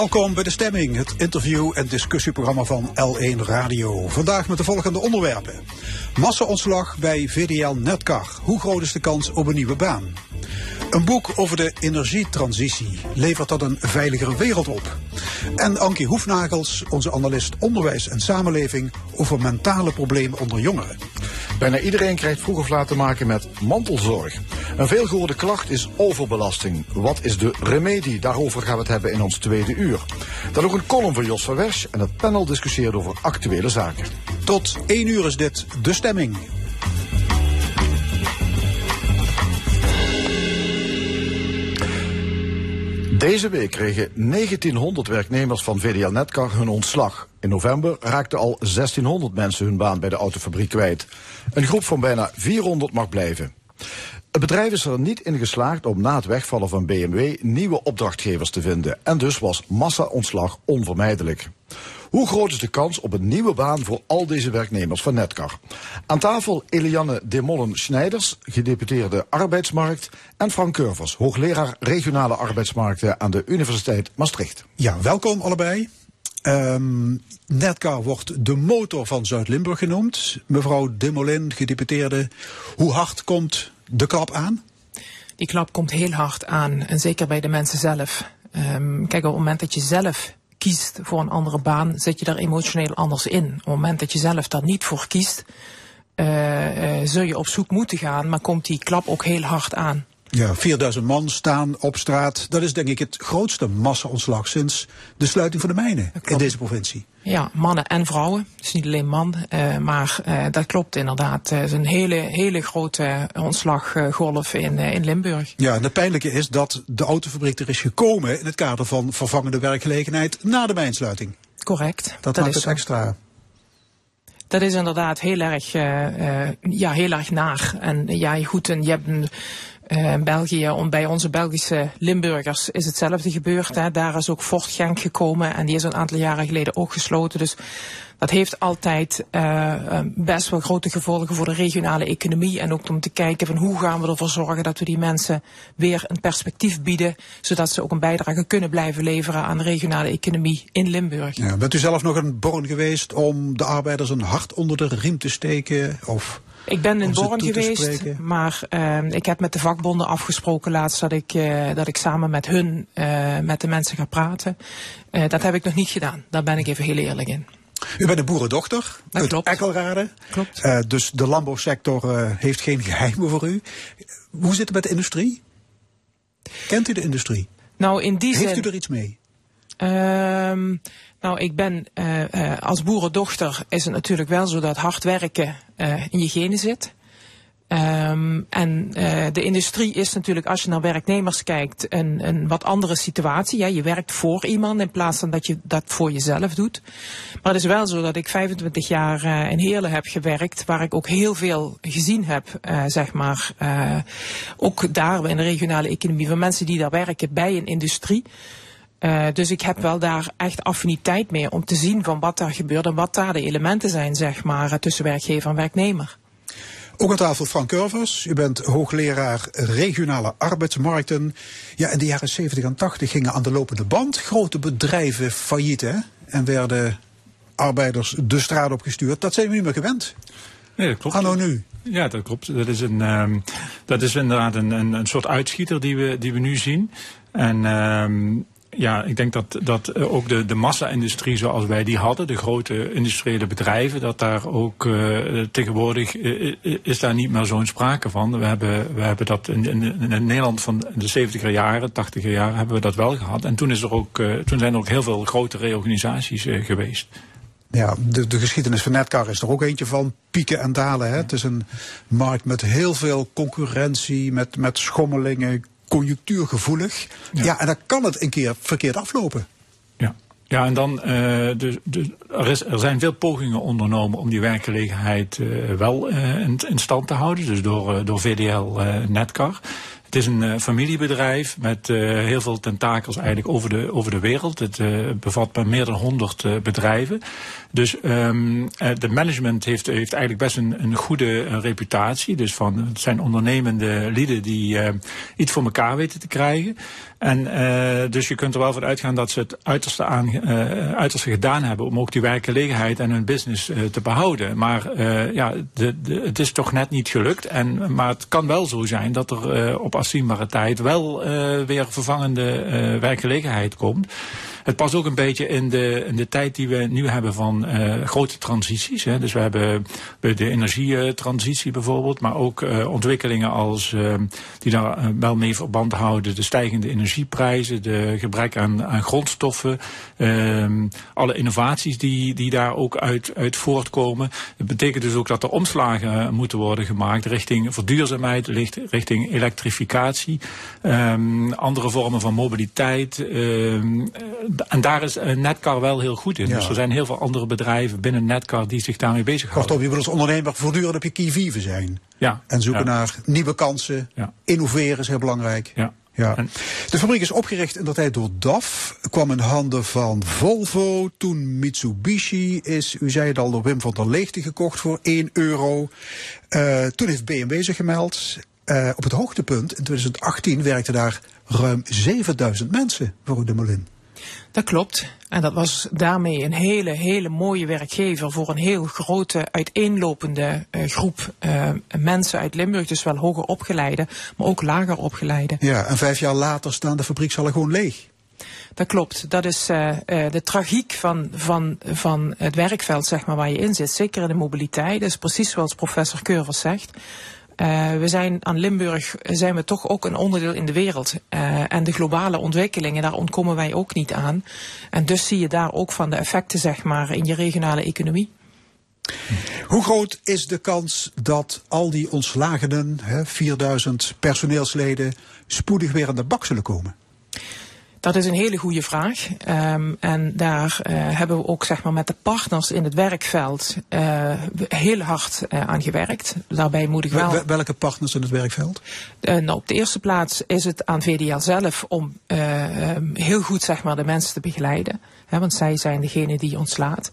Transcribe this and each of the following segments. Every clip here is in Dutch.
Welkom bij De Stemming, het interview- en discussieprogramma van L1 Radio. Vandaag met de volgende onderwerpen. Massa-ontslag bij VDL Netcar. Hoe groot is de kans op een nieuwe baan? Een boek over de energietransitie. Levert dat een veiligere wereld op? En Ankie Hoefnagels, onze analist onderwijs en samenleving, over mentale problemen onder jongeren. Bijna iedereen krijgt vroeg of laat te maken met mantelzorg. Een veelgehoorde klacht is overbelasting. Wat is de remedie? Daarover gaan we het hebben in ons tweede uur. Dan ook een column van Jos van Wersch en het panel discussieert over actuele zaken. Tot één uur is dit De Stemming. Deze week kregen 1900 werknemers van VDL Netcar hun ontslag. In november raakten al 1600 mensen hun baan bij de autofabriek kwijt. Een groep van bijna 400 mag blijven. Het bedrijf is er niet in geslaagd om na het wegvallen van BMW nieuwe opdrachtgevers te vinden. En dus was massa-ontslag onvermijdelijk. Hoe groot is de kans op een nieuwe baan voor al deze werknemers van Netcar? Aan tafel Eliane Demollen-Schneiders, gedeputeerde arbeidsmarkt, en Frank Curvers, hoogleraar regionale arbeidsmarkten aan de Universiteit Maastricht. Ja, welkom allebei. Ehm Netcar wordt de motor van Zuid-Limburg genoemd. Mevrouw Demolin, gedeputeerde, hoe hard komt de klap aan? Die klap komt heel hard aan, en zeker bij de mensen zelf. Um, kijk, op het moment dat je zelf kiest voor een andere baan, zit je daar emotioneel anders in. Op het moment dat je zelf daar niet voor kiest, uh, zul je op zoek moeten gaan, maar komt die klap ook heel hard aan. Ja, 4000 man staan op straat. Dat is denk ik het grootste massa-ontslag sinds de sluiting van de mijnen in deze provincie. Ja, mannen en vrouwen. Dus niet alleen man, uh, maar uh, dat klopt inderdaad. Het is een hele, hele grote ontslaggolf in, uh, in Limburg. Ja, en het pijnlijke is dat de autofabriek er is gekomen in het kader van vervangende werkgelegenheid na de mijnsluiting. Correct. Dat, dat maakt het extra. Dat is inderdaad heel erg, ja, heel erg naar. En ja, goed, en je hebt een uh, België, om, bij onze Belgische Limburgers is hetzelfde gebeurd. Hè. Daar is ook Fort Genk gekomen en die is een aantal jaren geleden ook gesloten. Dus dat heeft altijd uh, best wel grote gevolgen voor de regionale economie. En ook om te kijken van hoe gaan we ervoor zorgen dat we die mensen weer een perspectief bieden. Zodat ze ook een bijdrage kunnen blijven leveren aan de regionale economie in Limburg. Ja, bent u zelf nog een born geweest om de arbeiders een hart onder de riem te steken? Of ik ben in Born geweest, maar uh, ik heb met de vakbonden afgesproken laatst dat ik, uh, dat ik samen met hun, uh, met de mensen ga praten. Uh, dat heb ik nog niet gedaan. Daar ben ik even heel eerlijk in. U bent een boerendochter dat uit klopt. Ekkelrade. Klopt. Dus de landbouwsector heeft geen geheimen voor u. Hoe zit het met de industrie? Kent u de industrie? Nou, in die heeft zin... u er iets mee? Uh, nou, ik ben uh, uh, als boerendochter is het natuurlijk wel zo dat hard werken uh, in je genen zit. Um, en de industrie is natuurlijk, als je naar werknemers kijkt, een, een wat andere situatie. Ja, je werkt voor iemand in plaats van dat je dat voor jezelf doet. Maar het is wel zo dat ik 25 jaar in Heerlen heb gewerkt, waar ik ook heel veel gezien heb, zeg maar. Ook daar in de regionale economie, van mensen die daar werken bij een industrie. Uh, dus ik heb wel daar echt affiniteit mee om te zien van wat daar gebeurt en wat daar de elementen zijn, zeg maar, tussen werkgever en werknemer. Ook aan tafel Frank Curvers. U bent hoogleraar regionale arbeidsmarkten. Ja, in de jaren 70 en 80 gingen aan de lopende band grote bedrijven failliet, hè? En werden arbeiders de straat opgestuurd. Dat zijn we niet meer gewend. Nee, dat klopt. Anno nu. Ja, dat klopt. Dat is, een, um, dat is inderdaad een, een, een soort uitschieter die we, die we nu zien. En um, ja, ik denk dat, dat ook de, de massa-industrie zoals wij die hadden, de grote industriële bedrijven, dat daar ook uh, tegenwoordig uh, is daar niet meer zo'n sprake van. We hebben, we hebben dat in, in, Nederland van de 70er jaren, 80er jaren hebben we dat wel gehad. En toen, is er ook, toen zijn er ook heel veel grote reorganisaties geweest. Ja, de, de geschiedenis van Netcar is er ook eentje van. Pieken en dalen. Hè? Het is een markt met heel veel concurrentie, met, met schommelingen, conjunctuurgevoelig. Ja. ja, en dan kan het een keer verkeerd aflopen. Ja. Ja, en dan, uh, dus, dus er, is, er zijn veel pogingen ondernomen om die werkgelegenheid uh, wel uh, in, in, stand te houden. Dus door, door VDL Netcar. Het is een uh, familiebedrijf met uh, heel veel tentakels eigenlijk over de, over de wereld. Het uh, bevat meer dan 100 bedrijven. Dus um, de management heeft, heeft eigenlijk best een, een goede reputatie. Dus van, het zijn ondernemende lieden die iets voor elkaar weten te krijgen. En dus je kunt er wel van uitgaan dat ze het uiterste, aan, uiterste gedaan hebben om ook die werkgelegenheid en hun business te behouden. Maar ja, de, de, het is toch net niet gelukt. En, maar het kan wel zo zijn dat er op afzienbare tijd wel uh, weer vervangende uh, werkgelegenheid komt. Het past ook een beetje in de, in de tijd die we nu hebben van uh, grote transities. Hè. Dus we hebben de energietransitie bijvoorbeeld, maar ook uh, ontwikkelingen als, uh, die daar wel mee verband houden. De stijgende energieprijzen, de gebrek aan, aan grondstoffen, ehm, alle innovaties die, die daar ook uit, uit voortkomen. Dat betekent dus ook dat er omslagen moeten worden gemaakt richting verduurzaamheid, richting elektrificatie, um, andere vormen van mobiliteit. En daar is uh, Netcar wel heel goed in. Ja. Dus er zijn heel veel andere bedrijven binnen Netcar die zich daarmee bezighouden. Kortom, je wil als ondernemer voortdurend op je kievieven zijn. Ja. En zoeken ja. naar nieuwe kansen. Ja. Innoveren is heel belangrijk. Ja. Ja. De fabriek is opgericht in de tijd door DAF, kwam in handen van Volvo, toen Mitsubishi is, u zei het al, door Wim van der Leegte gekocht voor 1 euro. Uh, toen heeft BMW zich gemeld. Uh, op het hoogtepunt, in 2018, werkten daar ruim 7000 mensen voor de Molin. Dat klopt. En dat was daarmee een hele, hele mooie werkgever voor een heel grote, uiteenlopende uh, groep uh, mensen uit Limburg. Dus wel hoger opgeleide, maar ook lager opgeleide. Ja, en vijf jaar later staan de fabriekzallen gewoon leeg. Dat klopt. Dat is uh, de tragiek van, van, van het werkveld zeg maar, waar je in zit. Zeker in de mobiliteit. Dat is precies zoals professor Keurvers zegt. Uh, we zijn aan Limburg zijn we toch ook een onderdeel in de wereld. Uh, en de globale ontwikkelingen, daar ontkomen wij ook niet aan. En dus zie je daar ook van de effecten, zeg maar, in je regionale economie. Hoe groot is de kans dat al die ontslagenen, hè, 4000 personeelsleden, spoedig weer aan de bak zullen komen? Dat is een hele goede vraag. Um, en daar uh, hebben we ook zeg maar, met de partners in het werkveld uh, heel hard uh, aan gewerkt. Daarbij moet ik wel. Welke partners in het werkveld? nou, op de eerste plaats is het aan VDL zelf om um, heel goed zeg maar, de mensen te begeleiden. Hè, want zij zijn degene die ontslaat.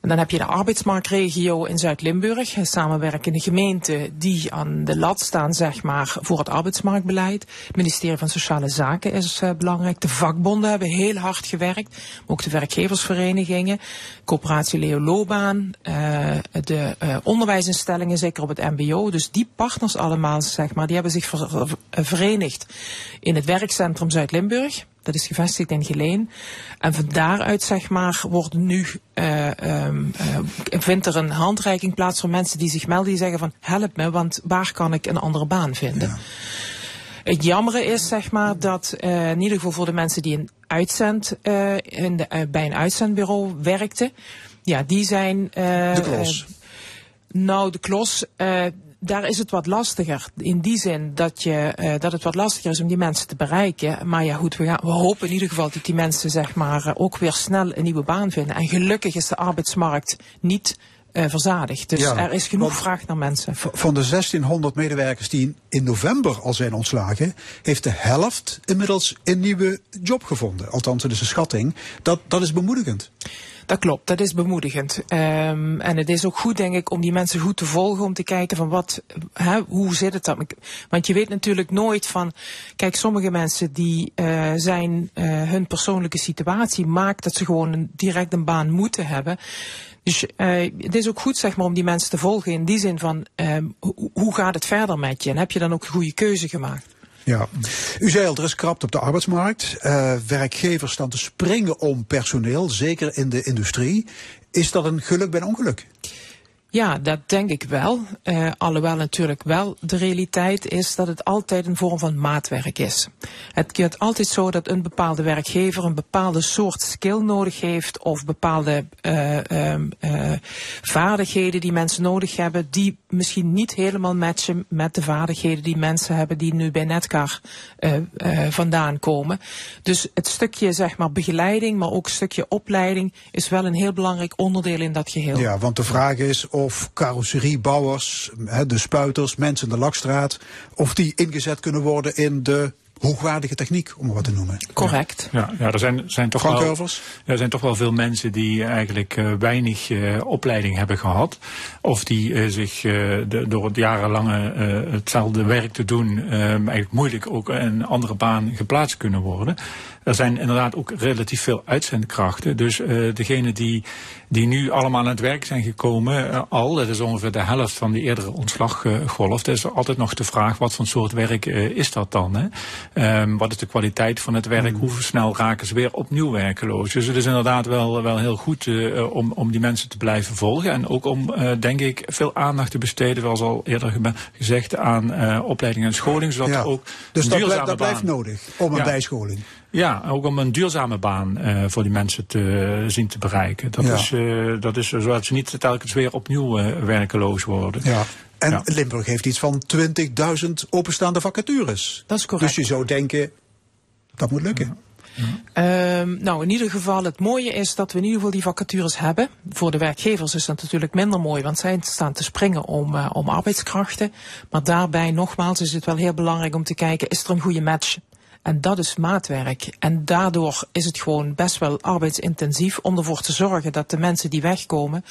En dan heb je de arbeidsmarktregio in Zuid-Limburg, samenwerkende gemeenten die aan de lat staan zeg maar, voor het arbeidsmarktbeleid. Het ministerie van Sociale Zaken is uh, belangrijk. De vakbonden hebben heel hard gewerkt, ook de werkgeversverenigingen, coöperatie Leo Loopbaan, uh, de uh, onderwijsinstellingen, zeker op het mbo. Dus die partners allemaal, zeg maar, die hebben zich ver verenigd in het werkcentrum Zuid-Limburg. Dat is gevestigd in Geleen. En van daaruit, zeg maar, wordt nu, uh, um, uh, vindt er een handreiking plaats voor mensen die zich melden. Die zeggen van, help me, want waar kan ik een andere baan vinden? Ja. Het jammere is, zeg maar, dat uh, in ieder geval voor de mensen die een uitzend, in de, bij een uitzendbureau werkten. Ja, die zijn... de klos. nou, de klos daar is het wat lastiger. In die zin dat, je, uh, dat het wat lastiger is om die mensen te bereiken. Maar ja, goed, we, gaan, we hopen in ieder geval dat die mensen zeg maar, uh, ook weer snel een nieuwe baan vinden. En gelukkig is de arbeidsmarkt niet uh, verzadigd. Dus ja, er is genoeg vraag naar mensen. Van de 1600 medewerkers die in november al zijn ontslagen, heeft de helft inmiddels een nieuwe job gevonden. Althans, dat is een schatting. Dat, dat is bemoedigend. Dat klopt, dat is bemoedigend. Um, en het is ook goed, denk ik, om die mensen goed te volgen, om te kijken van wat, hè, hoe zit het dan? Want je weet natuurlijk nooit van, kijk, sommige mensen die uh, zijn, uh, hun persoonlijke situatie maakt dat ze gewoon een, direct een baan moeten hebben. Dus uh, het is ook goed zeg maar, om die mensen te volgen in die zin van hoe, hoe gaat het verder met je? En heb je dan ook een goede keuze gemaakt? Ja, u zei al, er is krapte op de arbeidsmarkt. Uh, werkgevers staan te springen om personeel, zeker in de industrie. Is dat een geluk bij een ongeluk? Ja, dat denk ik wel. Uh, alhoewel natuurlijk wel de realiteit is dat het altijd een vorm van maatwerk is. Het is altijd zo dat een bepaalde werkgever een bepaalde soort skill nodig heeft of bepaalde uh, uh, vaardigheden die mensen nodig hebben die misschien niet helemaal matchen met de vaardigheden die mensen hebben die nu bij Netcar vandaan komen. Dus het stukje zeg maar begeleiding, maar ook een stukje opleiding is wel een heel belangrijk onderdeel in dat geheel. Ja, want de vraag is carrosseriebouwers, de spuiters, mensen in de lakstraat, of die ingezet kunnen worden in de hoogwaardige techniek, om maar wat te noemen. Correct. Ja, ja er zijn, zijn, toch wel, ja, er zijn toch wel veel mensen die eigenlijk uh, weinig uh, opleiding hebben gehad. Of die uh, zich de, door het jarenlange hetzelfde werk te doen eigenlijk moeilijk ook in een andere baan geplaatst kunnen worden. Er zijn inderdaad ook relatief veel uitzendkrachten. Dus uh, degenen die, die nu allemaal aan het werk zijn gekomen, uh, al, dat is ongeveer de helft van die eerdere ontslaggolf. Dat is altijd nog de vraag, wat voor soort werk uh, is dat dan? Hè? Um, wat is de kwaliteit van het werk? Mm. Hoe snel raken ze weer opnieuw werkeloos? Dus het is inderdaad wel, wel heel goed om, om die mensen te blijven volgen. En ook om, denk ik, veel aandacht te besteden, zoals al eerder gezegd, aan opleiding en scholing. Zodat ja. ook dus dat, blijft, dat blijft nodig, om een ja. bijscholing. Ja, ook om een duurzame baan uh, voor die mensen te zien te bereiken. Dat, ja. is, uh, dat is zodat ze niet telkens weer opnieuw uh, werkeloos worden. Ja. En ja. Limburg heeft iets van 20.000 openstaande vacatures. Dat is correct. Dus je zou denken, dat moet lukken. Ja. Um, nou, in ieder geval, het mooie is dat we in ieder geval die vacatures hebben. Voor de werkgevers is dat natuurlijk minder mooi, want zij staan te springen om, uh, om arbeidskrachten. Maar daarbij, nogmaals, is het wel heel belangrijk om te kijken, is er een goede match? En dat is maatwerk. En daardoor is het gewoon best wel arbeidsintensief om ervoor te zorgen dat de mensen die wegkomen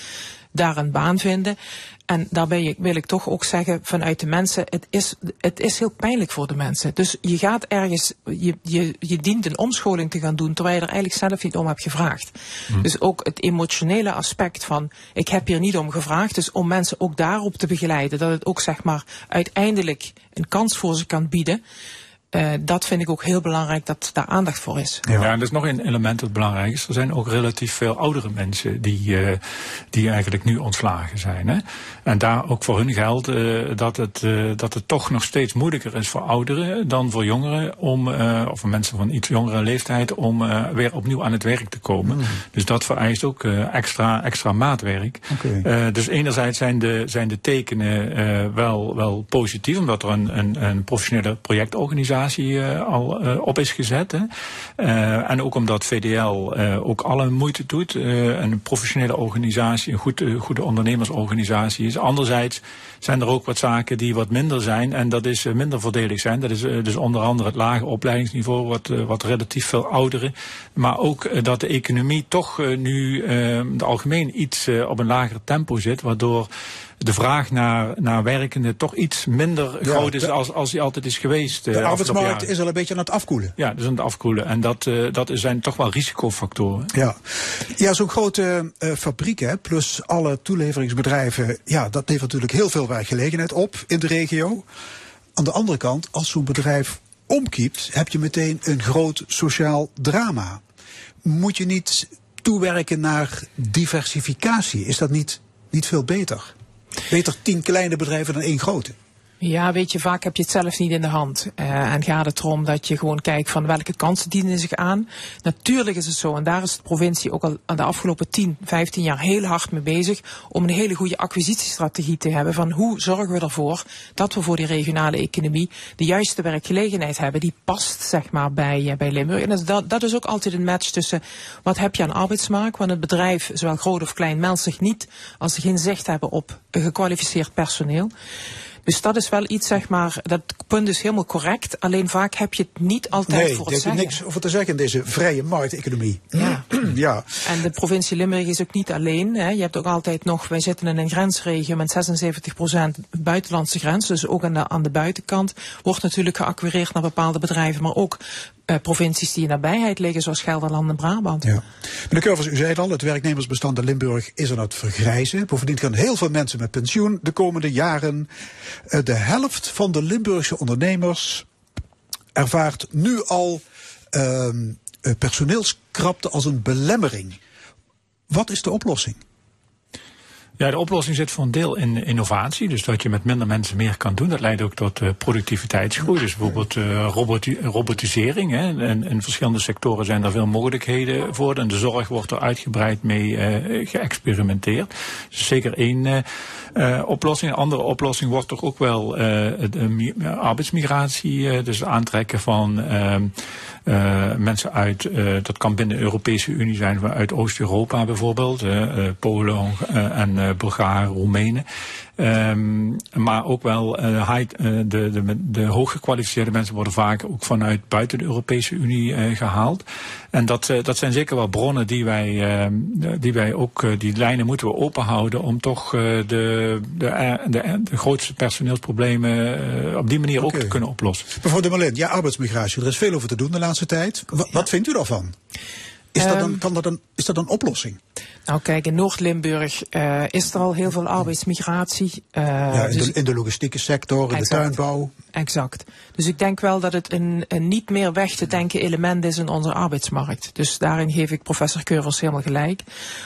daar een baan vinden. En daarbij wil ik toch ook zeggen vanuit de mensen, het is, het is heel pijnlijk voor de mensen. Dus je gaat ergens, je, je, je dient een omscholing te gaan doen terwijl je er eigenlijk zelf niet om hebt gevraagd. Hm. Dus ook het emotionele aspect van, ik heb hier niet om gevraagd. Dus om mensen ook daarop te begeleiden, dat het ook zeg maar uiteindelijk een kans voor ze kan bieden. Uh, dat vind ik ook heel belangrijk dat daar aandacht voor is. Ja, ja en er is nog een element dat belangrijk is. Er zijn ook relatief veel oudere mensen die, uh, die eigenlijk nu ontslagen zijn. Hè? En daar ook voor hun geldt uh, dat, het, dat het toch nog steeds moeilijker is voor ouderen dan voor jongeren om, of voor mensen van iets jongere leeftijd om weer opnieuw aan het werk te komen. Mm. Dus dat vereist ook extra, extra maatwerk. Okay. dus enerzijds zijn de, zijn de tekenen wel, wel positief, omdat er een, een, een professionele projectorganisatie uh, al uh, op is gezet. Hè. Uh, en ook omdat VDL ook alle moeite doet. een professionele organisatie, een goed, goede ondernemersorganisatie is. Anderzijds zijn er ook wat zaken die wat minder zijn. En dat is minder voordelig zijn. Dat is dus onder andere het lage opleidingsniveau, wat, wat relatief veel ouderen. Maar ook dat de economie toch nu de algemeen iets op een lager tempo zit. Waardoor de vraag naar, naar werkenden toch iets minder ja, groot is de, als, als die altijd is geweest. De arbeidsmarkt is al een beetje aan het afkoelen. Ja, dus aan het afkoelen. En dat, uh, dat zijn toch wel risicofactoren. Ja, ja zo'n grote uh, fabriek, hè, plus alle toeleveringsbedrijven, ja, dat levert natuurlijk heel veel werkgelegenheid op in de regio. Aan de andere kant, als zo'n bedrijf omkiept, heb je meteen een groot sociaal drama. Moet je niet toewerken naar diversificatie? Is dat niet, niet veel beter? Beter tien kleine bedrijven dan één grote. Ja, weet je, vaak heb je het zelf niet in de hand. Uh, en gaat het erom dat je gewoon kijkt van welke kansen dienen zich aan. Natuurlijk is het zo, en daar is de provincie ook al aan de afgelopen 10, 15 jaar heel hard mee bezig, om een hele goede acquisitiestrategie te hebben van hoe zorgen we ervoor dat we voor die regionale economie de juiste werkgelegenheid hebben die past zeg maar bij, uh, bij Limburg. En dat, dat is ook altijd een match tussen wat heb je aan arbeidsmarkt, want het bedrijf, zowel groot of klein, meldt zich niet als ze geen zicht hebben op gekwalificeerd personeel. Dus dat is wel iets, zeg maar, dat punt is helemaal correct. Alleen vaak heb je het niet altijd nee, voor het zeggen. Nee, niks over te zeggen in deze vrije markteconomie. Ja. ja. En de provincie Limburg is ook niet alleen. Hè. Je hebt ook altijd nog, wij zitten in een grensregio met 76% buitenlandse grens. Dus ook aan de, aan de buitenkant wordt natuurlijk geacquireerd naar bepaalde bedrijven. Maar ook uh, provincies die in nabijheid liggen, zoals Gelderland en Brabant. Ja. Meneer Curvers, u zei het al, het werknemersbestand in Limburg is aan het vergrijzen. Bovendien gaan heel veel mensen met pensioen de komende jaren. Uh, de helft van de Limburgse ondernemers ervaart nu al uh, personeelskrapte als een belemmering. Wat is de oplossing? Ja, de oplossing zit voor een deel in innovatie. Dus dat je met minder mensen meer kan doen. Dat leidt ook tot uh, productiviteitsgroei. Dus bijvoorbeeld uh, roboti robotisering. Hè. En in verschillende sectoren zijn er veel mogelijkheden voor. En de zorg wordt er uitgebreid mee uh, geëxperimenteerd. Dus zeker één oplossing. Een andere oplossing wordt toch ook wel arbeidsmigratie. dus aantrekken van ehm, mensen uit, dat kan binnen de Europese Unie zijn, uit Oost-Europa bijvoorbeeld. Polen en eh, Bulgaren, Roemenen. Um, maar ook wel uh, high, uh, de, de, de hooggekwalificeerde mensen worden vaak ook vanuit buiten de Europese Unie uh, gehaald. En dat, dat zijn zeker wel bronnen die wij, ehm, die wij ook, die lijnen moeten we openhouden om toch de, de, de, de, grootste personeelsproblemen op die manier ook te kunnen oplossen. Mevrouw de Malin, ja, arbeidsmigratie, er is veel over te doen de laatste tijd. W wat vindt u daarvan? Is dat, een, kan dat een, is dat een oplossing? Nou kijk, in Noord-Limburg uh, is er al heel veel arbeidsmigratie. Uh, ja, in, dus de, in, de, logistieke sector, in exact, de tuinbouw. Exact. Dus ik denk wel dat het een, een, niet meer weg te denken element is in onze arbeidsmarkt. Dus daarin geef ik professor Keuvers helemaal gelijk.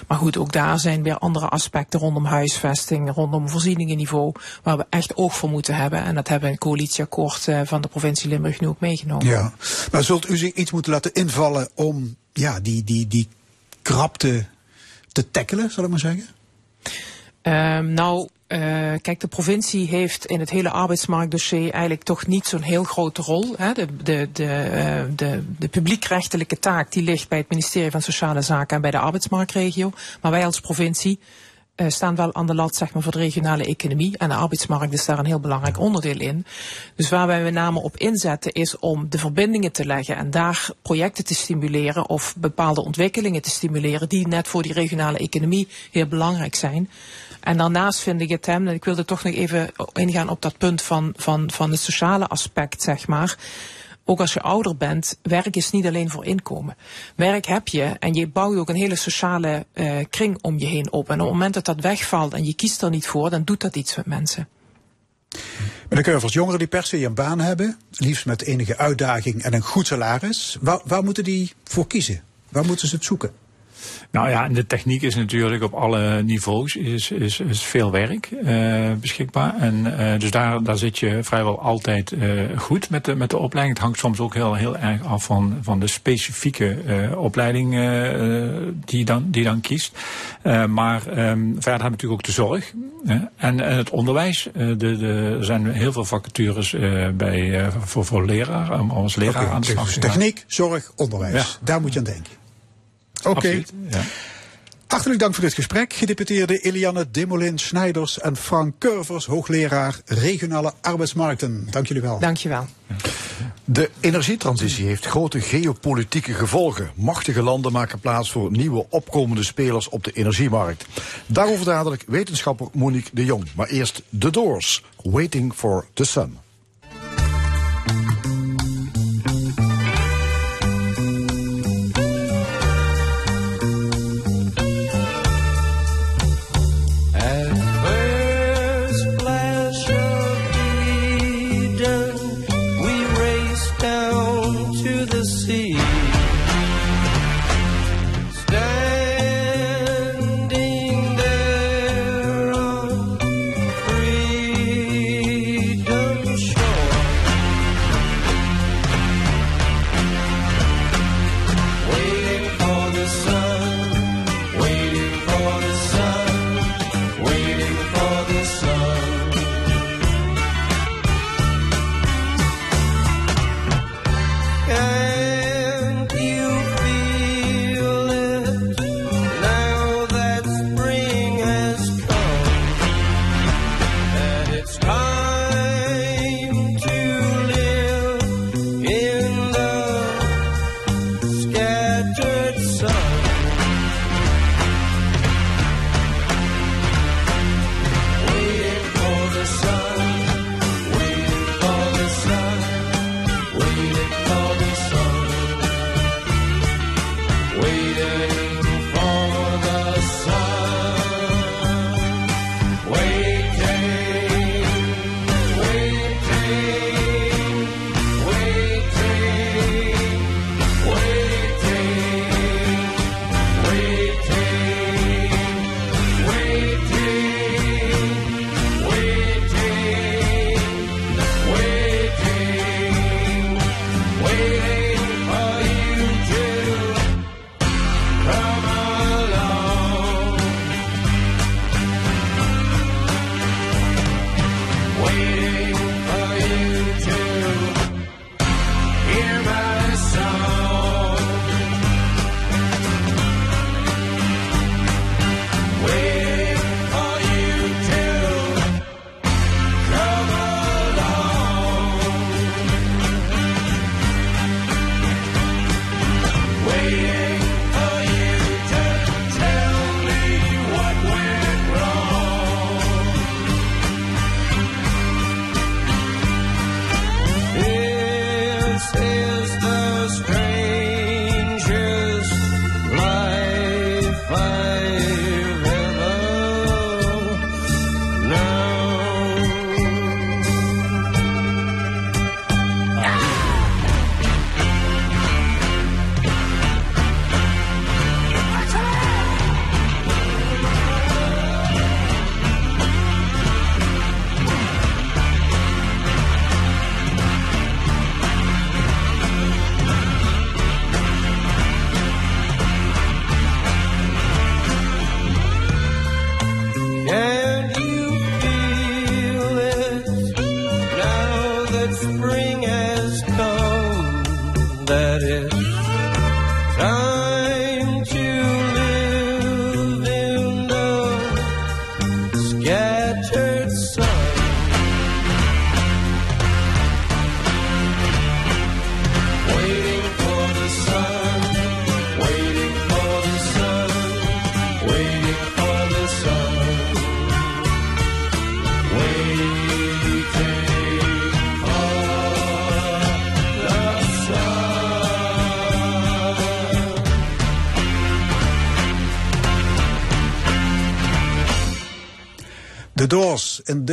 Maar goed, ook daar zijn weer andere aspecten rondom huisvesting, rondom voorzieningenniveau, waar we echt oog voor moeten hebben. En dat hebben we in het coalitieakkoord uh, van de provincie Limburg nu ook meegenomen. Ja, maar zult u zich iets moeten laten invallen om ja, die, die, die krapte te tackelen, zal ik maar zeggen? Um, nou, uh, kijk, de provincie heeft in het hele arbeidsmarktdossier eigenlijk toch niet zo'n heel grote rol. Hè. De, de, de, uh, de, de publiekrechtelijke taak die ligt bij het ministerie van Sociale Zaken en bij de arbeidsmarktregio. Maar wij als provincie uh, staan wel aan de lat zeg maar, voor de regionale economie. En de arbeidsmarkt is daar een heel belangrijk onderdeel in. Dus waar wij met name op inzetten is om de verbindingen te leggen en daar projecten te stimuleren of bepaalde ontwikkelingen te stimuleren die net voor die regionale economie heel belangrijk zijn. En daarnaast vind ik het hem, en ik wilde toch nog even ingaan op dat punt van, van, van het sociale aspect, zeg maar ook als je ouder bent, werk is niet alleen voor inkomen. Werk heb je en je bouwt ook een hele sociale uh, kring om je heen op. En op het moment dat dat wegvalt en je kiest er niet voor, dan doet dat iets met mensen. Meneer Keuvels, jongeren die per se een baan hebben, liefst met enige uitdaging en een goed salaris, waar, waar moeten die voor kiezen? Waar moeten ze het zoeken? Nou ja, en de techniek is natuurlijk op alle niveaus is, is, is veel werk uh, beschikbaar. En uh, dus daar, daar zit je vrijwel altijd uh, goed met de, met de opleiding. Het hangt soms ook heel, heel erg af van, van de specifieke opleiding die, dan, die dan kiest. maar um, verder hebben we natuurlijk ook de zorg en, en het onderwijs. de, de, er zijn heel veel vacatures bij, voor, voor leraar, om als leraar okay, aan de slag te gaan. Techniek, zorg, onderwijs. Ja. Daar moet je aan denken. Oké. Okay. Ja. Hartelijk dank voor dit gesprek. Gedeputeerde Eliane Demolin Snijders en Frank Curvers, hoogleraar regionale arbeidsmarkten. Dank jullie wel. Dank je wel. De energietransitie heeft grote geopolitieke gevolgen. Machtige landen maken plaats voor nieuwe opkomende spelers op de energiemarkt. Daarover dadelijk wetenschapper Monique de Jong. Maar eerst The Doors, Waiting for the Sun.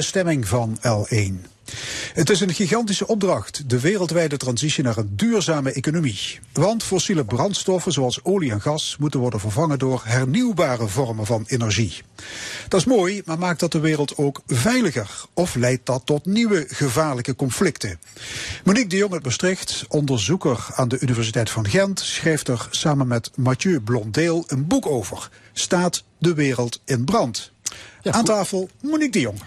De stemming van L1. Het is een gigantische opdracht, de wereldwijde transitie naar een duurzame economie. Want fossiele brandstoffen zoals olie en gas moeten worden vervangen door hernieuwbare vormen van energie. Dat is mooi, maar maakt dat de wereld ook veiliger? Of leidt dat tot nieuwe gevaarlijke conflicten? Monique de Jong uit Maastricht, onderzoeker aan de Universiteit van Gent, schreef er samen met Mathieu Blondeel een boek over. Staat de wereld in brand? Aan tafel Monique de Jong.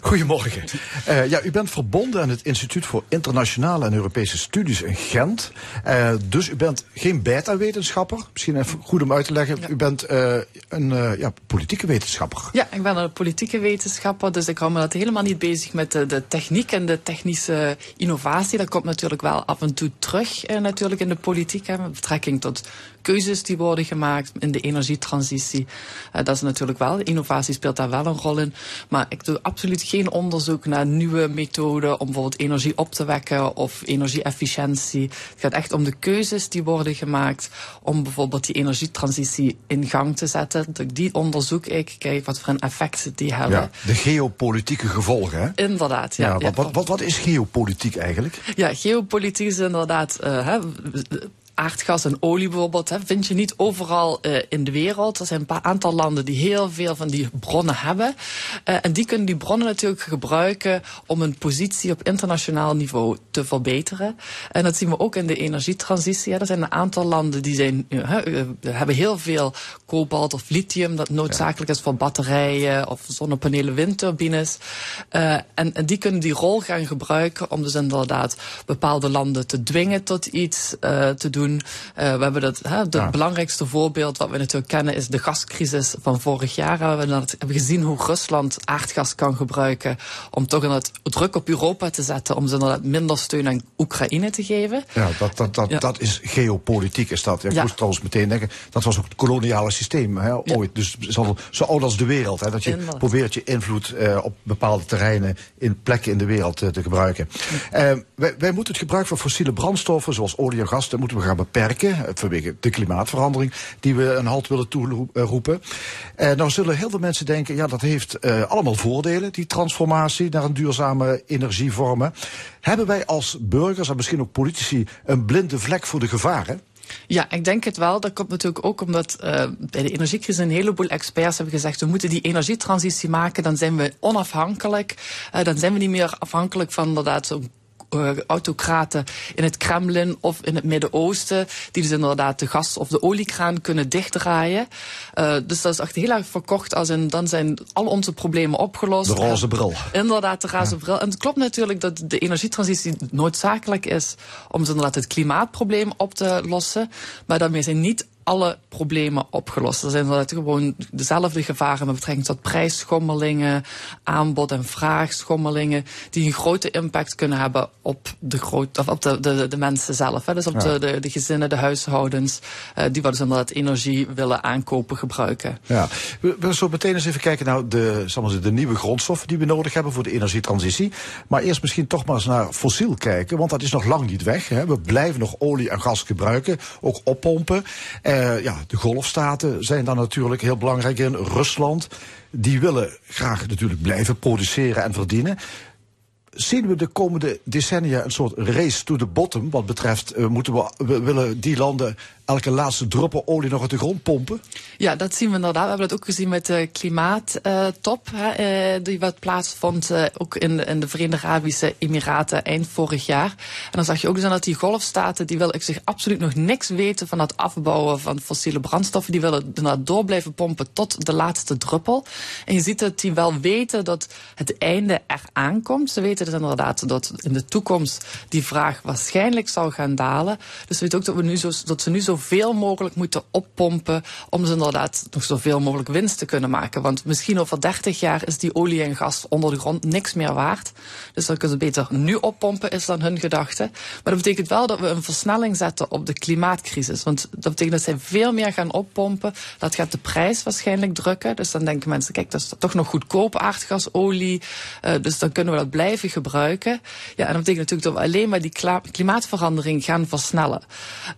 Goedemorgen. Uh, ja, u bent verbonden aan het Instituut voor Internationale en Europese Studies in Gent. Uh, dus u bent geen beta-wetenschapper. Misschien even goed om uit te leggen. U bent uh, een ja, politieke wetenschapper. Ja, ik ben een politieke wetenschapper. Dus ik hou me dat helemaal niet bezig met de, de techniek en de technische innovatie. Dat komt natuurlijk wel af en toe terug natuurlijk in de politiek. Hè, met betrekking tot keuzes die worden gemaakt in de energietransitie. dat is natuurlijk wel, innovatie speelt daar wel een rol in. Maar ik doe absoluut geen onderzoek naar nieuwe methoden om bijvoorbeeld energie op te wekken of energie-efficiëntie. Het gaat echt om de keuzes die worden gemaakt om bijvoorbeeld die energietransitie in gang te zetten. Die onderzoek ik, kijk wat voor een effect die hebben. Ja, de geopolitieke gevolgen, hè? Inderdaad, ja. ja, wat, wat, wat, is geopolitiek eigenlijk? Ja, geopolitiek is inderdaad... Uh, hè, aardgas en olie bijvoorbeeld, hè, vind je niet overal uh, in de wereld. Er zijn een paar aantal landen die heel veel van die bronnen hebben. Uh, en die kunnen die bronnen natuurlijk gebruiken om hun positie op internationaal niveau te verbeteren. En dat zien we ook in de energietransitie. Hè. Er zijn een aantal landen die zijn, uh, hebben heel veel kobalt of lithium, dat noodzakelijk is voor batterijen of zonnepanelen, windturbines. en, en die kunnen die rol gaan gebruiken om dus inderdaad bepaalde landen te dwingen tot iets te doen doen. Uh, we hebben dat, het belangrijkste voorbeeld wat we natuurlijk kennen is de gascrisis van vorig jaar. We hebben, dat, hebben gezien hoe Rusland aardgas kan gebruiken om toch het druk op Europa te zetten. Om ze inderdaad minder steun aan Oekraïne te geven. Ja, dat, dat, dat, dat is geopolitiek is dat. Ik ja. moest trouwens meteen denken, dat was ook het koloniale systeem hè, ooit. Dus zo oud als de wereld. Hè, dat je probeert je invloed uh, op bepaalde terreinen in plekken in de wereld uh, te gebruiken. wij, wij moeten het gebruik van fossiele brandstoffen zoals olie en gas, dat moeten we gaan beperken. Vanwege de klimaatverandering die we een halt willen toeroepen. En nou zullen heel veel mensen denken, ja dat heeft allemaal voordelen, die transformatie naar een duurzame energievormen. Hebben wij als burgers en misschien ook politici een blinde vlek voor de gevaren? Ja, ik denk het wel. Dat komt natuurlijk ook omdat bij de energiecrisis een heleboel experts hebben gezegd... we moeten die energietransitie maken, dan zijn we onafhankelijk. Dan zijn we niet meer afhankelijk van inderdaad zo'n autocraten in het Kremlin of in het Midden-Oosten, die dus inderdaad de gas- of de oliekraan kunnen dichtdraaien. Uh, dus dat is echt heel erg verkocht als in dan zijn al onze problemen opgelost. De roze bril. inderdaad, de roze bril. En het klopt natuurlijk dat de energietransitie noodzakelijk is om dus inderdaad het klimaatprobleem op te lossen. Maar daarmee zijn niet alle problemen opgelost. Er zijn inderdaad gewoon dezelfde gevaren met betrekking tot prijsschommelingen, aanbod- en vraagschommelingen, die een grote impact kunnen hebben op de, groot, of op de, de, de mensen zelf. Hè. Dus op de, de, de, gezinnen, de huishoudens, uh, die wat dus inderdaad energie willen aankopen, gebruiken. Ja, we willen zo meteen eens even kijken naar de, zeggen de nieuwe grondstoffen die we nodig hebben voor de energietransitie. Maar eerst misschien toch maar eens naar fossiel kijken, want dat is nog lang niet weg. Hè. We blijven nog olie en gas gebruiken, ook oppompen. Uh, ja, de golfstaten zijn daar natuurlijk heel belangrijk in. Rusland, die willen graag natuurlijk blijven produceren en verdienen zien we de komende decennia een soort race to the bottom wat betreft uh, moeten we, we, willen die landen elke laatste druppel olie nog uit de grond pompen? Ja, dat zien we inderdaad. We hebben dat ook gezien met de klimaattop uh, uh, die wat plaatsvond ook in de, in de Verenigde Arabische Emiraten eind vorig jaar. En dan zag je ook dus dat die golfstaten die willen zich absoluut nog niks weten van het afbouwen van fossiele brandstoffen. Die willen door blijven pompen tot de laatste druppel. En je ziet dat die wel weten dat het einde eraan komt. Ze weten dus inderdaad dat in de toekomst die vraag waarschijnlijk zal gaan dalen. Dus we weten ook dat, we nu zo, dat ze nu zo zoveel mogelijk moeten oppompen om ze inderdaad nog zoveel mogelijk winst te kunnen maken. Want misschien over 30 jaar is die olie en gas onder de grond niks meer waard. Dus dan kunnen ze beter nu oppompen, is dan hun gedachte. Maar dat betekent wel dat we een versnelling zetten op de klimaatcrisis. Want dat betekent dat zij veel meer gaan oppompen. Dat gaat de prijs waarschijnlijk drukken. Dus dan denken mensen, kijk, dat is toch nog goedkoop aardgas, olie. Uh, dus dan kunnen we dat blijven gebruiken. Ja, en dat betekent natuurlijk dat we alleen maar die klimaatverandering gaan versnellen.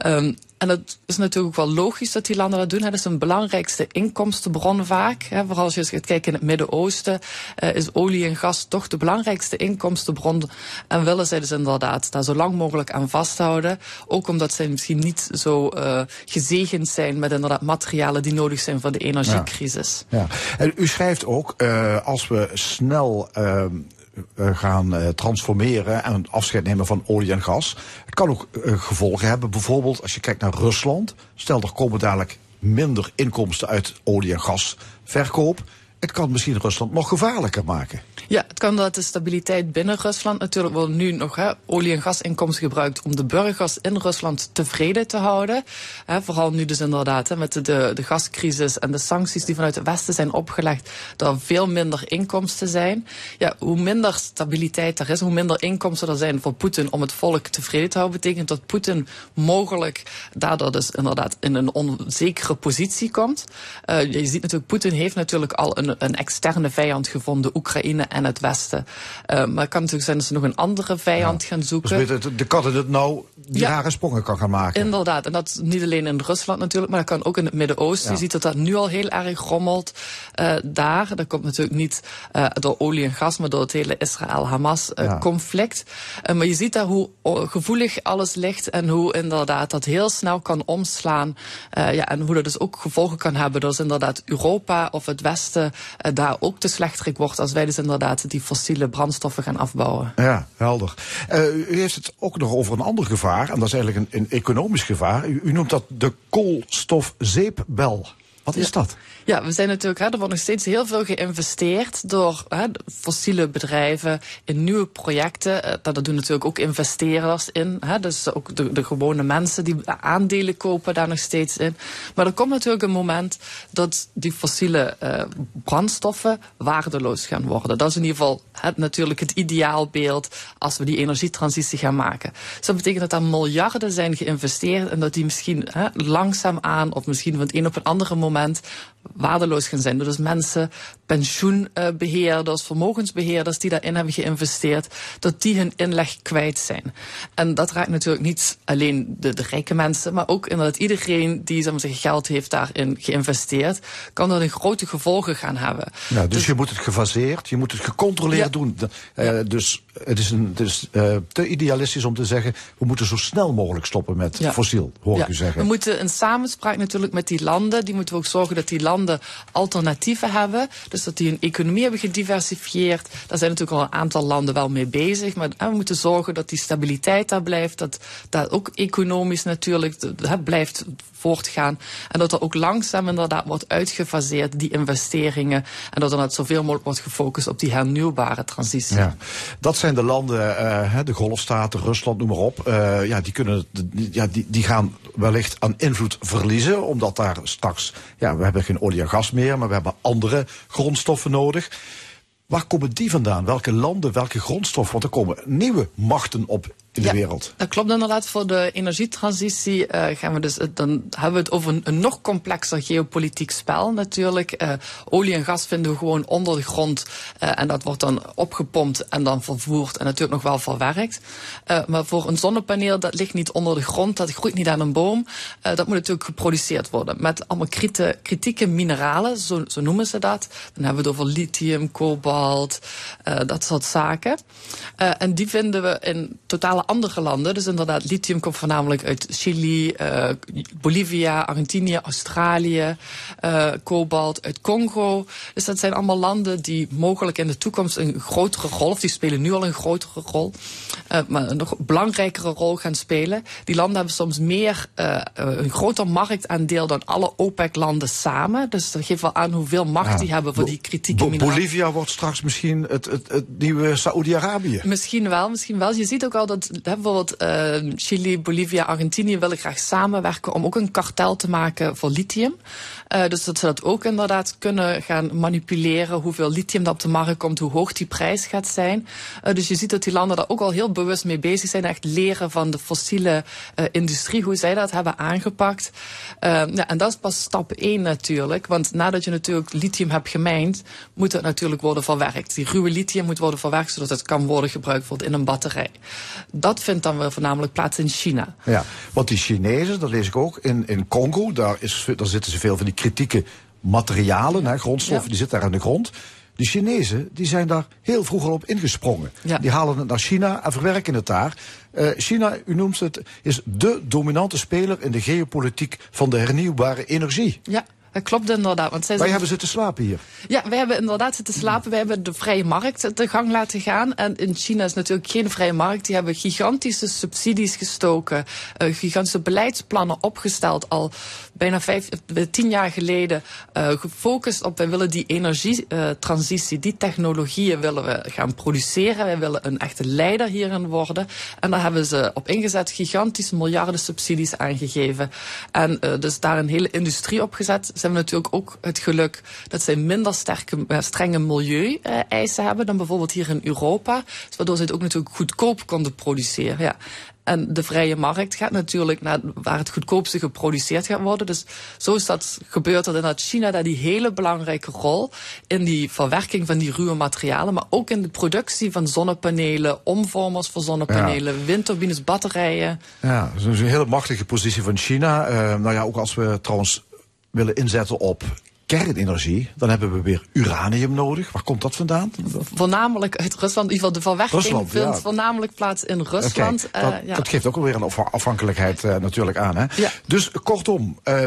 Um, En dat is natuurlijk ook wel logisch dat die landen dat doen. Dat is een belangrijkste inkomstenbron vaak. Vooral als je eens gaat kijken in het Midden-Oosten, uh, is olie en gas toch de belangrijkste inkomstenbron. En willen zij dus inderdaad daar zo lang mogelijk aan vasthouden. Ook omdat zij misschien niet zo uh, gezegend zijn met inderdaad materialen die nodig zijn voor de energiecrisis. Ja. ja. En u schrijft ook, uh, als we snel ehm, gaan uh, transformeren en afscheid nemen van olie en gas. Het kan ook uh, gevolgen hebben, bijvoorbeeld als je kijkt naar Rusland. Stel, er komen dadelijk minder inkomsten uit olie- en gasverkoop. Het kan misschien Rusland nog gevaarlijker maken. Ja, het kan dat de stabiliteit binnen Rusland. Natuurlijk worden nu nog hè, olie- en gasinkomsten gebruikt om de burgers in Rusland tevreden te houden. Hè, vooral nu dus inderdaad hè, met de, de gascrisis en de sancties die vanuit het Westen zijn opgelegd, dat er veel minder inkomsten zijn. Ja, hoe minder stabiliteit er is, hoe minder inkomsten er zijn voor Poetin om het volk tevreden te houden, betekent dat Poetin mogelijk daardoor dus inderdaad in een onzekere positie komt. Uh, je ziet natuurlijk, Poetin heeft natuurlijk al een, een externe vijand gevonden, Oekraïne en het Westen. Uh, maar het kan natuurlijk zijn dat ze nog een andere vijand ja. gaan zoeken. Dus de kat in het nou die ja. rare sprongen kan gaan maken. Inderdaad, en dat niet alleen in Rusland natuurlijk, maar dat kan ook in het Midden-Oosten. Ja. Je ziet dat dat nu al heel erg rommelt uh, daar. Dat komt natuurlijk niet uh, door olie en gas, maar door het hele Israël-Hamas-conflict. Maar je ziet daar hoe gevoelig alles ligt en hoe inderdaad dat heel snel kan omslaan. ja, en hoe dat dus ook gevolgen kan hebben. Dus inderdaad Europa of het Westen daar ook te slechterik wordt als wij dus inderdaad die fossiele brandstoffen gaan afbouwen. Ja, helder. Uh, u heeft het ook nog over een ander gevaar, en dat is eigenlijk een, een economisch gevaar. U, u noemt dat de koolstofzeepbel. Wat is dat? Ja, we zijn natuurlijk, hè, er wordt nog steeds heel veel geïnvesteerd door hè, fossiele bedrijven in nieuwe projecten. Daar doen natuurlijk ook investeerders in. Hè, dus ook de, de gewone mensen die aandelen kopen daar nog steeds in. Maar er komt natuurlijk een moment dat die fossiele uh, brandstoffen waardeloos gaan worden. Dat is in ieder geval het, natuurlijk het ideaalbeeld als we die energietransitie gaan maken. Dus dat betekent dat er miljarden zijn geïnvesteerd en dat die misschien hè, langzaamaan of misschien van het een op een andere moment maand waardeloos gaan zijn. Dus mensen, pensioenbeheerders, vermogensbeheerders die daarin hebben geïnvesteerd, dat die hun inleg kwijt zijn. En dat raakt natuurlijk niet alleen de, de rijke mensen, maar ook inderdaad iedereen die zeg maar, geld heeft daarin geïnvesteerd, kan dat een grote gevolgen gaan hebben. Ja, dus, dus je moet het gefaseerd, je moet het gecontroleerd ja. doen. Uh, dus het is, een, het is uh, te idealistisch om te zeggen, we moeten zo snel mogelijk stoppen met ja. fossiel, hoor ik u zeggen. We moeten een samenspraak natuurlijk met die landen, die moeten we ook zorgen dat die landen alternatieven hebben. Dus dat die hun economie hebben gediversifieerd. Daar zijn natuurlijk al een aantal landen wel mee bezig. Maar we moeten zorgen dat die stabiliteit daar blijft. Dat dat ook economisch natuurlijk hè, blijft voortgaan. En dat er ook langzaam inderdaad wordt uitgefaseerd, die investeringen. En dat er net zoveel mogelijk wordt gefocust op die hernieuwbare transitie. Ja. Dat zijn de landen, uh, de golfstaten, Rusland, noem maar op. Uh, ja, die, kunnen, ja, die, die gaan wellicht aan invloed verliezen. Omdat daar straks, ja, we hebben geen olie en gas meer, maar we hebben andere grondstoffen nodig. Waar komen die vandaan? Welke landen, welke grondstoffen? Want er komen nieuwe machten op in de ja, wereld. Dat klopt inderdaad. Voor de energietransitie uh, gaan we dus, dan hebben we het over een, een nog complexer geopolitiek spel natuurlijk. Uh, olie en gas vinden we gewoon onder de grond uh, en dat wordt dan opgepompt en dan vervoerd en natuurlijk nog wel verwerkt. maar voor een zonnepaneel, dat ligt niet onder de grond, dat groeit niet aan een boom. dat moet natuurlijk geproduceerd worden met allemaal krite, kritieke mineralen, zo, zo, noemen ze dat. Dan hebben we het over lithium, kobalt, dat soort zaken. en die vinden we in totale andere landen. Dus inderdaad, lithium komt voornamelijk uit Chili, uh, Bolivia, Argentinië, Australië, uh, kobalt uit Congo. Dus dat zijn allemaal landen die mogelijk in de toekomst een grotere rol, of die spelen nu al een grotere rol, uh, maar een nog belangrijkere rol gaan spelen. Die landen hebben soms meer, een groter marktaandeel dan alle OPEC-landen samen. Dus dat geeft wel aan hoeveel macht ja. die hebben voor die kritieke Bo mineralen. Bolivia wordt straks misschien het, het, het nieuwe Saoedi-Arabië. Misschien wel, misschien wel. Je ziet ook al dat bijvoorbeeld uh, Chili, Bolivia, Argentinië willen graag samenwerken om ook een kartel te maken voor lithium. Uh, dus dat ze dat ook inderdaad kunnen gaan manipuleren. Hoeveel lithium dat op de markt komt, hoe hoog die prijs gaat zijn. Uh, dus je ziet dat die landen daar ook al heel bewust mee bezig zijn. Echt leren van de fossiele uh, industrie, hoe zij dat hebben aangepakt. ja, en dat is pas stap 1 natuurlijk. Want nadat je natuurlijk lithium hebt gemijnd, moet het natuurlijk worden verwerkt. Die ruwe lithium moet worden verwerkt zodat het kan worden gebruikt in een batterij. dat vindt dan weer voornamelijk plaats in China. Ja, want die Chinezen, dat lees ik ook, in, in Congo, daar, is, daar zitten ze veel van die kritieke materialen, hè, grondstoffen, die zitten daar in de grond. De Chinezen die zijn daar heel vroeg al op ingesprongen. Ja. Die halen het naar China en verwerken het daar. Eh, China, u noemt het, is de dominante speler in de geopolitiek van de hernieuwbare energie. Ja, dat klopt inderdaad. Want zij Wij hebben zitten slapen hier. Ja, wij hebben inderdaad zitten slapen. Wij hebben de vrije markt de gang laten gaan. En in China is natuurlijk geen vrije markt. Die hebben gigantische subsidies gestoken. eh, gigantische beleidsplannen opgesteld. Al bijna vijf, eh, tien jaar geleden. eh, gefocust op, wij willen die energietransitie, die technologieën willen we gaan produceren. Wij willen een echte leider hierin worden. En daar hebben ze op ingezet gigantische miljarden subsidies aangegeven. En dus daar een hele industrie op gezet. Ze hebben natuurlijk ook het geluk dat zij minder sterke, eh, strenge milieu-eisen hebben dan bijvoorbeeld hier in Europa. Dus waardoor ze het ook natuurlijk goedkoop konden produceren. Ja. En de vrije markt gaat natuurlijk naar waar het goedkoopste geproduceerd gaat worden. Dus zo is dat gebeurd dat inderdaad China daar die hele belangrijke rol in die verwerking van die ruwe materialen, maar ook in de productie van zonnepanelen, omvormers voor zonnepanelen, windturbines, batterijen. Ja, dat is een hele machtige positie van China. Eh, nou ja, ook als we trouwens willen inzetten op kernenergie, dan hebben we weer uranium nodig. Waar komt dat vandaan? Voornamelijk uit Rusland. In ieder geval de verwerking Rusland, vindt ja. voornamelijk plaats in Rusland. dat, Eh, ja. dat geeft ook alweer een afha- afhankelijkheid eh, natuurlijk aan. Hè? Ja. Dus kortom, eh,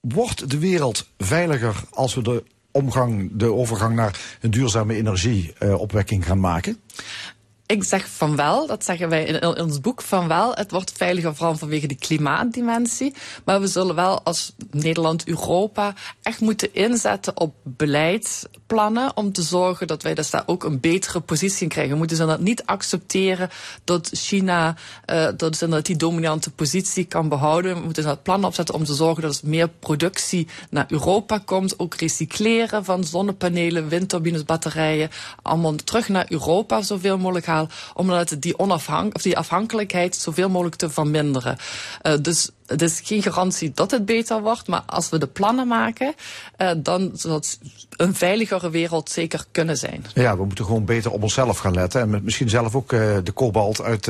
wordt de wereld veiliger als we de, omgang, de overgang naar een duurzame energieopwekking gaan maken? Ik zeg van wel, dat zeggen wij in, ons boek van wel. Het wordt veiliger vooral vanwege de klimaatdimensie. Maar we zullen wel als Nederland, Europa echt moeten inzetten op beleidsplannen. Om te zorgen dat wij dus daar ook een betere positie in krijgen. We moeten ze dat niet accepteren dat China eh, dat dat die dominante positie kan behouden. We moeten daar plannen opzetten om te zorgen dat er meer productie naar Europa komt. Ook recycleren van zonnepanelen, windturbines, batterijen. Allemaal terug naar Europa zoveel mogelijk. Om die, onafhank of die afhankelijkheid zoveel mogelijk te verminderen. Eh, dus het is geen garantie dat het beter wordt. Maar als we de plannen maken, eh, dan zal het een veiligere wereld zeker kunnen zijn. Ja, we moeten gewoon beter op onszelf gaan letten. En misschien zelf ook eh, de kobalt uit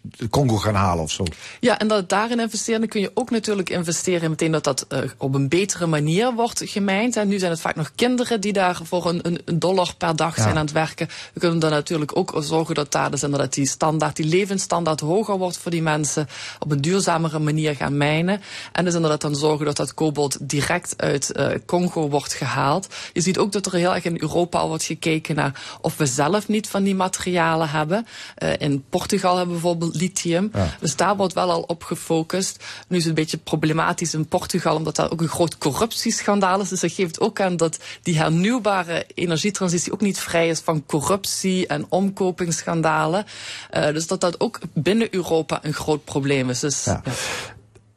de Congo gaan halen of zo. Ja, en dat daarin investeren, dan kun je ook natuurlijk investeren meteen dat dat eh, op een betere manier wordt gemijnd. En nu zijn het vaak nog kinderen die daar voor een, een, dollar per dag Ja. zijn aan het werken. We kunnen dan natuurlijk ook zorgen dat daar dus inderdaad die standaard, die levensstandaard hoger wordt voor die mensen. Op een duurzamere manier gaan mijnen. En dus inderdaad dan zorgen dat dat kobold direct uit eh, Congo wordt gehaald. Je ziet ook dat er heel erg in Europa al wordt gekeken naar of we zelf niet van die materialen hebben. Eh, in Portugal hebben we bijvoorbeeld lithium. Ja. Dus daar wordt wel al op gefocust. Nu is het een beetje problematisch in Portugal, omdat daar ook een groot corruptieschandaal is. Dus dat geeft ook aan dat die hernieuwbare energietransitie ook niet vrij is van corruptie en omkopingsschandalen. Eh, dus dat dat ook binnen Europa een groot probleem is. Dus, Ja. ja.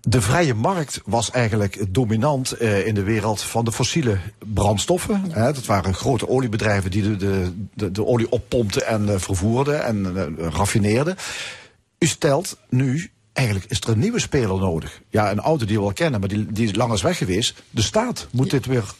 De vrije markt was eigenlijk dominant eh, in de wereld van de fossiele brandstoffen. Dat waren grote oliebedrijven die de, de, de, de olie oppompten en eh, vervoerden en raffineerden. U stelt nu, eigenlijk is er een nieuwe speler nodig. Ja, een auto die we wel kennen, maar die, die is lang is weg geweest. De staat moet dit weer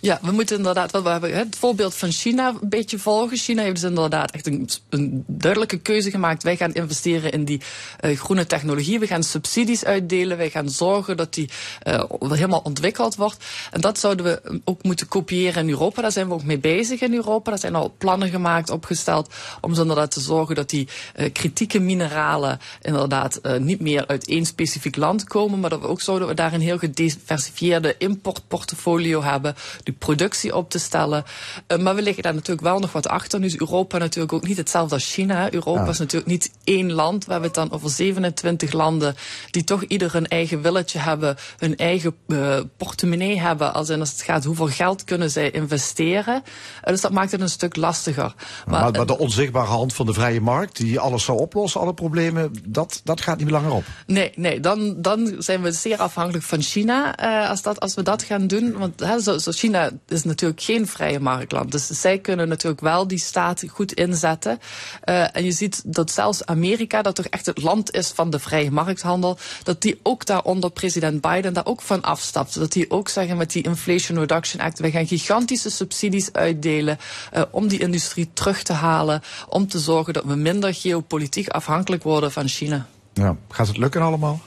Ja, we moeten inderdaad, we hebben het voorbeeld van China een beetje volgen. China heeft dus inderdaad echt een, een duidelijke keuze gemaakt. Wij gaan investeren in die eh, groene technologie. We gaan subsidies uitdelen. Wij gaan zorgen dat die eh, helemaal ontwikkeld wordt. En dat zouden we ook moeten kopiëren in Europa. Daar zijn we ook mee bezig in Europa. Daar zijn al plannen gemaakt, opgesteld, om zo inderdaad te zorgen dat die eh, kritieke mineralen inderdaad eh, niet meer uit één specifiek land komen, maar dat we ook dat we daar een heel gediversifieerde importportfolio hebben, die productie op te stellen. Eh, maar we liggen daar natuurlijk wel nog wat achter. Nu is Europa natuurlijk ook niet hetzelfde als China. Europa Ja. is natuurlijk niet één land. We hebben het dan over 27 landen die toch ieder een eigen willetje hebben, hun eigen eh, portemonnee hebben, als, in als het gaat hoeveel geld kunnen zij investeren. Eh, dus dat maakt het een stuk lastiger. Maar, maar de onzichtbare hand van de vrije markt, die alles zou oplossen, alle problemen, dat, dat gaat niet meer langer op. Nee, nee dan, dan zijn we zeer afhankelijk van China als, dat, als we dat gaan doen. Want zo, China is natuurlijk geen vrije marktland. Dus zij kunnen natuurlijk wel die staat goed inzetten. Uh, en je ziet dat zelfs Amerika, dat toch echt het land is van de vrije markthandel, dat die ook daar onder president Biden daar ook van afstapt. Dat die ook zeggen met die Inflation Reduction Act, wij gaan gigantische subsidies uitdelen uh, om die industrie terug te halen, om te zorgen dat we minder geopolitiek afhankelijk worden van China. Ja, gaat het lukken allemaal?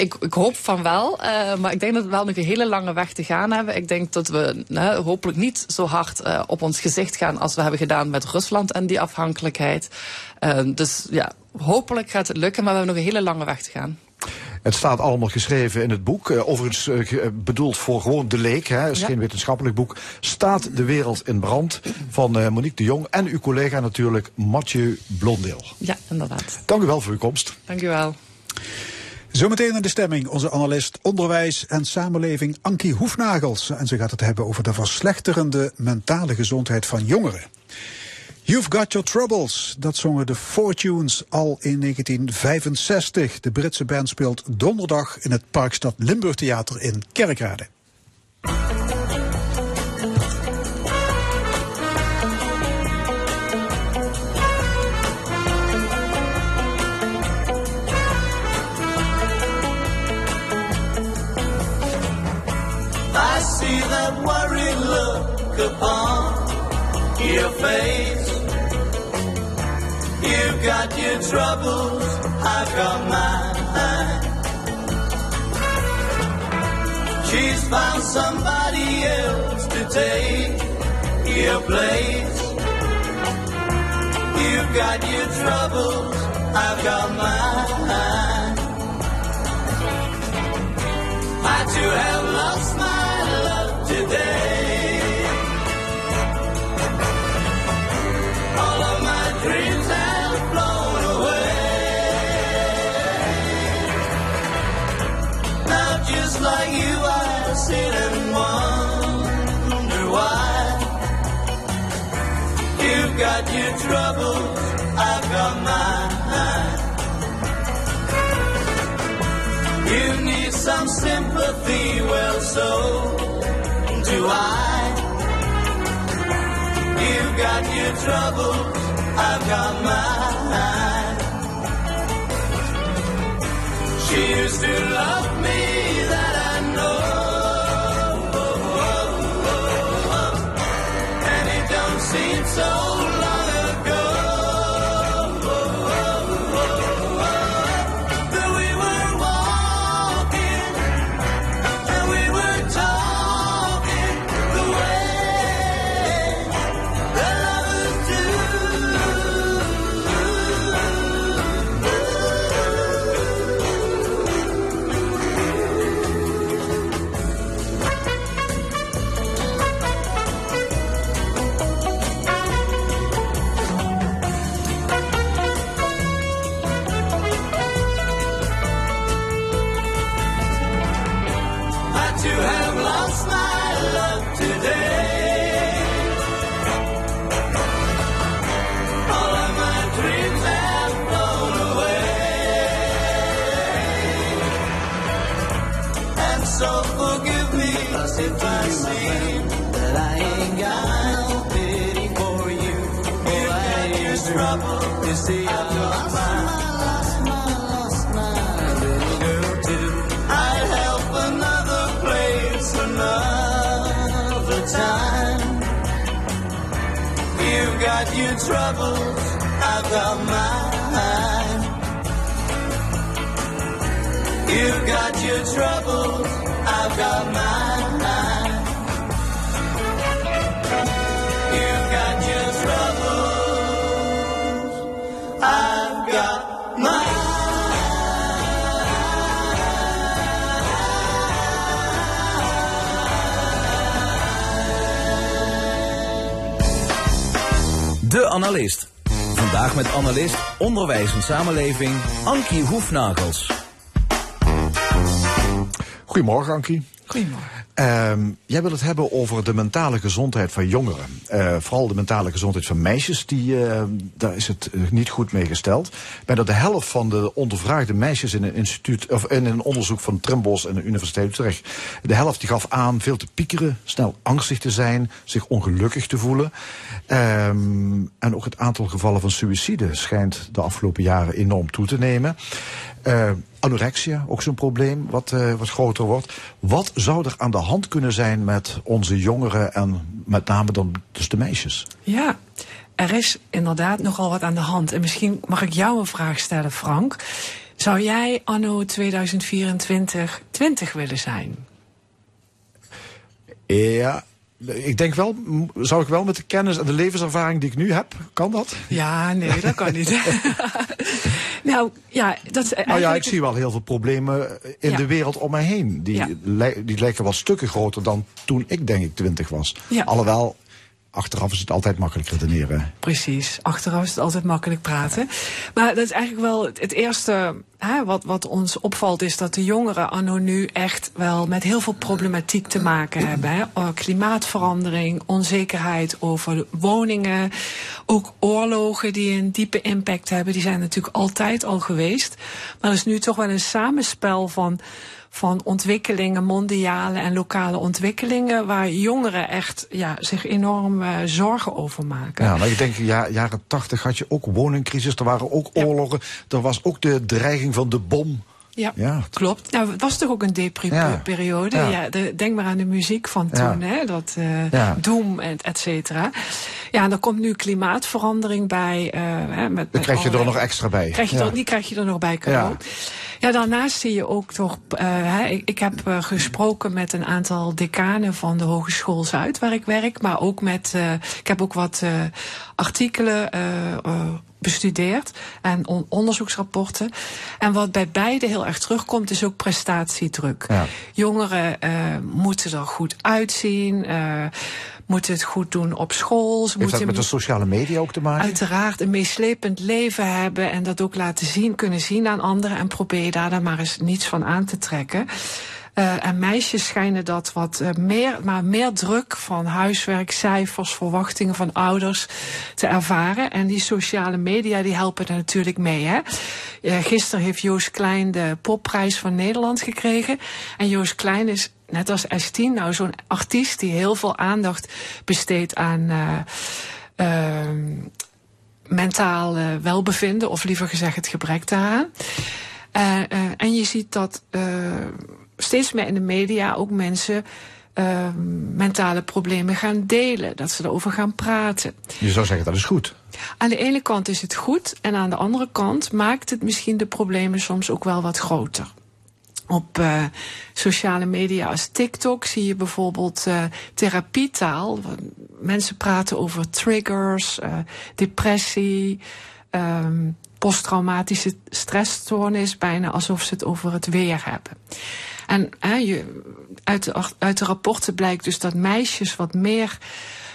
Ik, ik, hoop van wel, uh, maar ik denk dat we wel nog een hele lange weg te gaan hebben. Ik denk dat we hopelijk niet zo hard uh, op ons gezicht gaan als we hebben gedaan met Rusland en die afhankelijkheid. dus ja, hopelijk gaat het lukken, maar we hebben nog een hele lange weg te gaan. Het staat allemaal geschreven in het boek. Uh, overigens uh, bedoeld voor gewoon de leek. Hè. Het is ja. geen wetenschappelijk boek. Staat de wereld in brand? Van uh, Monique de Jong en uw collega natuurlijk Mathieu Blondeel. Ja, inderdaad. Dank u wel voor uw komst. Dank u wel. Zometeen in de stemming onze analist onderwijs en samenleving Ankie Hoefnagels. En ze gaat het hebben over de verslechterende mentale gezondheid van jongeren. You've Got Your Troubles, dat zongen de Fortunes al in 1965. De Britse band speelt donderdag in het Parkstad Limburg Theater in Kerkrade. I see that worried look upon your face. You've got your troubles, I've got mine. She's found somebody else to take your place. You've got your troubles, I've got mine. I too have lost my got your troubles, I've got mine. You need some sympathy, well, so do I. You've got your troubles, I've got mine. She used to love me, that you see I've lost my, lost my, lost my little girl too. I'd help another place another time. You've got your troubles, I've got mine. You've got your troubles, I've got mine. De Analist. Vandaag met analist onderwijs en samenleving Ankie Hoefnagels. Goedemorgen, Ankie. Goedemorgen. Ehm, jij wil het hebben over de mentale gezondheid van jongeren. Eh, vooral de mentale gezondheid van meisjes, die, eh, daar is het eh, niet goed mee gesteld. Bijna de helft van de ondervraagde meisjes in een, instituut, of in een onderzoek van Trimbos en de Universiteit Utrecht, de helft die gaf aan veel te piekeren, snel angstig te zijn, zich ongelukkig te voelen. Ehm, en ook het aantal gevallen van suïcide schijnt de afgelopen jaren enorm toe te nemen. Anorexia, ook zo'n probleem wat, eh, wat groter wordt. Wat zou er aan de hand kunnen zijn met onze jongeren en met name dan dus de meisjes? Ja, er is inderdaad nogal wat aan de hand. En misschien mag ik jou een vraag stellen, Frank. Zou jij anno 2024 20 willen zijn? Ja, ik denk wel, zou ik wel met de kennis en de levenservaring die ik nu heb, kan dat? Ja, nee, dat kan niet. nou, ja, dat is Nou ja, ik eigenlijk- zie wel heel veel problemen in Ja. de wereld om mij heen. Die, Ja. li- die lijken wel stukken groter dan toen ik denk ik twintig was. Ja. Alhoewel, achteraf is het altijd makkelijk redeneren. Precies, achteraf is het altijd makkelijk praten. Maar dat is eigenlijk wel het eerste hè, wat, wat ons opvalt, is dat de jongeren anno nu echt wel met heel veel problematiek te maken hebben. Hè. Oh, Klimaatverandering, onzekerheid over woningen, ook oorlogen die een diepe impact hebben. Die zijn natuurlijk altijd al geweest. Maar er is nu toch wel een samenspel van van ontwikkelingen, mondiale en lokale ontwikkelingen, waar jongeren echt ja, zich enorm eh, zorgen over maken. Ja, maar ik denk, ja, jaren tachtig had je ook woningcrisis, er waren ook Ja. oorlogen, er was ook de dreiging van de bom. Ja, Ja. klopt. Nou, het was toch ook een depri-periode. Ja. Ja. de- denk maar aan de muziek van Ja. toen, hè? dat Ja. Doom en et cetera. Ja, en er komt nu klimaatverandering bij. eh, hè, met, Dan met krijg je er nog extra bij. Krijg je er, die krijg je er nog bij cadeau. Ja. daarnaast zie je ook toch. eh, hè, ik, ik heb gesproken met een aantal decanen van de Hogeschool Zuid, waar ik werk. Maar ook met. ik heb ook wat artikelen. Bestudeerd en on- onderzoeksrapporten. En wat bij beide heel erg terugkomt, is ook prestatiedruk. Ja. Jongeren eh, moeten er goed uitzien, eh, moeten het goed doen op school. Ze Heeft dat met de sociale media ook te maken? uiteraard een meeslepend leven hebben en dat ook laten zien, kunnen zien aan anderen en probeer daar dan maar eens niets van aan te trekken. Eh, en meisjes schijnen dat wat eh, meer, maar meer druk van huiswerk, cijfers, verwachtingen van ouders te ervaren. En die sociale media die helpen er natuurlijk mee. Hè? Eh, gisteren heeft Joost Klein de popprijs van Nederland gekregen. En Joost Klein is net als S10 nou zo'n artiest die heel veel aandacht besteedt aan. eh, ehm, mentaal welbevinden, of liever gezegd het gebrek daaraan. En je ziet dat steeds meer in de media ook mensen eh, mentale problemen gaan delen, dat ze erover gaan praten. Je zou zeggen, dat is goed. Aan de ene kant is het goed en aan de andere kant maakt het misschien de problemen soms ook wel wat groter. Op eh, sociale media als TikTok zie je bijvoorbeeld eh, therapietaal. Mensen praten over triggers, eh, depressie, ehm, posttraumatische stressstoornis, bijna alsof ze het over het weer hebben. En uit, de, uit de rapporten blijkt dus dat meisjes wat meer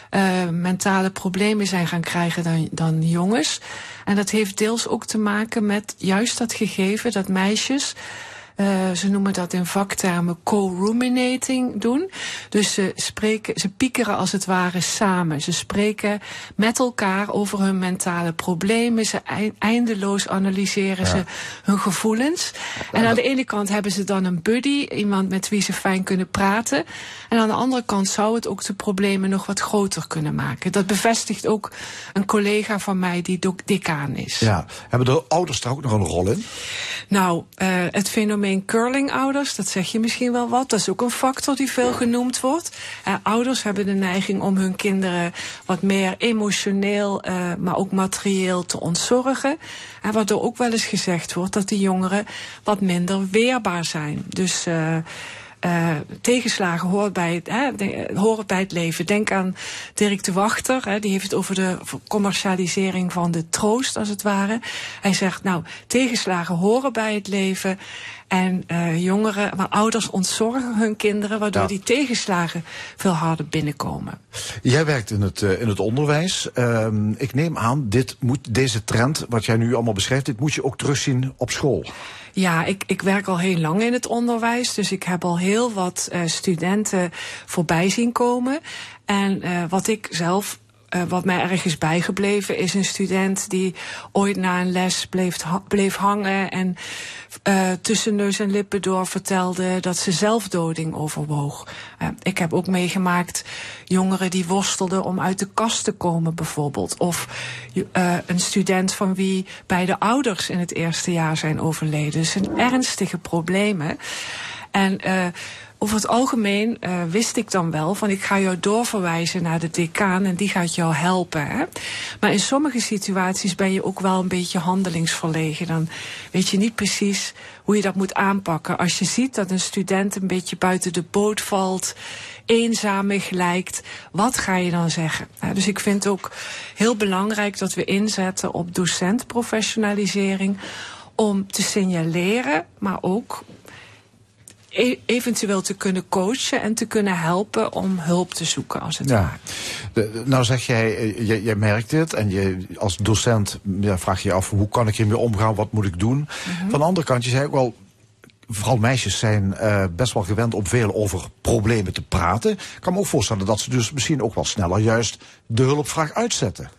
eh, mentale problemen zijn gaan krijgen dan, dan jongens. En dat heeft deels ook te maken met juist dat gegeven dat meisjes. Eh, ze noemen dat in vaktermen co-ruminating doen. Dus ze spreken, ze piekeren als het ware samen. Ze spreken met elkaar over hun mentale problemen. Ze ei- eindeloos analyseren ze hun gevoelens. En aan de ene kant hebben ze dan een buddy, iemand met wie ze fijn kunnen praten. En aan de andere kant zou het ook de problemen nog wat groter kunnen maken. Dat bevestigt ook een collega van mij die decaan is. Ja. Hebben de ouders daar ook nog een rol in? Nou, eh, het fenomeen curlingouders, dat zeg je misschien wel wat. Dat is ook een factor die veel genoemd wordt. Ouders hebben de neiging om hun kinderen wat meer emotioneel, eh, maar ook materieel te ontzorgen. En waardoor ook wel eens gezegd wordt dat die jongeren wat minder weerbaar zijn. Dus. eh eh, tegenslagen hoort bij, hè, de- horen bij het leven. Denk aan Dirk de Wachter, hè, die heeft het over de commercialisering van de troost, als het ware. Hij zegt, nou, tegenslagen horen bij het leven. En eh, jongeren, maar ouders ontzorgen hun kinderen, waardoor Ja. die tegenslagen veel harder binnenkomen. Jij werkt in het, eh, in het onderwijs. Ehm, ik neem aan, dit moet, deze trend, wat jij nu allemaal beschrijft, dit moet je ook terugzien op school. Ja, ik, ik werk al heel lang in het onderwijs, dus ik heb al heel wat eh, studenten voorbij zien komen. En eh, wat ik zelf, eh, wat mij erg is bijgebleven, is een student die ooit na een les bleef, bleef hangen en eh, tussen neus en lippen door vertelde dat ze zelfdoding overwoog. Eh, ik heb ook meegemaakt jongeren die worstelden om uit de kast te komen, bijvoorbeeld. Of een student van wie beide ouders in het eerste jaar zijn overleden. Dus zijn ernstige problemen. En over het algemeen eh, wist ik dan wel van ik ga jou doorverwijzen naar de decaan en die gaat jou helpen. Hè? Maar in sommige situaties ben je ook wel een beetje handelingsverlegen. Dan weet je niet precies hoe je dat moet aanpakken. Als je ziet dat een student een beetje buiten de boot valt, eenzamig lijkt, wat ga je dan zeggen? Ja, dus ik vind ook heel belangrijk dat we inzetten op docentprofessionalisering om te signaleren, maar ook e- eventueel te kunnen coachen en te kunnen helpen om hulp te zoeken als het Ja. ware. De- de- nou zeg jij, eh, jij, jij merkt dit en je, als docent ja, vraag je je af hoe kan ik hiermee omgaan, wat moet ik doen. Van de andere kant, je zei ook wel, vooral meisjes zijn eh, best wel gewend om veel over problemen te praten. Ik kan me ook voorstellen dat ze dus misschien ook wel sneller juist de hulpvraag uitzetten.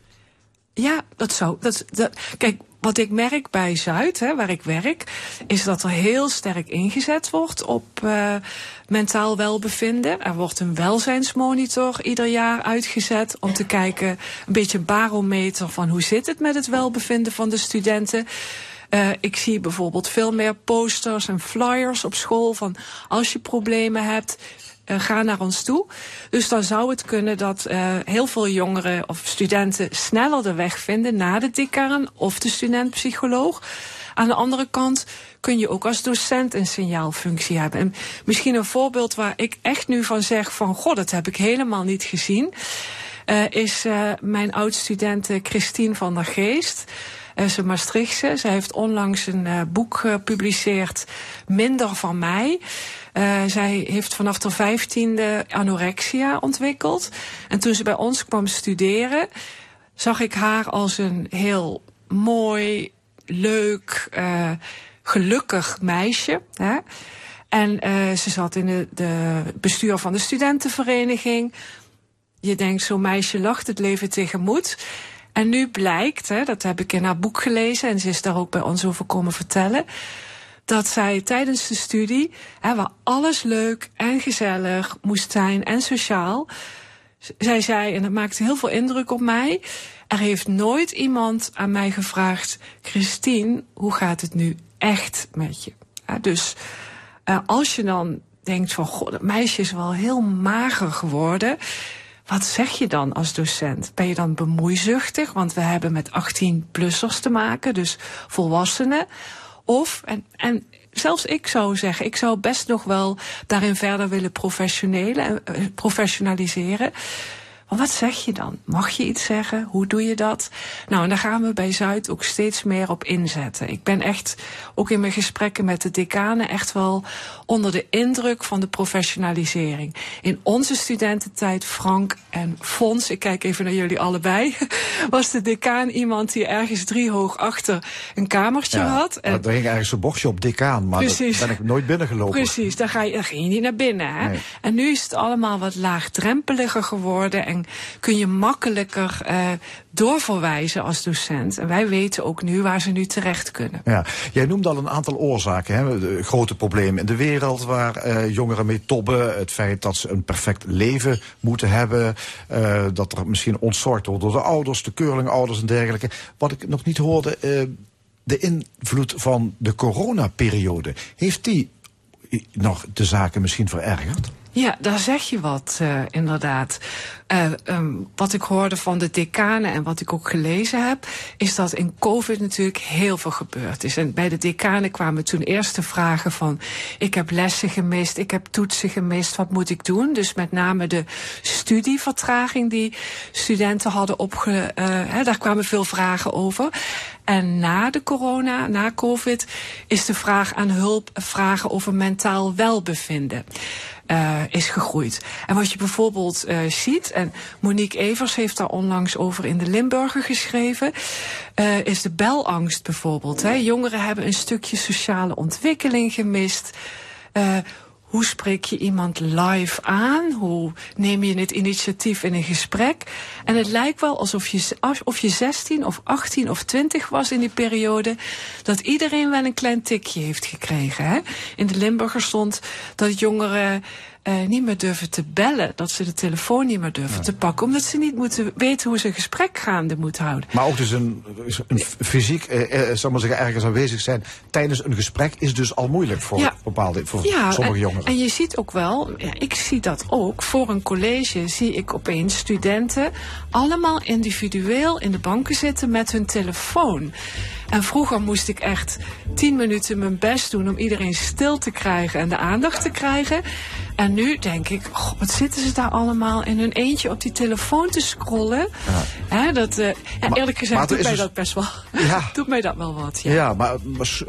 Ja, dat zou. Dat, dat, kijk, wat ik merk bij Zuid, hè, waar ik werk, is dat er heel sterk ingezet wordt op eh, mentaal welbevinden. Er wordt een welzijnsmonitor ieder jaar uitgezet om te kijken, een beetje barometer van hoe zit het met het welbevinden van de studenten. Eh, ik zie bijvoorbeeld veel meer posters en flyers op school van als je problemen hebt, eh, ga naar ons toe. Dus dan zou het kunnen dat eh, heel veel jongeren of studenten sneller de weg vinden naar de decaan of de studentpsycholoog. Aan de andere kant kun je ook als docent een signaalfunctie hebben. En misschien een voorbeeld waar ik echt nu van zeg van... goh, dat heb ik helemaal niet gezien... eh, is eh, mijn oud-studente Christine van der Geest... Eh, ze Maastrichtse. Zij heeft onlangs een boek gepubliceerd, Minder van mij. Eh, zij heeft vanaf haar vijftiende anorexia ontwikkeld. En toen ze bij ons kwam studeren, zag ik haar als een heel mooi, leuk, eh, gelukkig meisje. Hè? En eh, ze zat in het de bestuur van de studentenvereniging. Je denkt, zo'n meisje lacht het leven tegemoet. En nu blijkt, hè, dat heb ik in haar boek gelezen en ze is daar ook bij ons over komen vertellen, dat zij tijdens de studie, hè, waar alles leuk en gezellig moest zijn en sociaal, zij zei, en dat maakte heel veel indruk op mij, er heeft nooit iemand aan mij gevraagd, Christine, hoe gaat het nu echt met je? Ja, dus eh, als je dan denkt van, god, dat meisje is wel heel mager geworden. Wat zeg je dan als docent? Ben je dan bemoeizuchtig? Want we hebben met 18-plussers te maken, dus volwassenen. Of, en, en zelfs ik zou zeggen, ik zou best nog wel daarin verder willen eh, professionaliseren. Maar wat zeg je dan? Mag je iets zeggen? Hoe doe je dat? Nou, en daar gaan we bij Zuid ook steeds meer op inzetten. Ik ben echt, ook in mijn gesprekken met de decanen, echt wel onder de indruk van de professionalisering. In onze studententijd, Frank en Fons, ik kijk even naar jullie allebei, was de decaan iemand die ergens driehoog achter een kamertje had. maar er ging ergens een bochtje op decaan, maar Precies. daar ben ik nooit binnengelopen. Precies, daar, ga je, daar ging je niet naar binnen. Hè? Nee. En nu is het allemaal wat laagdrempeliger geworden en kun je makkelijker eh, doorverwijzen als docent. En wij weten ook nu waar ze nu terecht kunnen. Ja, jij noemde al een aantal oorzaken. Hè? De grote problemen in de wereld waar eh, jongeren mee tobben. Het feit dat ze een perfect leven moeten hebben. eh, dat er misschien ontzorgd wordt door de ouders, de keurlingouders en dergelijke. Wat ik nog niet hoorde, de invloed van de coronaperiode. Heeft die nog de zaken misschien verergerd? Ja, daar zeg je wat, uh, inderdaad. Uh, um, wat ik hoorde van de decanen en wat ik ook gelezen heb, is dat in COVID natuurlijk heel veel gebeurd is. En bij de decanen kwamen toen eerst de vragen van: ik heb lessen gemist, ik heb toetsen gemist, wat moet ik doen? Dus met name de studievertraging die studenten hadden opge. Hè, daar kwamen veel vragen over. En na de corona, na COVID, is de vraag aan hulp vragen over mentaal welbevinden uh, is gegroeid. En wat je bijvoorbeeld uh, ziet, en Monique Evers heeft daar onlangs over in de Limburger geschreven, uh, is de belangst bijvoorbeeld. Hè. Jongeren hebben een stukje sociale ontwikkeling gemist. Hoe spreek je iemand live aan? Hoe neem je het initiatief in een gesprek? En het lijkt wel alsof je, of je 16 of 18 of 20 was in die periode, dat iedereen wel een klein tikje heeft gekregen. Hè? In de Limburger stond dat jongeren uh, niet meer durven te bellen. Dat ze de telefoon niet meer durven te pakken. Omdat ze niet moeten weten hoe ze een gesprek gaande moeten houden. Maar ook dus een, een fysiek, eh, eh, zal maar zeggen, ergens aanwezig zijn tijdens een gesprek is dus al moeilijk voor ja. bepaalde, voor ja, sommige en, jongeren. En je ziet ook wel, ja, ik zie dat ook, voor een college zie ik opeens studenten allemaal individueel in de banken zitten met hun telefoon. En vroeger moest ik echt tien minuten mijn best doen om iedereen stil te krijgen en de aandacht te krijgen. En nu denk ik, wat zitten ze daar allemaal in hun eentje op die telefoon te scrollen. Ja. Hè, dat, uh, ja, Maar- eerlijk gezegd doet mij is dat best wel, Ja. doet mij dat wel wat. Ja. Ja, maar,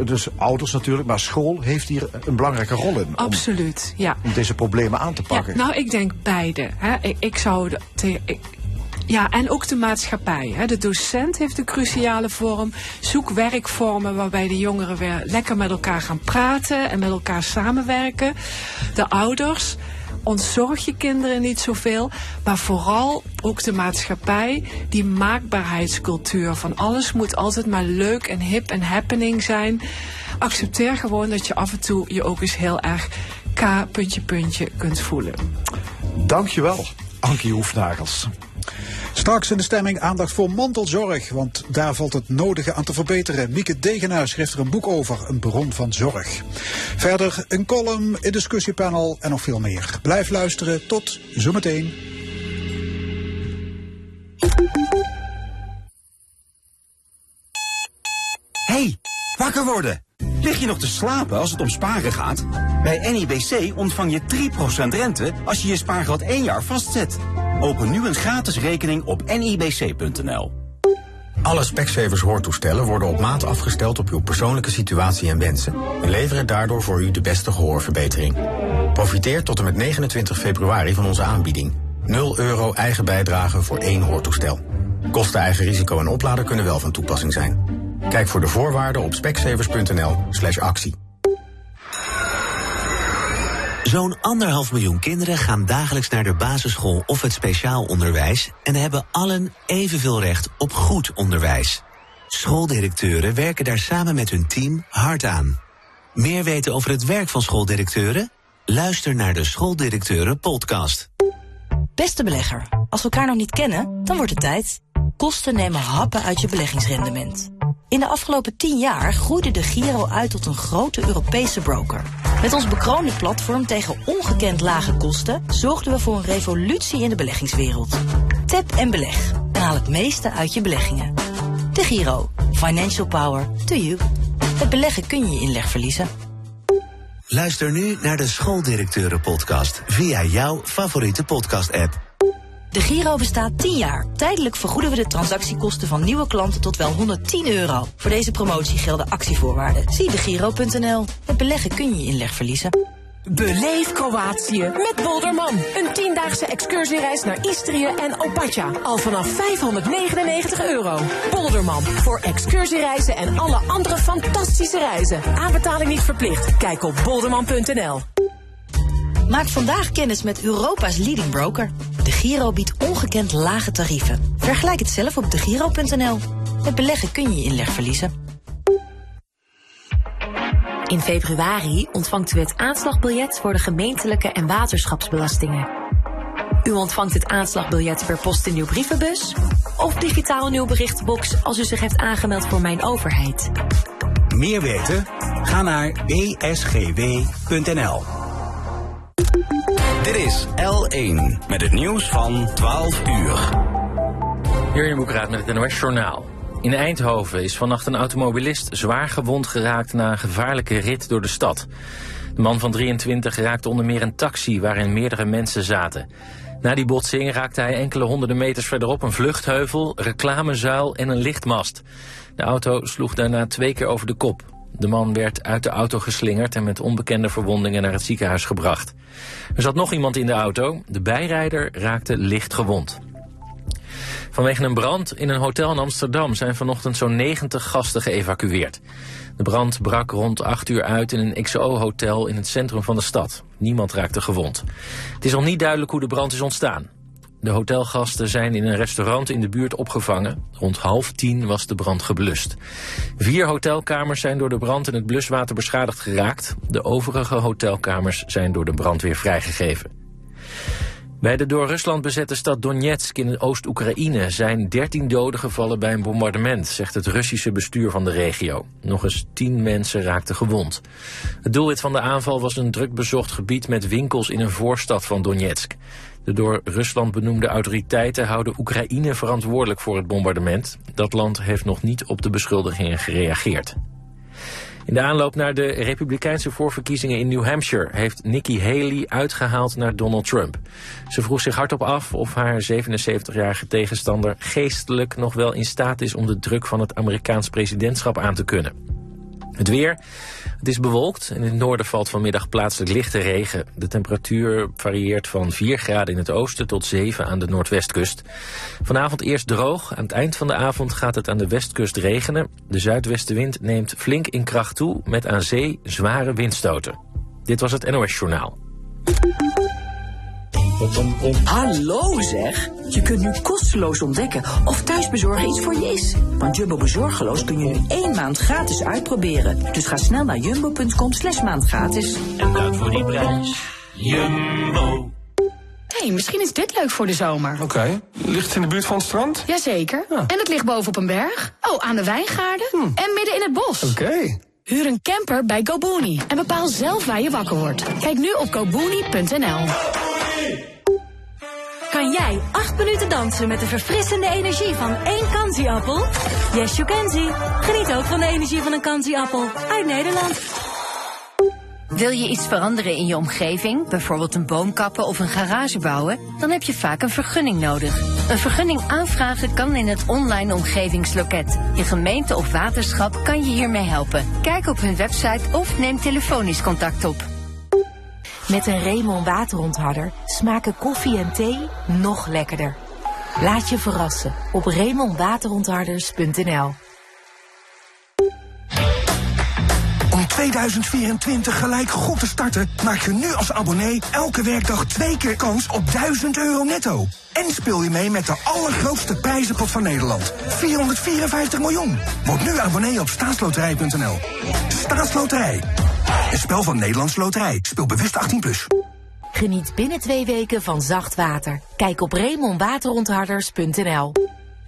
dus ouders natuurlijk, maar school heeft hier een belangrijke rol in. Om, Absoluut, ja. om deze problemen aan te Ja, pakken. nou, ik denk beide. Hè. Ik, ik zou de, te- ik- ja, en ook de maatschappij. Hè. De docent heeft een cruciale vorm. Zoek werkvormen waarbij de jongeren weer lekker met elkaar gaan praten en met elkaar samenwerken. De ouders. Ontzorg je kinderen niet zoveel, maar vooral ook de maatschappij, die maakbaarheidscultuur van alles moet altijd maar leuk en hip en happening zijn. Accepteer gewoon dat je af en toe je ook eens heel erg K puntje puntje kunt voelen. Dankjewel, Ankie Hoefnagels. Straks in de stemming aandacht voor mantelzorg, want daar valt het nodige aan te verbeteren. Mieke Degenhuis schreef er een boek over, een bron van zorg. Verder een column, een discussiepanel en nog veel meer. Blijf luisteren, tot zometeen. hey, wakker worden. Lig je nog te slapen als het om sparen gaat? Bij NIBC ontvang je 3% rente als je je spaargeld één jaar vastzet. Open nu een gratis rekening op nibc.nl. Alle Specsavers hoortoestellen worden op maat afgesteld op uw persoonlijke situatie en wensen. En leveren daardoor voor u de beste gehoorverbetering. Profiteer tot en met 29 februari van onze aanbieding. 0 euro eigen bijdrage voor één hoortoestel. Kosten eigen risico en oplader kunnen wel van toepassing zijn. Kijk voor de voorwaarden op specsavers.nl slash actie. Zo'n anderhalf miljoen kinderen gaan dagelijks naar de basisschool of het speciaal onderwijs en hebben allen evenveel recht op goed onderwijs. Schooldirecteuren werken daar samen met hun team hard aan. Meer weten over het werk van schooldirecteuren? Luister naar de Schooldirecteuren podcast. Beste belegger, als we elkaar nog niet kennen, dan wordt het tijd. Kosten nemen happen uit je beleggingsrendement. In de afgelopen 10 jaar groeide de Giro uit tot een grote Europese broker. Met ons bekroonde platform tegen ongekend lage kosten zorgden we voor een revolutie in de beleggingswereld. Tap en beleg en haal het meeste uit je beleggingen. De Giro. Financial power to you. Het beleggen kun je je inleg verliezen. Luister nu naar de Schooldirecteuren podcast via jouw favoriete podcast-app. De Giro bestaat 10 jaar. Tijdelijk vergoeden we de transactiekosten van nieuwe klanten tot wel 110 euro. Voor deze promotie gelden actievoorwaarden. Zie begiro.nl. Met beleggen kun je je inleg verliezen. Beleef Kroatië met Bolderman. Een tiendaagse excursiereis naar Istrië en Opatja. Al vanaf 599 euro. Bolderman. Voor excursiereizen en alle andere fantastische reizen. Aanbetaling niet verplicht. Kijk op bolderman.nl. Maak vandaag kennis met Europa's leading broker. De Giro biedt ongekend lage tarieven. Vergelijk het zelf op degiro.nl. Met beleggen kun je je inleg verliezen. In februari ontvangt u het aanslagbiljet voor de gemeentelijke en waterschapsbelastingen. U ontvangt het aanslagbiljet per post in uw brievenbus of digitaal in uw berichtbox als u zich heeft aangemeld voor Mijn Overheid. Meer weten? Ga naar bsgw.nl. Dit is L1 met het nieuws van 12 uur. Jurjen Boekraat met het NOS Journaal. In Eindhoven is vannacht een automobilist zwaar gewond geraakt na een gevaarlijke rit door de stad. De man van 23 raakte onder meer een taxi waarin meerdere mensen zaten. Na die botsing raakte hij enkele honderden meters verderop een vluchtheuvel, reclamezuil en een lichtmast. De auto sloeg daarna twee keer over de kop. De man werd uit de auto geslingerd en met onbekende verwondingen naar het ziekenhuis gebracht. Er zat nog iemand in de auto. De bijrijder raakte licht gewond. Vanwege een brand in een hotel in Amsterdam zijn vanochtend zo'n 90 gasten geëvacueerd. De brand brak rond 8 uur uit in een XO-hotel in het centrum van de stad. Niemand raakte gewond. Het is nog niet duidelijk hoe de brand is ontstaan. De hotelgasten zijn in een restaurant in de buurt opgevangen. Rond half tien was de brand geblust. Vier hotelkamers zijn door de brand in het bluswater beschadigd geraakt. De overige hotelkamers zijn door de brand weer vrijgegeven. Bij de door Rusland bezette stad Donetsk in Oost-Oekraïne zijn 13 doden gevallen bij een bombardement, zegt het Russische bestuur van de regio. Nog eens 10 mensen raakten gewond. Het doelwit van de aanval was een druk bezocht gebied met winkels in een voorstad van Donetsk. De door Rusland benoemde autoriteiten houden Oekraïne verantwoordelijk voor het bombardement. Dat land heeft nog niet op de beschuldigingen gereageerd. In de aanloop naar de republikeinse voorverkiezingen in New Hampshire heeft Nikki Haley uitgehaald naar Donald Trump. Ze vroeg zich hardop af of haar 77-jarige tegenstander geestelijk nog wel in staat is om de druk van het Amerikaans presidentschap aan te kunnen. Het weer. Het is bewolkt. In het noorden valt vanmiddag plaatselijk lichte regen. De temperatuur varieert van 4 graden in het oosten tot 7 aan de noordwestkust. Vanavond eerst droog. Aan het eind van de avond gaat het aan de westkust regenen. De zuidwestenwind neemt flink in kracht toe met aan zee zware windstoten. Dit was het NOS Journaal. Hallo zeg! Je kunt nu kosteloos ontdekken of thuisbezorgen iets voor je is. Want Jumbo Bezorgeloos kun je nu één maand gratis uitproberen. Dus ga snel naar jumbo.com slash maand gratis. En dat voor die prijs. Jumbo. hey, misschien is dit leuk voor de zomer. Oké. Ligt het in de buurt van het strand? Jazeker. En het ligt boven op een berg. Oh, aan de wijngaarden. En midden in het bos. Oké. Huur een camper bij GoBooney en bepaal zelf waar je wakker wordt. Kijk nu op gobooney.nl. Kan jij acht minuten dansen met de verfrissende energie van één kansieappel? Yes, you can see. Geniet ook van de energie van een kansieappel uit Nederland. Wil je iets veranderen in je omgeving, bijvoorbeeld een boom kappen of een garage bouwen, dan heb je vaak een vergunning nodig. Een vergunning aanvragen kan in het online omgevingsloket. Je gemeente of waterschap kan je hiermee helpen. Kijk op hun website of neem telefonisch contact op. Met een Remon waterontharder smaken koffie en thee nog lekkerder. Laat je verrassen op remonwaterontharders.nl Om 2024 gelijk goed te starten, maak je nu als abonnee elke werkdag twee keer kans op 1000 euro netto. En speel je mee met de allergrootste prijzenpot van Nederland. 454 miljoen. Word nu abonnee op staatsloterij.nl. Staatsloterij. Een spel van Nederlands Loterij. Speel bewust 18+. Plus. Geniet binnen twee weken van zacht water. Kijk op remonwaterontharders.nl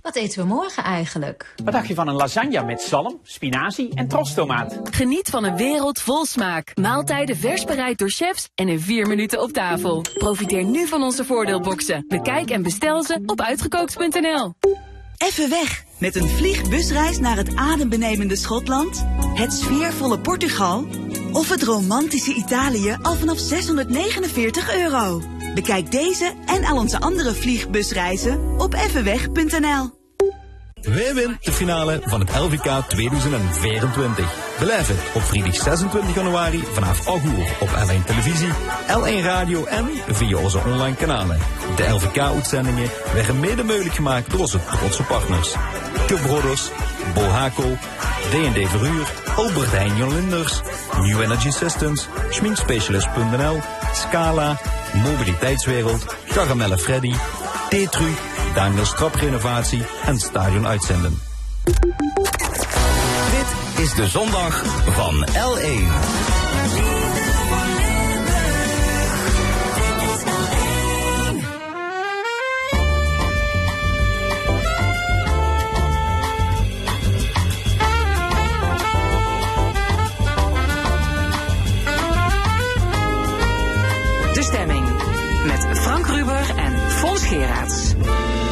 Wat eten we morgen eigenlijk? Wat dacht je van een lasagne met zalm, spinazie en trostomaat? Geniet van een wereld vol smaak. Maaltijden vers bereid door chefs en in vier minuten op tafel. Profiteer nu van onze voordeelboxen. Bekijk en bestel ze op uitgekookt.nl. Even weg met een vliegbusreis naar het adembenemende Schotland, het sfeervolle Portugal of het romantische Italië al vanaf 649 euro. Bekijk deze en al onze andere vliegbusreizen op evenweg.nl. Wij winnen de finale van het LVK 2024. Beleef het op vrijdag 26 januari vanaf 8 uur op L1 Televisie, L1 Radio en via onze online kanalen. De LVK-uitzendingen werden mede mogelijk gemaakt door onze trotse partners. Cup Brothers, Bolhaco, D&D Verhuur, Albert Heijn Linders, New Energy Systems, Schminkspecialist.nl, Scala, Mobiliteitswereld, Caramelle Freddy, Tetru, Daniels Traprenovatie en Stadion Uitzenden. Dit is de zondag van L1. Ruber en Fons Geraerts.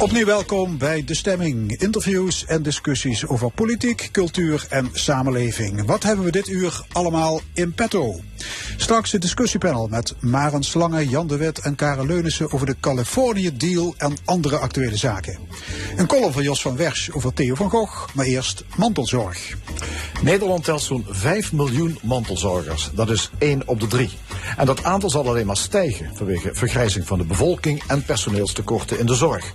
Opnieuw welkom bij De Stemming. Interviews en discussies over politiek, cultuur en samenleving. Wat hebben we dit uur allemaal in petto? Straks het discussiepanel met Maren Slange, Jan de Wet en Karen Leunissen over de Californië Deal en andere actuele zaken. Een column van Jos van Wersch over Theo van Gogh, maar eerst mantelzorg. Nederland telt zo'n 5 miljoen mantelzorgers. Dat is 1 op de 3. En dat aantal zal alleen maar stijgen vanwege vergrijzing van de bevolking en personeelstekorten in de zorg.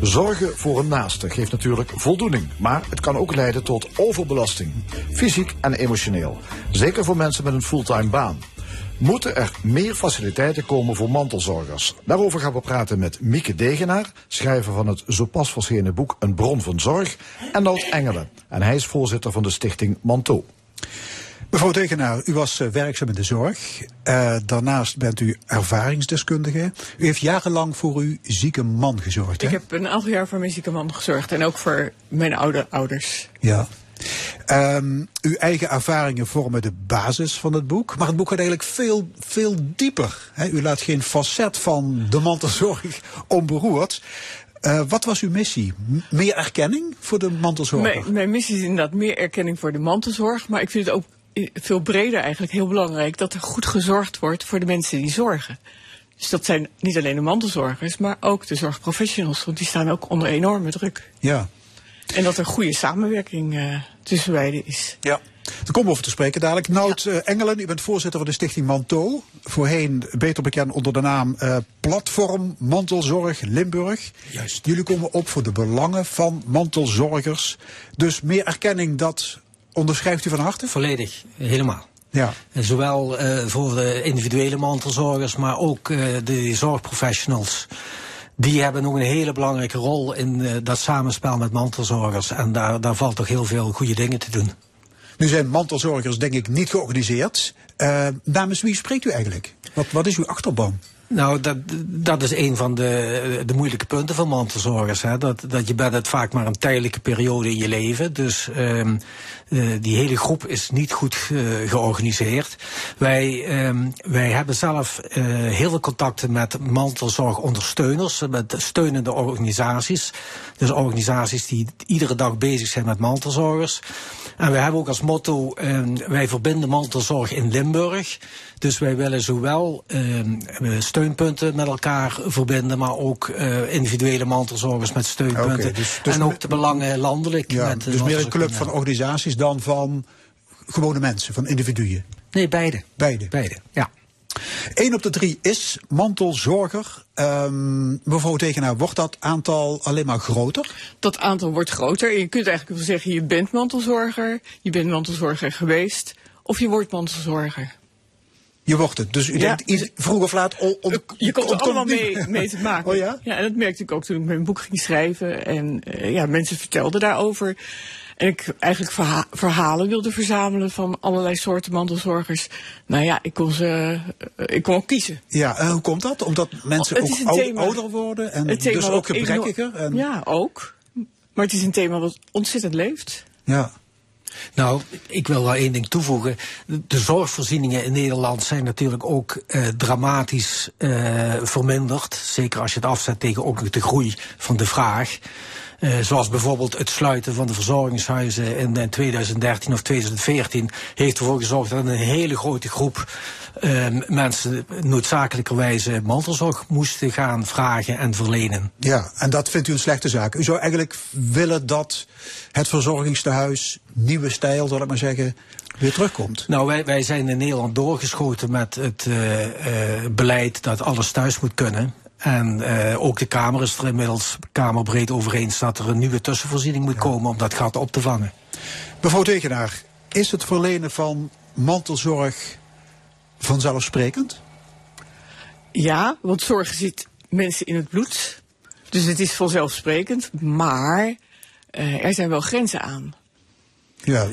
Zorgen voor een naaste geeft natuurlijk voldoening, maar het kan ook leiden tot overbelasting, fysiek en emotioneel. Zeker voor mensen met een fulltime baan. Moeten er meer faciliteiten komen voor mantelzorgers? Daarover gaan we praten met Mieke Degenaar, schrijver van het zo pas verschenen boek Een bron van zorg, en Nout Engelen. En hij is voorzitter van de stichting Manto. Mevrouw Degenaar, u was uh, werkzaam in de zorg. Uh, daarnaast bent u ervaringsdeskundige. U heeft jarenlang voor uw zieke man gezorgd. Hè? Ik heb een aantal jaar voor mijn zieke man gezorgd en ook voor mijn oude ouders. Ja. Um, uw eigen ervaringen vormen de basis van het boek. Maar het boek gaat eigenlijk veel, veel dieper. U laat geen facet van de mantelzorg onberoerd. Uh, wat was uw missie? M meer erkenning voor de mantelzorg? Mijn, mijn missie is inderdaad meer erkenning voor de mantelzorg. Maar ik vind het ook veel breder eigenlijk heel belangrijk dat er goed gezorgd wordt voor de mensen die zorgen. Dus dat zijn niet alleen de mantelzorgers, maar ook de zorgprofessionals, want die staan ook onder enorme druk. Ja. En dat er goede samenwerking uh, tussen beiden is. Ja. Daar komen we over te spreken dadelijk. Nout ja. uh, Engelen, u bent voorzitter van de stichting Manto. Voorheen beter bekend onder de naam uh, Platform Mantelzorg Limburg. Juist. Jullie komen op voor de belangen van mantelzorgers. Dus meer erkenning dat onderschrijft u van harte? Volledig, helemaal. Ja. En zowel uh, voor de individuele mantelzorgers, maar ook uh, de zorgprofessionals. Die hebben ook een hele belangrijke rol in uh, dat samenspel met mantelzorgers. En daar, daar valt toch heel veel goede dingen te doen. Nu zijn mantelzorgers denk ik niet georganiseerd. namens wie spreekt u eigenlijk? Wat, wat is uw achterban? Nou, dat, dat is een van de, de moeilijke punten van mantelzorgers. Hè? Dat, dat je bent het vaak maar een tijdelijke periode in je leven. Dus um, die hele groep is niet goed uh, georganiseerd. Wij, um, wij hebben zelf uh, heel veel contacten met mantelzorgondersteuners, met steunende organisaties. Dus organisaties die iedere dag bezig zijn met mantelzorgers. En we hebben ook als motto, um, wij verbinden mantelzorg in Limburg. Dus wij willen zowel uh, steunpunten met elkaar verbinden, maar ook uh, individuele mantelzorgers met steunpunten. Okay, dus, dus en ook de belangen landelijk. Ja, met dus meer een club van organisaties dan van gewone mensen, van individuen? Nee, beide. Beide? Beide, ja. Eén op de drie is mantelzorger. Um, mevrouw Tegenaar, wordt dat aantal alleen maar groter? Dat aantal wordt groter. Je kunt eigenlijk wel zeggen, je bent mantelzorger, je bent mantelzorger geweest, of je wordt mantelzorger. Je wordt het. Dus u ja. denkt vroeg of laat... On, on, je komt er allemaal mee, mee te maken. Oh ja? Ja, en dat merkte ik ook toen ik mijn boek ging schrijven. En uh, ja, mensen vertelden daarover. En ik eigenlijk verha verhalen wilde verzamelen van allerlei soorten mantelzorgers. Nou ja, ik kon ze, uh, ik kon ook kiezen. Ja, en hoe komt dat? Omdat mensen ook ouder worden en dus ook gebrekkiger? En... Ja, ook. Maar het is een thema wat ontzettend leeft. Ja. Nou, ik wil wel één ding toevoegen. De zorgvoorzieningen in Nederland zijn natuurlijk ook uh, dramatisch uh, verminderd. Zeker als je het afzet tegen ook de groei van de vraag. Uh, zoals bijvoorbeeld het sluiten van de verzorgingshuizen in, in 2013 of 2014 heeft ervoor gezorgd dat een hele grote groep uh, mensen noodzakelijkerwijze mantelzorg moesten gaan vragen en verlenen. Ja, en dat vindt u een slechte zaak. U zou eigenlijk willen dat het verzorgingstehuis, nieuwe stijl, zal ik maar zeggen, weer terugkomt. Nou, wij, wij zijn in Nederland doorgeschoten met het uh, uh, beleid dat alles thuis moet kunnen. En uh, ook de Kamer is er inmiddels kamerbreed over eens dat er een nieuwe tussenvoorziening moet ja. komen om dat gat op te vangen. Mevrouw Tegenaar, is het verlenen van mantelzorg vanzelfsprekend? Ja, want zorg zit mensen in het bloed. Dus het is vanzelfsprekend, maar uh, er zijn wel grenzen aan. Ja,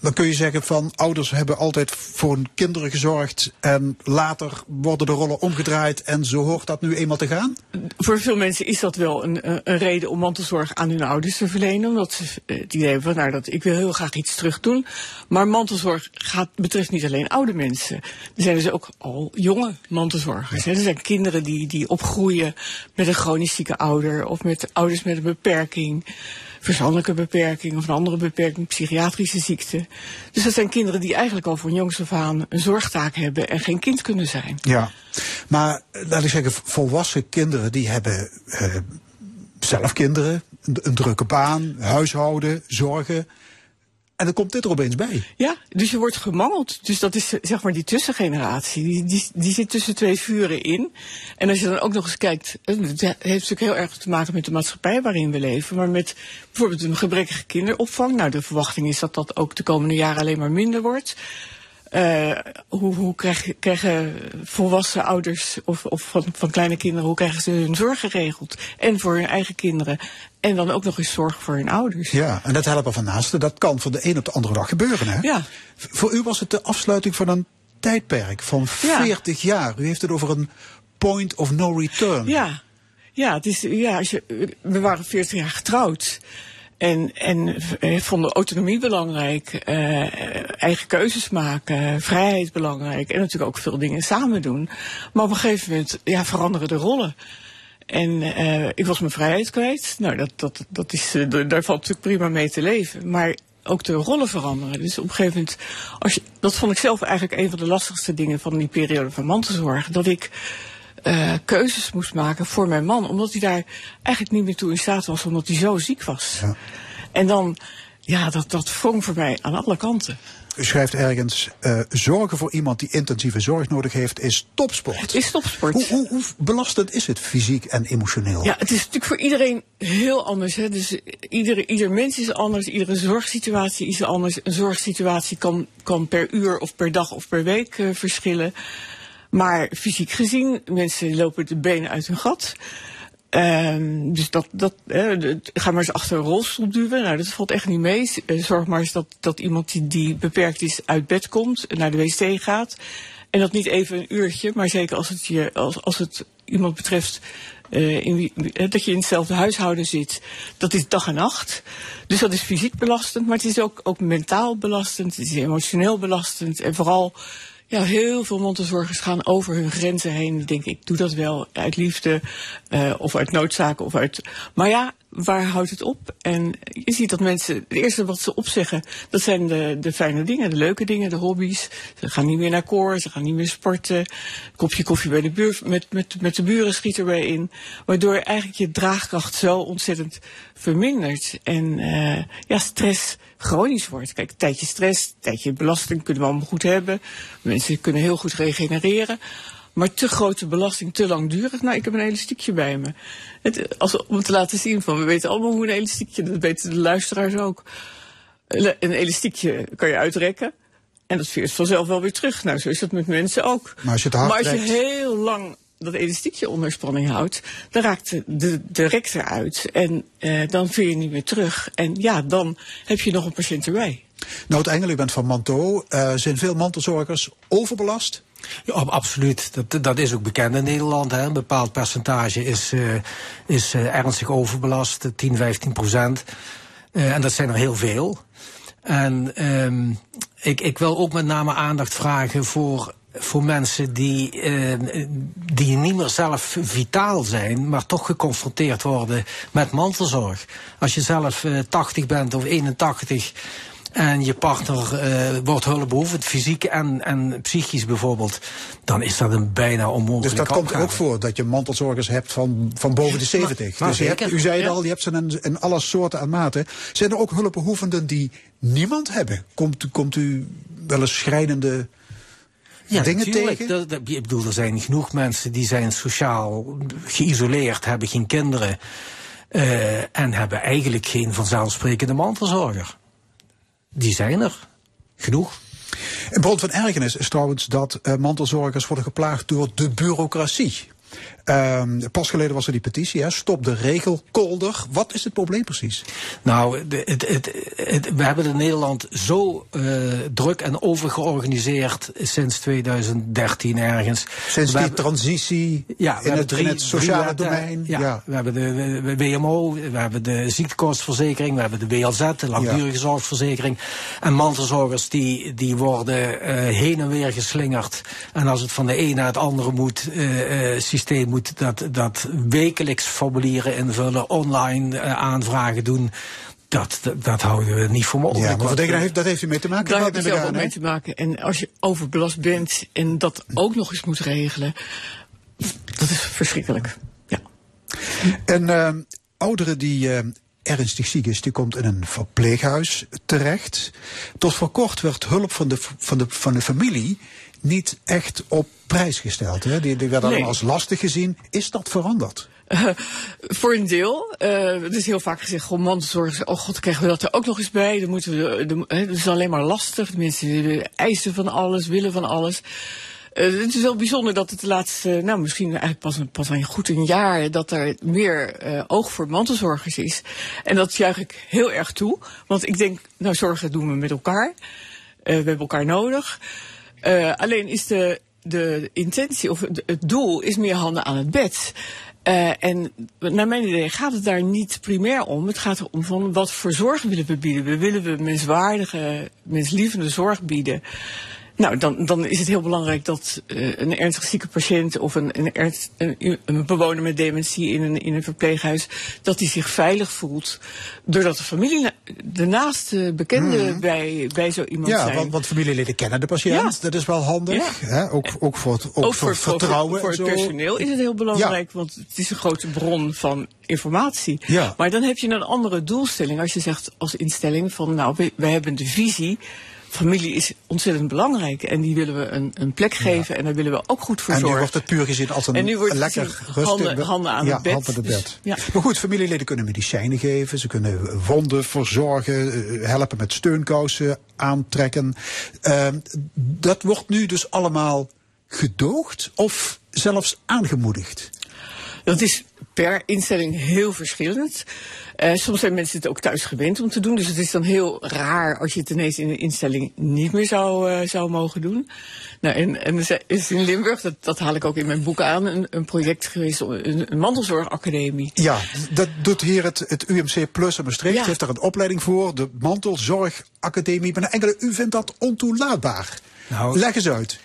dan kun je zeggen van ouders hebben altijd voor hun kinderen gezorgd en later worden de rollen omgedraaid en zo hoort dat nu eenmaal te gaan? Voor veel mensen is dat wel een, een- een reden om mantelzorg aan hun ouders te verlenen. Omdat ze eh, het idee hebben van, nou, dat, ik wil heel graag iets terug doen. Maar mantelzorg gaat, betreft niet alleen oude mensen. Er zijn dus ook al jonge mantelzorgers. Er zijn kinderen die, die opgroeien met een chronisch zieke ouder of met ouders met een beperking. Verstandelijke beperking of een andere beperking, psychiatrische ziekte. Dus dat zijn kinderen die eigenlijk al van jongs af aan een zorgtaak hebben en geen kind kunnen zijn. Ja, maar eh, laat ik zeggen, volwassen kinderen die hebben eh, zelf kinderen, een drukke baan, huishouden, zorgen. En dan komt dit er opeens bij. Ja, dus je wordt gemangeld. Dus dat is zeg maar die tussengeneratie. Die, die, die zit tussen twee vuren in. En als je dan ook nog eens kijkt. eh, Het heeft natuurlijk heel erg te maken met de maatschappij waarin we leven. Maar met bijvoorbeeld een gebrekkige kinderopvang. Nou, de verwachting is dat dat ook de komende jaren alleen maar minder wordt. Eh, hoe hoe krijg, krijgen volwassen ouders of, of van, van kleine kinderen, hoe krijgen ze hun zorg geregeld? En voor hun eigen kinderen. En dan ook nog eens zorg voor hun ouders. Ja, en dat helpen van naasten, dat kan van de een op de andere dag gebeuren. Hè? Ja. Voor u was het de afsluiting van een tijdperk van 40 jaar. U heeft het over een point of no return. Ja, ja, het is, ja als je, we waren 40 jaar getrouwd. En, en eh, vonden autonomie belangrijk, eh, eigen keuzes maken, vrijheid belangrijk. En natuurlijk ook veel dingen samen doen. Maar op een gegeven moment ja, veranderen de rollen. En eh, ik was mijn vrijheid kwijt. Nou, dat, dat, dat is, daar valt natuurlijk prima mee te leven. Maar ook de rollen veranderen. Dus op een gegeven moment, als dat vond ik zelf eigenlijk een van de lastigste dingen van die periode van mantelzorg. Dat ik eh, keuzes moest maken voor mijn man. Omdat hij daar eigenlijk niet meer toe in staat was, omdat hij zo ziek was. En dan, ja, dat, dat wrong voor mij aan alle kanten. U schrijft ergens, eh, zorgen voor iemand die intensieve zorg nodig heeft is topsport. Het is topsport. Hoe, hoe, hoe belastend is het fysiek en emotioneel? Ja, het is natuurlijk voor iedereen heel anders. Hè? Dus ieder, ieder mens is anders, iedere zorgsituatie is anders. Een zorgsituatie kan, kan per uur of per dag of per week eh, verschillen. Maar fysiek gezien, mensen lopen de benen uit hun gat. Ehm, dus dat, dat, ga maar eens achter een rolstoel duwen. Nou, dat valt echt niet mee. Eh, Zorg maar eens dat, dat iemand die, die beperkt is uit bed komt, naar de wc gaat. En dat niet even een uurtje, maar zeker als het, je, als, als het iemand betreft eh, in dat je in hetzelfde huishouden zit. Dat is dag en nacht. Dus dat is fysiek belastend, maar het is ook, ook mentaal belastend. Het is emotioneel belastend. En vooral, ja, heel veel mantelzorgers gaan over hun grenzen heen. Die denken, ik doe dat wel uit liefde, eh, of uit noodzaak, of uit... Maar ja, waar houdt het op? En je ziet dat mensen, het eerste wat ze opzeggen, dat zijn de, de fijne dingen, de leuke dingen, de hobby's. Ze gaan niet meer naar koor, ze gaan niet meer sporten. Kopje koffie bij de buur, met, met, met de buren schiet erbij in. Waardoor eigenlijk je draagkracht zo ontzettend vermindert. En eh, ja, stress chronisch wordt. Kijk, tijdje stress, tijdje belasting kunnen we allemaal goed hebben. Mensen kunnen heel goed regenereren. Maar te grote belasting, te langdurig. Nou, ik heb een elastiekje bij me. Het, als, om te laten zien van, we weten allemaal hoe een elastiekje, dat weten de luisteraars ook. Een elastiekje kan je uitrekken. En dat veert vanzelf wel weer terug. Nou, zo is dat met mensen ook. Maar als je het hard maar als je heel lang dat elastiekje onder spanning houdt, dan raakt de, de, de rek eruit. En eh, dan veer je niet meer terug. En ja, dan heb je nog een patiënt erbij. Nou, uiteindelijk, u bent van Manteau. Eh, zijn veel mantelzorgers overbelast? Ja, ab- absoluut. Dat, dat is ook bekend in Nederland. Hè. Een bepaald percentage is, eh, is eh, ernstig overbelast, eh, 10, 15 procent. Eh, en dat zijn er heel veel. En ehm, ik, ik wil ook met name aandacht vragen voor, voor mensen die, eh, die niet meer zelf vitaal zijn, maar toch geconfronteerd worden met mantelzorg. Als je zelf eh, 80 bent of 81 en je partner eh, wordt hulpbehoevend, fysiek en, en psychisch bijvoorbeeld, dan is dat een bijna onmogelijke Dus dat komt er opgave. ook voor dat je mantelzorgers hebt van, van boven de 70. maar dus je hebt, u zei het al, je hebt ze in, in alle soorten en maten. Zijn er ook hulpbehoevenden die niemand hebben? Komt, u- komt u wel eens schrijnende Ja, dingen natuurlijk. tegen? Dat, dat- ik bedoel, er zijn genoeg mensen die zijn sociaal geïsoleerd, hebben geen kinderen eh, en hebben eigenlijk geen vanzelfsprekende mantelzorger. Die zijn er. Genoeg. Een bron van ergernis is trouwens dat eh, mantelzorgers worden geplaagd door de bureaucratie. Ehm, pas geleden was er die petitie, hè? stop de regelkolder. Wat is het probleem precies? Nou, de, het, het, het, we hebben in Nederland zo uh, druk en overgeorganiseerd sinds 2013 ergens. Sinds we die transitie ja, in, het, drie, in het sociale drie, domein? Ja, ja, we hebben de WMO, we hebben de ziektekostenverzekering, we hebben de WLZ, de langdurige ja. zorgverzekering. En mantelzorgers die, die worden uh, heen en weer geslingerd. En als het van de een naar het andere moet, uh, systeem moet dat, dat wekelijks formulieren invullen, online uh, aanvragen doen. Dat, dat, dat, houden we niet voor mogelijk. Ja, maar wat denk je, dat heeft u mee te maken? Daar je zelf ook mee te maken. En als je overbelast bent en dat ook nog eens moet regelen, dat is verschrikkelijk. Ja. En uh, ouderen die uh, ernstig ziek is, die komt in een verpleeghuis terecht. Tot voor kort werd hulp van de, van de, van de familie niet echt op prijs gesteld. Hè? Die, die werden Nee. allemaal als lastig gezien. Is dat veranderd? Uh, voor een deel. Uh, het is heel vaak gezegd, goh, mantelzorgers, oh god, krijgen we dat er ook nog eens bij. Dan moeten we, de, de, het is alleen maar lastig. De mensen eisen van alles, willen van alles. Uh, het is wel bijzonder dat het de laatste, nou misschien eigenlijk pas, pas een goed een jaar, dat er meer uh, oog voor mantelzorgers is. En dat juich ik heel erg toe. Want ik denk, nou zorgen doen we met elkaar. Uh, we hebben elkaar nodig. Uh, alleen is de, de intentie of het doel is meer handen aan het bed. Uh, en naar mijn idee gaat het daar niet primair om. Het gaat erom van wat voor zorg willen we bieden. We willen we menswaardige, menslievende zorg bieden. Nou, dan, dan is het heel belangrijk dat uh, een ernstig zieke patiënt of een, een, ernst, een, een bewoner met dementie in een, in een verpleeghuis, dat hij zich veilig voelt. Doordat de familie, de naaste bekende hmm. bij, bij zo iemand ja, zijn. Ja, want, want familieleden kennen de patiënt. Ja. Dat is wel handig. Ja. Hè? Ook, ook voor het, ook ook voor, voor, vertrouwen. Voor, voor het personeel is het heel belangrijk, want het is een grote bron van informatie. Ja. Maar dan heb je een andere doelstelling als je zegt als instelling van nou, we, we hebben de visie familie is ontzettend belangrijk. En die willen we een, een plek geven. Ja. En daar willen we ook goed voor en zorgen. En nu wordt het puur gezien als een en nu wordt lekker rustig... Handen, handen aan ja, het bed. Handen het bed. Dus, ja. Maar goed, familieleden kunnen medicijnen geven. Ze kunnen wonden verzorgen. Helpen met steunkousen aantrekken. Uh, dat wordt nu dus allemaal gedoogd of zelfs aangemoedigd? Dat is per instelling heel verschillend. Uh, soms zijn mensen het ook thuis gewend om te doen. Dus het is dan heel raar als je het ineens in een instelling niet meer zou, uh, zou mogen doen. Nou, en, en er is in Limburg, dat, dat haal ik ook in mijn boek aan, een, een project geweest, een, een mantelzorgacademie. Ja, dat doet hier het, het UMC Plus in Maastricht. Ja. heeft daar een opleiding voor, de Mantelzorgacademie. Maar enkele, u vindt dat ontoelaatbaar. Nou, Leg eens uit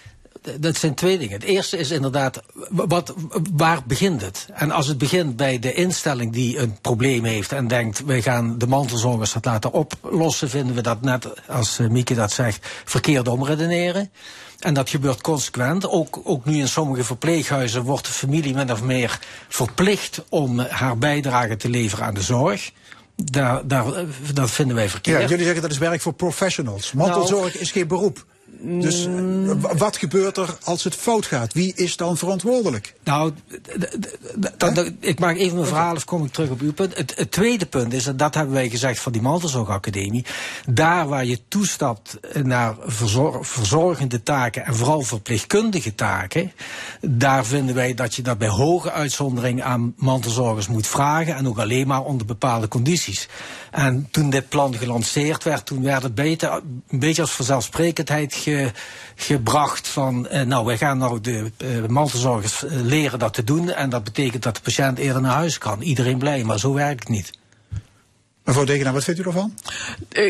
dat zijn twee dingen. Het eerste is inderdaad, wat, waar begint het? En als het begint bij de instelling die een probleem heeft en denkt, wij gaan de mantelzorgers dat laten oplossen, vinden we dat net, als Mieke dat zegt, verkeerd omredeneren. En dat gebeurt consequent. Ook, ook nu in sommige verpleeghuizen wordt de familie min of meer verplicht om haar bijdrage te leveren aan de zorg. Daar, daar, dat vinden wij verkeerd. Ja, jullie zeggen dat is werk voor professionals. Mantelzorg nou, is geen beroep. Dus wat gebeurt er als het fout gaat? Wie is dan verantwoordelijk? Nou, ik maak even mijn verhaal of kom ik terug op uw punt. Het, het, tweede punt is, en dat hebben wij gezegd van die Mantelzorgacademie. Daar waar je toestapt naar verzor verzorgende taken en vooral verpleegkundige taken. Daar vinden wij dat je dat bij hoge uitzondering aan mantelzorgers moet vragen. En ook alleen maar onder bepaalde condities. En toen dit plan gelanceerd werd, toen werd het beter, een beetje als vanzelfsprekendheid ge, gebracht van, uh, nou, wij gaan nou de uh, mantelzorgers uh, leren dat te doen. En dat betekent dat de patiënt eerder naar huis kan. Iedereen blij, maar zo werkt het niet. Mevrouw Degenaar, wat vindt u ervan?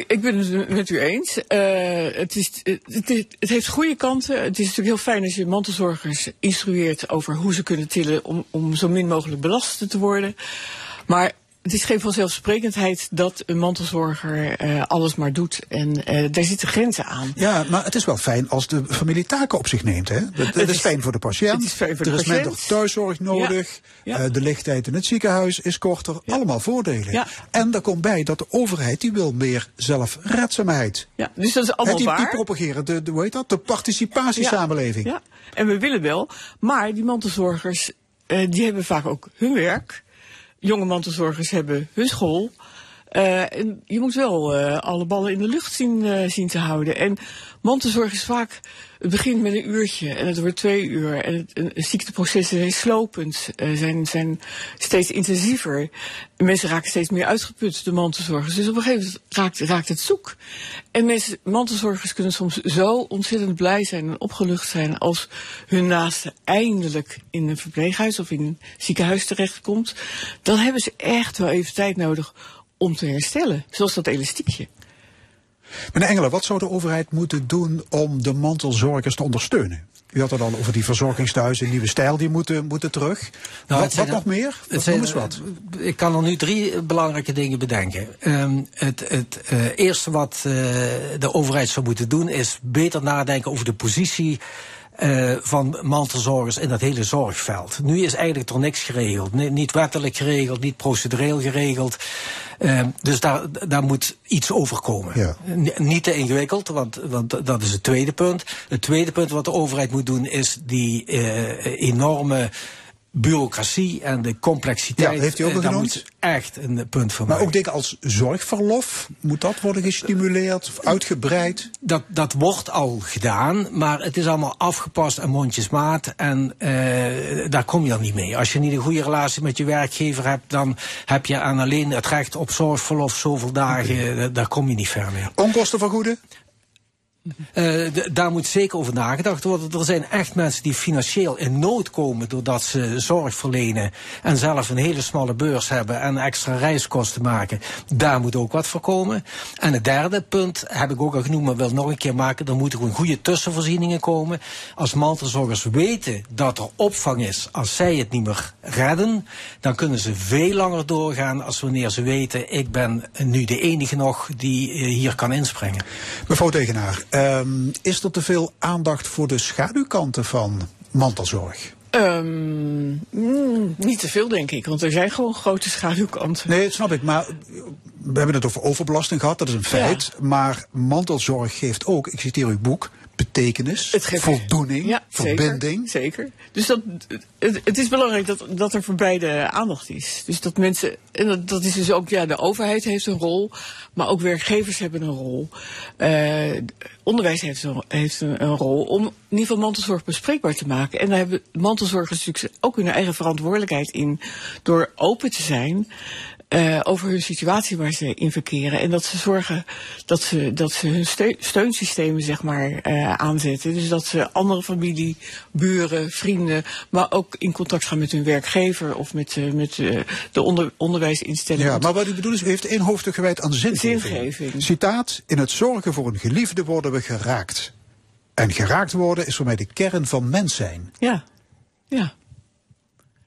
Ik ben het met u eens. Uh, het, is, het, is, het, heeft goede kanten. Het is natuurlijk heel fijn als je mantelzorgers instrueert over hoe ze kunnen tillen om, om zo min mogelijk belast te worden. Maar het is geen vanzelfsprekendheid dat een mantelzorger uh, alles maar doet. En uh, daar zitten grenzen aan. Ja, maar het is wel fijn als de familie taken op zich neemt. Hè? Dat, dat is, is fijn voor de patiënt. Het is fijn voor er de is patiënt. minder thuiszorg nodig. Ja. Ja. Uh, de lichttijd in het ziekenhuis is korter. Ja. Allemaal voordelen. En daar komt bij dat de overheid die wil meer zelfredzaamheid. Ja, dus dat is allemaal die, waar. Die propageren de, de, hoe heet dat? de participatiesamenleving. Ja. en we willen wel. Maar die mantelzorgers die hebben vaak ook hun werk jonge mantelzorgers hebben hun school. Eh, en je moet wel eh, alle ballen in de lucht zien, eh, zien te houden. En mantelzorg is vaak, het begint met een uurtje en het wordt twee uur. En het, en zijn slopend, eh, zijn, zijn steeds intensiever. En mensen raken steeds meer uitgeput, de mantelzorgers. Dus op een gegeven moment raakt, raakt het zoek. En mensen, mantelzorgers kunnen soms zo ontzettend blij zijn en opgelucht zijn als hun naaste eindelijk in een verpleeghuis of in een ziekenhuis terechtkomt. Dan hebben ze echt wel even tijd nodig om te herstellen. Zoals dat elastiekje. Meneer Engelen, wat zou de overheid moeten doen om de mantelzorgers te ondersteunen? U had het al over die verzorgingstehuizen, nieuwe stijl, die moeten, moeten terug. Nou, wat wat nog meer? Noem zijn, eens wat. Ik kan er nu drie belangrijke dingen bedenken. Ehm, het het eh, eerste wat eh, de overheid zou moeten doen is beter nadenken over de positie eh, van mantelzorgers in dat hele zorgveld. Nu is eigenlijk er niks geregeld. Ni- niet wettelijk geregeld, niet procedureel geregeld. Ehm, dus daar, daar moet iets over komen. Niet te ingewikkeld, want, want dat is het tweede punt. Het tweede punt wat de overheid moet doen is die eh, enorme bureaucratie en de complexiteit. Ja, heeft u ook eh, al genoemd? echt een punt van Maar maken. ook dingen als zorgverlof, moet dat worden gestimuleerd of uitgebreid? Dat, dat wordt al gedaan, maar het is allemaal afgepast en mondjesmaat. En eh, daar kom je dan niet mee. Als je niet een goede relatie met je werkgever hebt, dan heb je aan alleen het recht op zorgverlof zoveel dagen. eh, Daar kom je niet ver mee. Onkostenvergoeden? Eh, daar moet zeker over nagedacht worden. Er zijn echt mensen die financieel in nood komen doordat ze zorg verlenen en zelf een hele smalle beurs hebben en extra reiskosten maken. Daar moet ook wat voor komen. En het derde punt heb ik ook al genoemd, maar wil nog een keer maken. Er moeten gewoon goede tussenvoorzieningen komen. Als mantelzorgers weten dat er opvang is als zij het niet meer redden, dan kunnen ze veel langer doorgaan als wanneer ze weten, ik ben nu de enige nog die eh, hier kan inspringen. Mevrouw Tegenaar, ehm, is er te veel aandacht voor de schaduwkanten van mantelzorg? Ehm, mm, niet te veel, denk ik, want er zijn gewoon grote schaduwkanten. Nee, dat snap ik. Maar we hebben het over overbelasting gehad, dat is een feit. Maar mantelzorg geeft ook, ik citeer uw boek, betekenis, voldoening, Ja, verbinding. Zeker, zeker. Dus dat, het, het is belangrijk dat, dat er voor beide aandacht is. Dus dat mensen, en dat, dat is dus ook, ja, de overheid heeft een rol, maar ook werkgevers hebben een rol. Eh, onderwijs heeft, een, heeft een, een rol om in ieder geval mantelzorg bespreekbaar te maken. En daar hebben mantelzorgers natuurlijk ook hun eigen verantwoordelijkheid in door open te zijn. Eh, over hun situatie waar ze in verkeren. En dat ze zorgen dat ze, dat ze hun ste- steunsystemen zeg maar, eh, aanzetten. Dus dat ze andere familie, buren, vrienden, maar ook in contact gaan met hun werkgever of met, eh, met de onder, onderwijsinstellingen. Ja, maar wat ik bedoel is, u heeft één hoofdstuk gewijd aan zingeving. Zingeving. Citaat, in het zorgen voor een geliefde worden we geraakt. En geraakt worden is voor mij de kern van mens zijn. Ja, ja.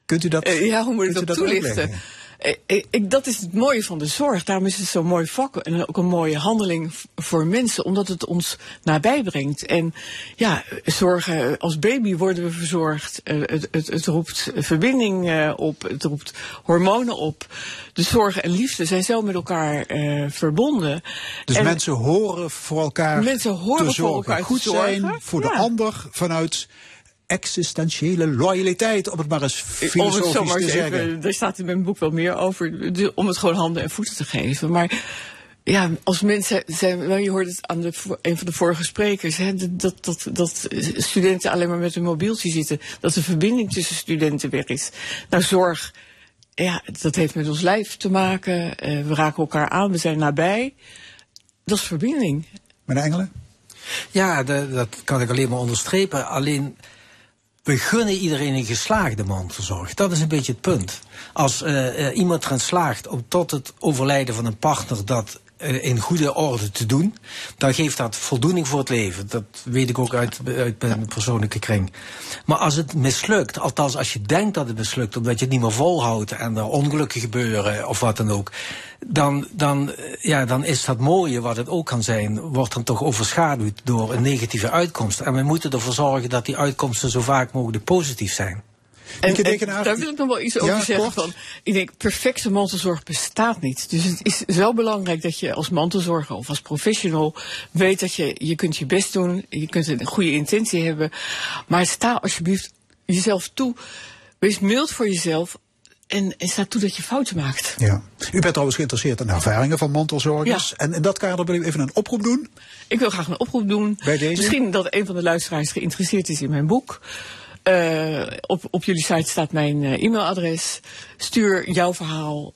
Kunt u dat, ja, hoe moet ik u dat toelichten? uitleggen? Eh, ik, ik- dat is het mooie van de zorg. Daarom is het zo'n mooi vak en ook een mooie handeling voor mensen, omdat het ons nabij brengt. En ja, zorgen, als baby worden we verzorgd. Eh, het, het, het roept verbinding eh, op, het roept hormonen op. De zorg en liefde zijn zo met elkaar eh, verbonden. Dus En mensen horen voor elkaar Mensen horen te voor zorgen. elkaar te Goed zijn zorgen. voor de ander vanuit existentiële loyaliteit, om het maar eens om het filosofisch te zeggen. even, daar staat in mijn boek wel meer over, de- om het gewoon handen en voeten te geven. Maar ja, als mensen zijn, wel, je hoort het aan de, een van de vorige sprekers, hè, dat, dat, dat studenten alleen maar met een mobieltje zitten, dat de verbinding tussen studenten weg is. Nou, zorg, ja, dat heeft met ons lijf te maken, eh, we raken elkaar aan, we zijn nabij. Dat is verbinding. Meneer Engelen? Ja, de- dat kan ik alleen maar onderstrepen. Alleen, we gunnen iedereen een geslaagde mantelzorg. Dat is een beetje het punt. Als eh, iemand erin slaagt om tot het overlijden van een partner dat in goede orde te doen, dan geeft dat voldoening voor het leven. Dat weet ik ook uit, uit mijn persoonlijke kring. Maar als het mislukt, althans als je denkt dat het mislukt, omdat je het niet meer volhoudt en er ongelukken gebeuren of wat dan ook, dan, dan, eh, ja, dan is dat mooie wat het ook kan zijn, wordt dan toch overschaduwd door een negatieve uitkomst. En we moeten ervoor zorgen dat die uitkomsten zo vaak mogelijk positief zijn. En, en daar wil ik nog wel iets over Ja, zeggen. kort. Van, ik denk, perfecte mantelzorg bestaat niet. Dus het is zo belangrijk dat je als mantelzorger of als professional weet dat je, je kunt je best doen, je kunt een goede intentie hebben. Maar sta alsjeblieft jezelf toe. Wees mild voor jezelf. En, en staat toe dat je fouten maakt. Ja. U bent trouwens geïnteresseerd in ervaringen van mantelzorgers. En in dat kader wil ik even een oproep doen. Ik wil graag een oproep doen. Bij deze? Misschien dat een van de luisteraars geïnteresseerd is in mijn boek. Uh, op, op jullie site staat mijn uh, e-mailadres. Stuur jouw verhaal,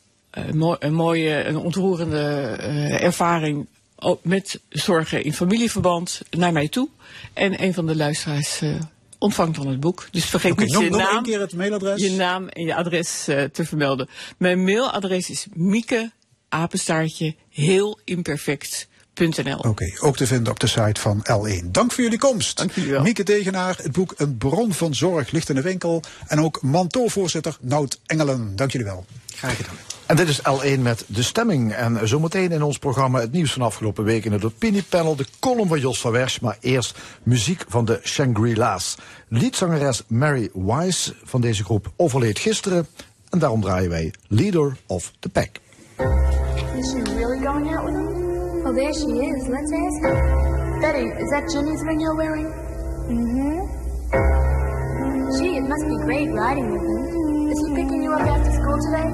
mo een mooie, een ontroerende ervaring met zorgen in familieverband naar mij toe. En een van de luisteraars ontvangt dan het boek. Dus vergeet okay, niet nog, je, nog naam, keer het mailadres. je naam en je adres uh, te vermelden. Mijn mailadres is mieke, apenstaartje, heel imperfect. Oké, okay, ook te vinden op de site van L1. Dank voor jullie komst. Dank jullie wel. Mieke Tegenaar, het boek Een bron van zorg ligt in de winkel. En ook Manto-voorzitter Nout Engelen. Dank jullie wel. Graag gedaan. En dit is L1 met de stemming. En zometeen in ons programma het nieuws van afgelopen week in het opiniepanel. De column van Jos van Wersch. Maar eerst muziek van de Shangri-La's. Liedzangeres Mary Wise van deze groep overleed gisteren. En daarom draaien wij Leader of the Pack. Is she really going out with him? Oh, there she is. Let's ask her. Betty, is that Jenny's ring you're wearing? Mm-hmm. Gee, it must be great riding with him. Is he picking you up after school today?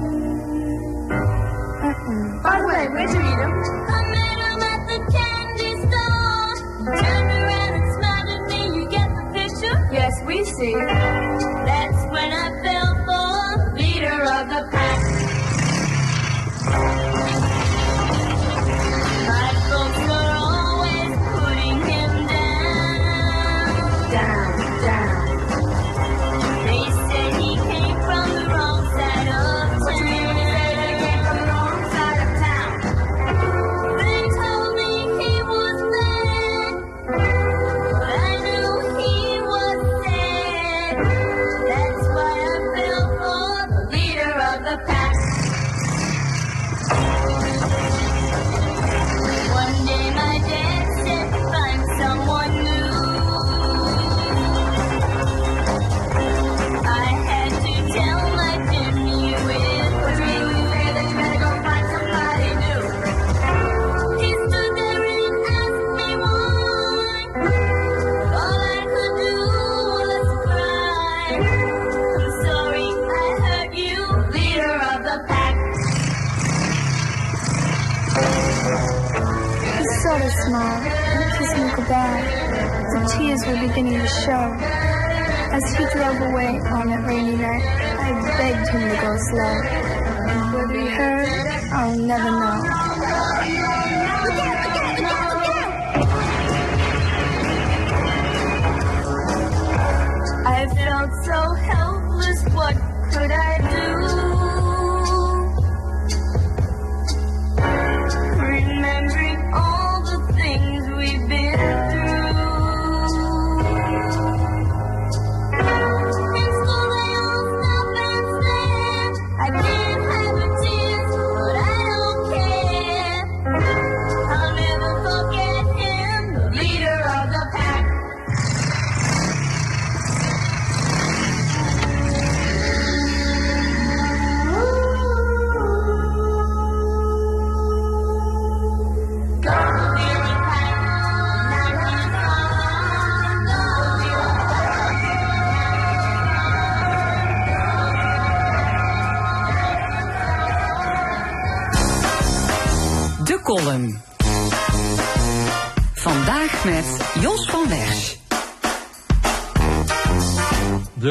Mm-mm. By the way, where'd you meet him? I met him at the candy store. Turned around and smiled at me. You get the picture? Yes, we see. That's when I fell for leader of the pack.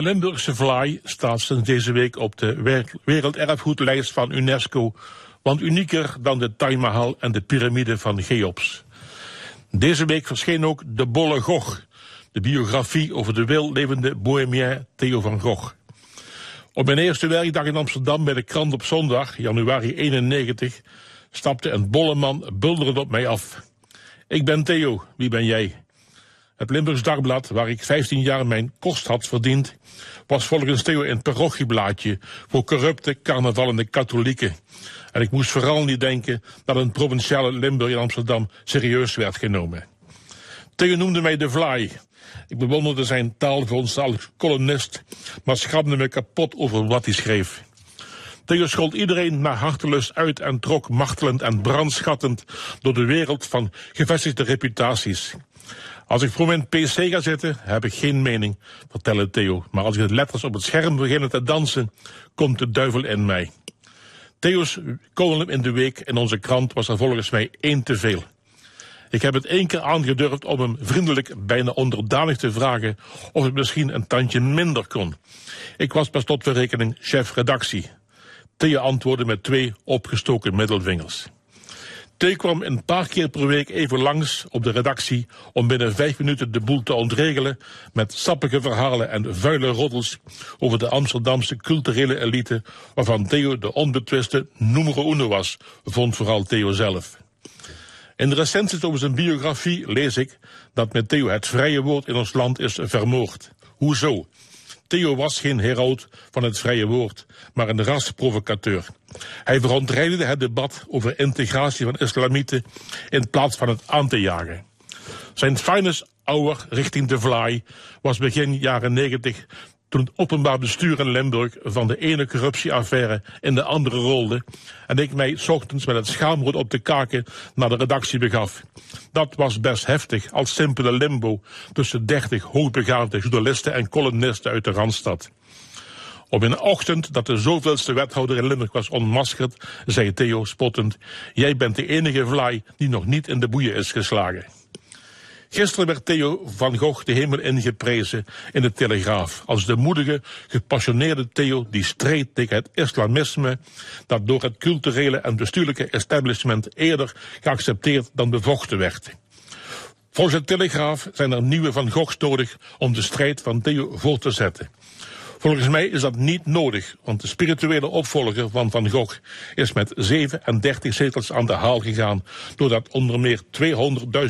De Limburgse vlaai staat sinds deze week op de wer- werelderfgoedlijst van UNESCO, want unieker dan de Taj Mahal en de piramide van Cheops. Deze week verscheen ook De Bolle Gogh, de biografie over de wildlevende bohemien Theo van Gogh. Op mijn eerste werkdag in Amsterdam bij de krant op zondag, januari 91, stapte een bolle man bulderend op mij af. Ik ben Theo, wie ben jij? Het Limburgs Dagblad, waar ik 15 jaar mijn kost had verdiend, was volgens Theo een parochieblaadje voor corrupte, carnavalende katholieken. En ik moest vooral niet denken dat een provinciale Limburg in Amsterdam serieus werd genomen. Theo noemde mij de Vlaai. Ik bewonderde zijn taalvondst als columnist, maar schrapte me kapot over wat hij schreef. Theo schold iedereen naar hartelust uit en trok machtelend en brandschattend door de wereld van gevestigde reputaties. Als ik voor mijn pc ga zitten, heb ik geen mening, vertelde Theo. Maar als ik de letters op het scherm beginnen te dansen, komt de duivel in mij. Theo's column in de week in onze krant was er volgens mij één te veel. Ik heb het één keer aangedurfd om hem vriendelijk, bijna onderdanig te vragen of het misschien een tandje minder kon. Ik was per slotverrekening chef redactie. Theo antwoordde met twee opgestoken middelvingers. Theo kwam een paar keer per week even langs op de redactie om binnen vijf minuten de boel te ontregelen met sappige verhalen en vuile roddels over de Amsterdamse culturele elite waarvan Theo de onbetwiste numero uno was, vond vooral Theo zelf. In de recensies over zijn biografie lees ik dat met Theo het vrije woord in ons land is vermoord. Hoezo? Theo was geen heraut van het vrije woord, maar een rasprovocateur. Hij verontreinigde het debat over integratie van islamieten in plaats van het aan te jagen. Zijn finest hour richting de Vlaai was begin jaren 90 toen het openbaar bestuur in Limburg van de ene corruptieaffaire in de andere rolde en ik mij 's ochtends met het schaamrood op de kaken naar de redactie begaf. Dat was best heftig als simpele limbo tussen dertig hoogbegaafde journalisten en columnisten uit de Randstad. Op een ochtend dat de zoveelste wethouder in Limburg was onmaskerd, zei Theo spottend, jij bent de enige vlaai die nog niet in de boeien is geslagen. Gisteren werd Theo van Gogh de hemel ingeprezen in de Telegraaf als de moedige, gepassioneerde Theo die streed tegen het islamisme dat door het culturele en bestuurlijke establishment eerder geaccepteerd dan bevochten werd. Volgens de Telegraaf zijn er nieuwe Van Goghs nodig om de strijd van Theo voor te zetten. Volgens mij is dat niet nodig, want de spirituele opvolger van Van Gogh is met 37 zetels aan de haal gegaan, doordat onder meer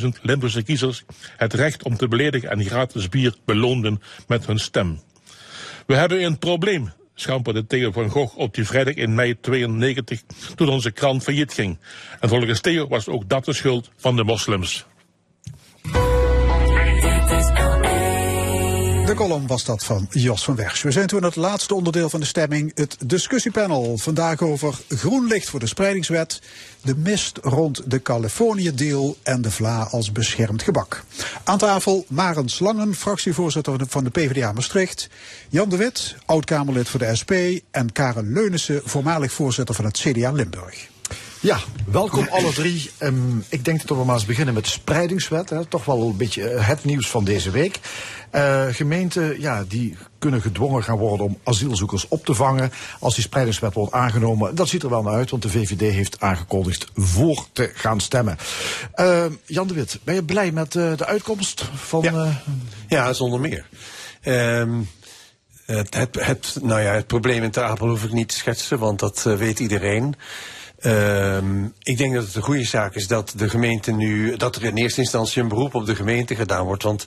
200.000 Limburgse kiezers het recht om te beledigen en gratis bier beloonden met hun stem. We hebben een probleem, schamperde Theo van Gogh op die vrijdag in mei 92 toen onze krant failliet ging. En volgens Theo was ook dat de schuld van de moslims. Column was dat van Jos van Wersch. We zijn toen het laatste onderdeel van de stemming, het discussiepanel. Vandaag over groen licht voor de spreidingswet, de mist rond de Californië-deal en de vla als beschermd gebak. Aan tafel Maren Slangen, fractievoorzitter van de PvdA Maastricht. Jan de Wit, oud-Kamerlid voor de SP. En Karen Leunissen, voormalig voorzitter van het CDA Limburg. Ja, welkom alle drie. Ehm, ik denk dat we maar eens beginnen met de spreidingswet. Hè. Toch wel een beetje eh, het nieuws van deze week. Eh, gemeenten ja, die kunnen gedwongen gaan worden om asielzoekers op te vangen als die spreidingswet wordt aangenomen. Dat ziet er wel naar uit, want de VVD heeft aangekondigd voor te gaan stemmen. Eh, Jan de Wit, ben je blij met eh, de uitkomst van... Ja, ja zonder meer. Ehm, het, het, het, nou ja, het probleem in Ter Apel hoef ik niet te schetsen, want dat weet iedereen. Ehm, ik denk dat het een goede zaak is dat de gemeente nu, dat er in eerste instantie een beroep op de gemeente gedaan wordt. Want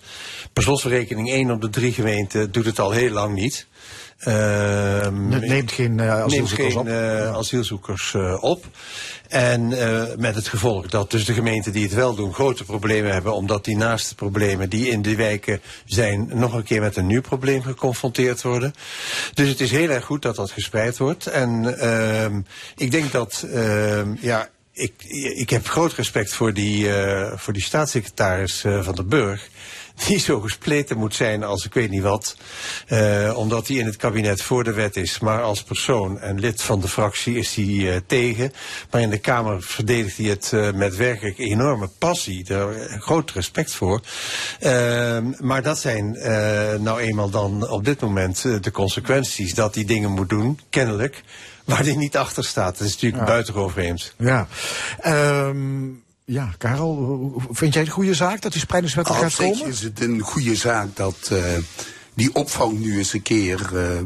per slotverrekening één op de drie gemeenten doet het al heel lang niet. Ehm, neemt geen eh, asielzoekers neemt geen, op. eh, asielzoekers eh, op. En met het gevolg dat dus de gemeenten die het wel doen grote problemen hebben, omdat die naast de problemen die in de wijken zijn, nog een keer met een nieuw probleem geconfronteerd worden. Dus het is heel erg goed dat dat gespreid wordt. En ehm, ik denk dat, ehm, ja, ik, ik heb groot respect voor die, eh, voor die staatssecretaris van de Burg die zo gespleten moet zijn als ik weet niet wat. Eh, omdat hij in het kabinet voor de wet is. Maar als persoon en lid van de fractie is hij eh, tegen. Maar in de Kamer verdedigt hij het eh, met werkelijk enorme passie. Daar groot respect voor. Eh, maar dat zijn nou eenmaal dan op dit moment de consequenties dat hij dingen moet doen, kennelijk. Waar hij niet achter staat. Dat is natuurlijk Ja. buitengewoon vreemd. Ja. Ehm, ja, Karel, vind jij het een goede zaak dat die spreidingswet er Op gaat komen? is het een goede zaak dat eh, die opvang nu eens een keer eh,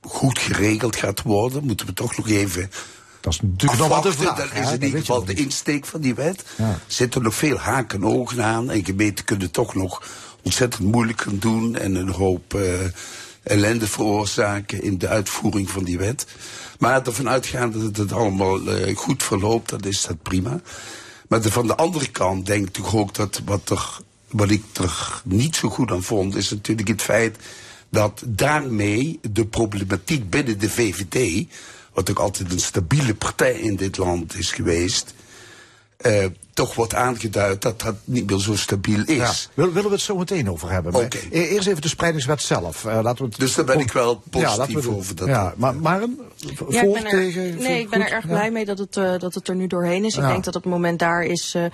goed geregeld gaat worden. Moeten we toch nog even. Dat is natuurlijk nog wat de vraag, Dat is in Dat ieder geval de insteek van die wet. Ja. Zitten nog veel haken en ogen aan. En gemeenten kunnen toch nog ontzettend moeilijk gaan doen. En een hoop eh, ellende veroorzaken in de uitvoering van die wet. Maar ervan uitgaande dat het allemaal eh, goed verloopt, dan is dat prima. Maar van de andere kant denk ik ook dat wat, wat ik er niet zo goed aan vond, is natuurlijk het feit dat daarmee de problematiek binnen de VVD, wat ook altijd een stabiele partij in dit land is geweest, eh, toch wordt aangeduid dat dat niet meer zo stabiel is. Ja, wil- willen we het zo meteen over hebben. Maar e- Eerst even de spreidingswet zelf. Eh, laten we het Dus daar ben ik wel positief we over dat- ja, maar, maar een, voor Ja, ik ben er, tegen... nee, ik ben er erg Ja? blij mee dat het, eh, dat het er nu doorheen is. Ik Ja. denk dat het moment daar is eh,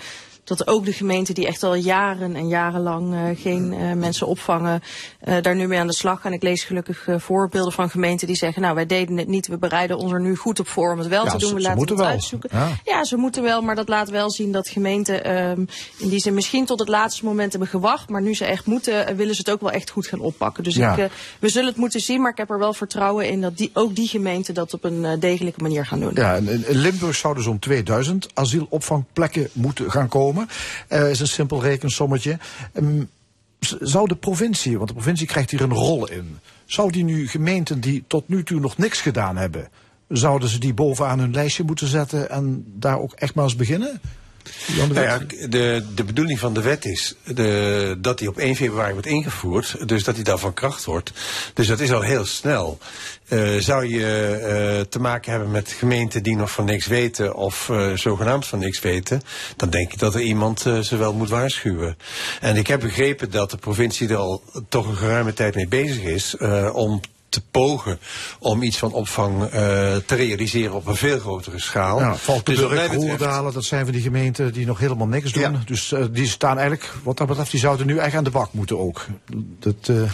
dat ook de gemeenten die echt al jaren en jarenlang eh, geen eh, mensen opvangen, eh, daar nu mee aan de slag gaan. Ik lees gelukkig voorbeelden van gemeenten die zeggen, nou wij deden het niet, we bereiden ons er nu goed op voor om het wel Ja, te doen, ze- we ze laten moeten het wel. uitzoeken. Ja. Ja, ze moeten wel, maar dat laat wel zien dat gemeenten ehm, in die zin misschien tot het laatste moment hebben gewacht, maar nu ze echt moeten, willen ze het ook wel echt goed gaan oppakken. Dus Ja. ik, we zullen het moeten zien, maar ik heb er wel vertrouwen in dat die, ook die gemeenten dat op een degelijke manier gaan doen. Ja, in, in Limburg zouden zo'n 2000 asielopvangplekken moeten gaan komen. Eh is een simpel rekensommetje. Ehm, zou de provincie, want de provincie krijgt hier een rol in. Zou die nu gemeenten die tot nu toe nog niks gedaan hebben, zouden ze die bovenaan hun lijstje moeten zetten en daar ook echt maar eens beginnen? Nou ja, de, de bedoeling van de wet is de, dat die op 1 februari wordt ingevoerd. Dus dat die dan van kracht wordt. Dus dat is al heel snel. Eh, zou je eh, te maken hebben met gemeenten die nog van niks weten of eh, zogenaamd van niks weten, dan denk ik dat er iemand ze wel moet waarschuwen. En ik heb begrepen dat de provincie er al toch een geruime tijd mee bezig is om te pogen om iets van opvang eh, te realiseren op een veel grotere schaal. Ja, Dus Valkenburg, betreft- Roerdalen, dat zijn van die gemeenten die nog helemaal niks doen. Dus eh, die staan eigenlijk, wat dat betreft, die zouden nu echt aan de bak moeten ook. Dat, eh, Nou,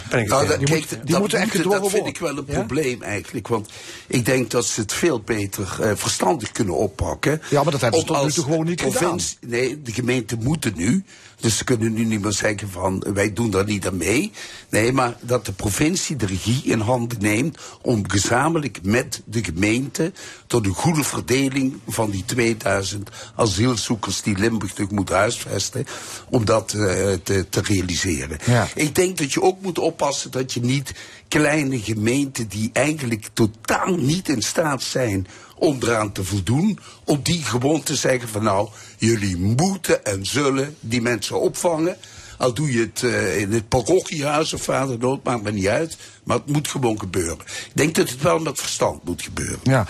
dat, die kijk, moet- die dat, moeten echt gedwongen dat vind worden. ik wel een Ja? probleem eigenlijk. Want ik denk dat ze het veel beter eh, verstandig kunnen oppakken. Ja, maar dat hebben ze tot nu toe gewoon niet provincie- Nee, de gemeenten moeten nu. Dus ze kunnen nu niet meer zeggen van wij doen daar niet aan mee. Nee, maar dat de provincie de regie in handen neemt om gezamenlijk met de gemeente tot een goede verdeling van die 2000 asielzoekers die Limburg terug moeten huisvesten, om dat eh, te, te realiseren. Ja. Ik denk dat je ook moet oppassen dat je niet kleine gemeenten die eigenlijk totaal niet in staat zijn om eraan te voldoen, om die gewoon te zeggen van nou, jullie moeten en zullen die mensen opvangen. Al doe je het eh, in het parochiehuis of vaderdood, maakt me niet uit. Maar het moet gewoon gebeuren. Ik denk dat het wel met verstand moet gebeuren. Ja.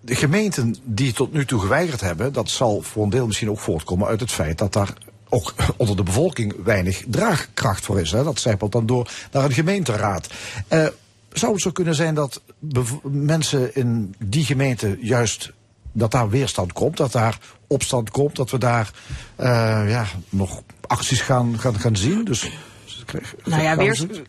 De gemeenten die tot nu toe geweigerd hebben, dat zal voor een deel misschien ook voortkomen uit het feit dat daar ook onder de bevolking weinig draagkracht voor is. Hè. Dat zijpelt dan door naar een gemeenteraad. Eh, zou het zo kunnen zijn dat mensen in die gemeente juist dat daar weerstand komt, dat daar opstand komt, dat we daar eh, ja, nog acties gaan, gaan, gaan zien? Dus, Nou ja, weer,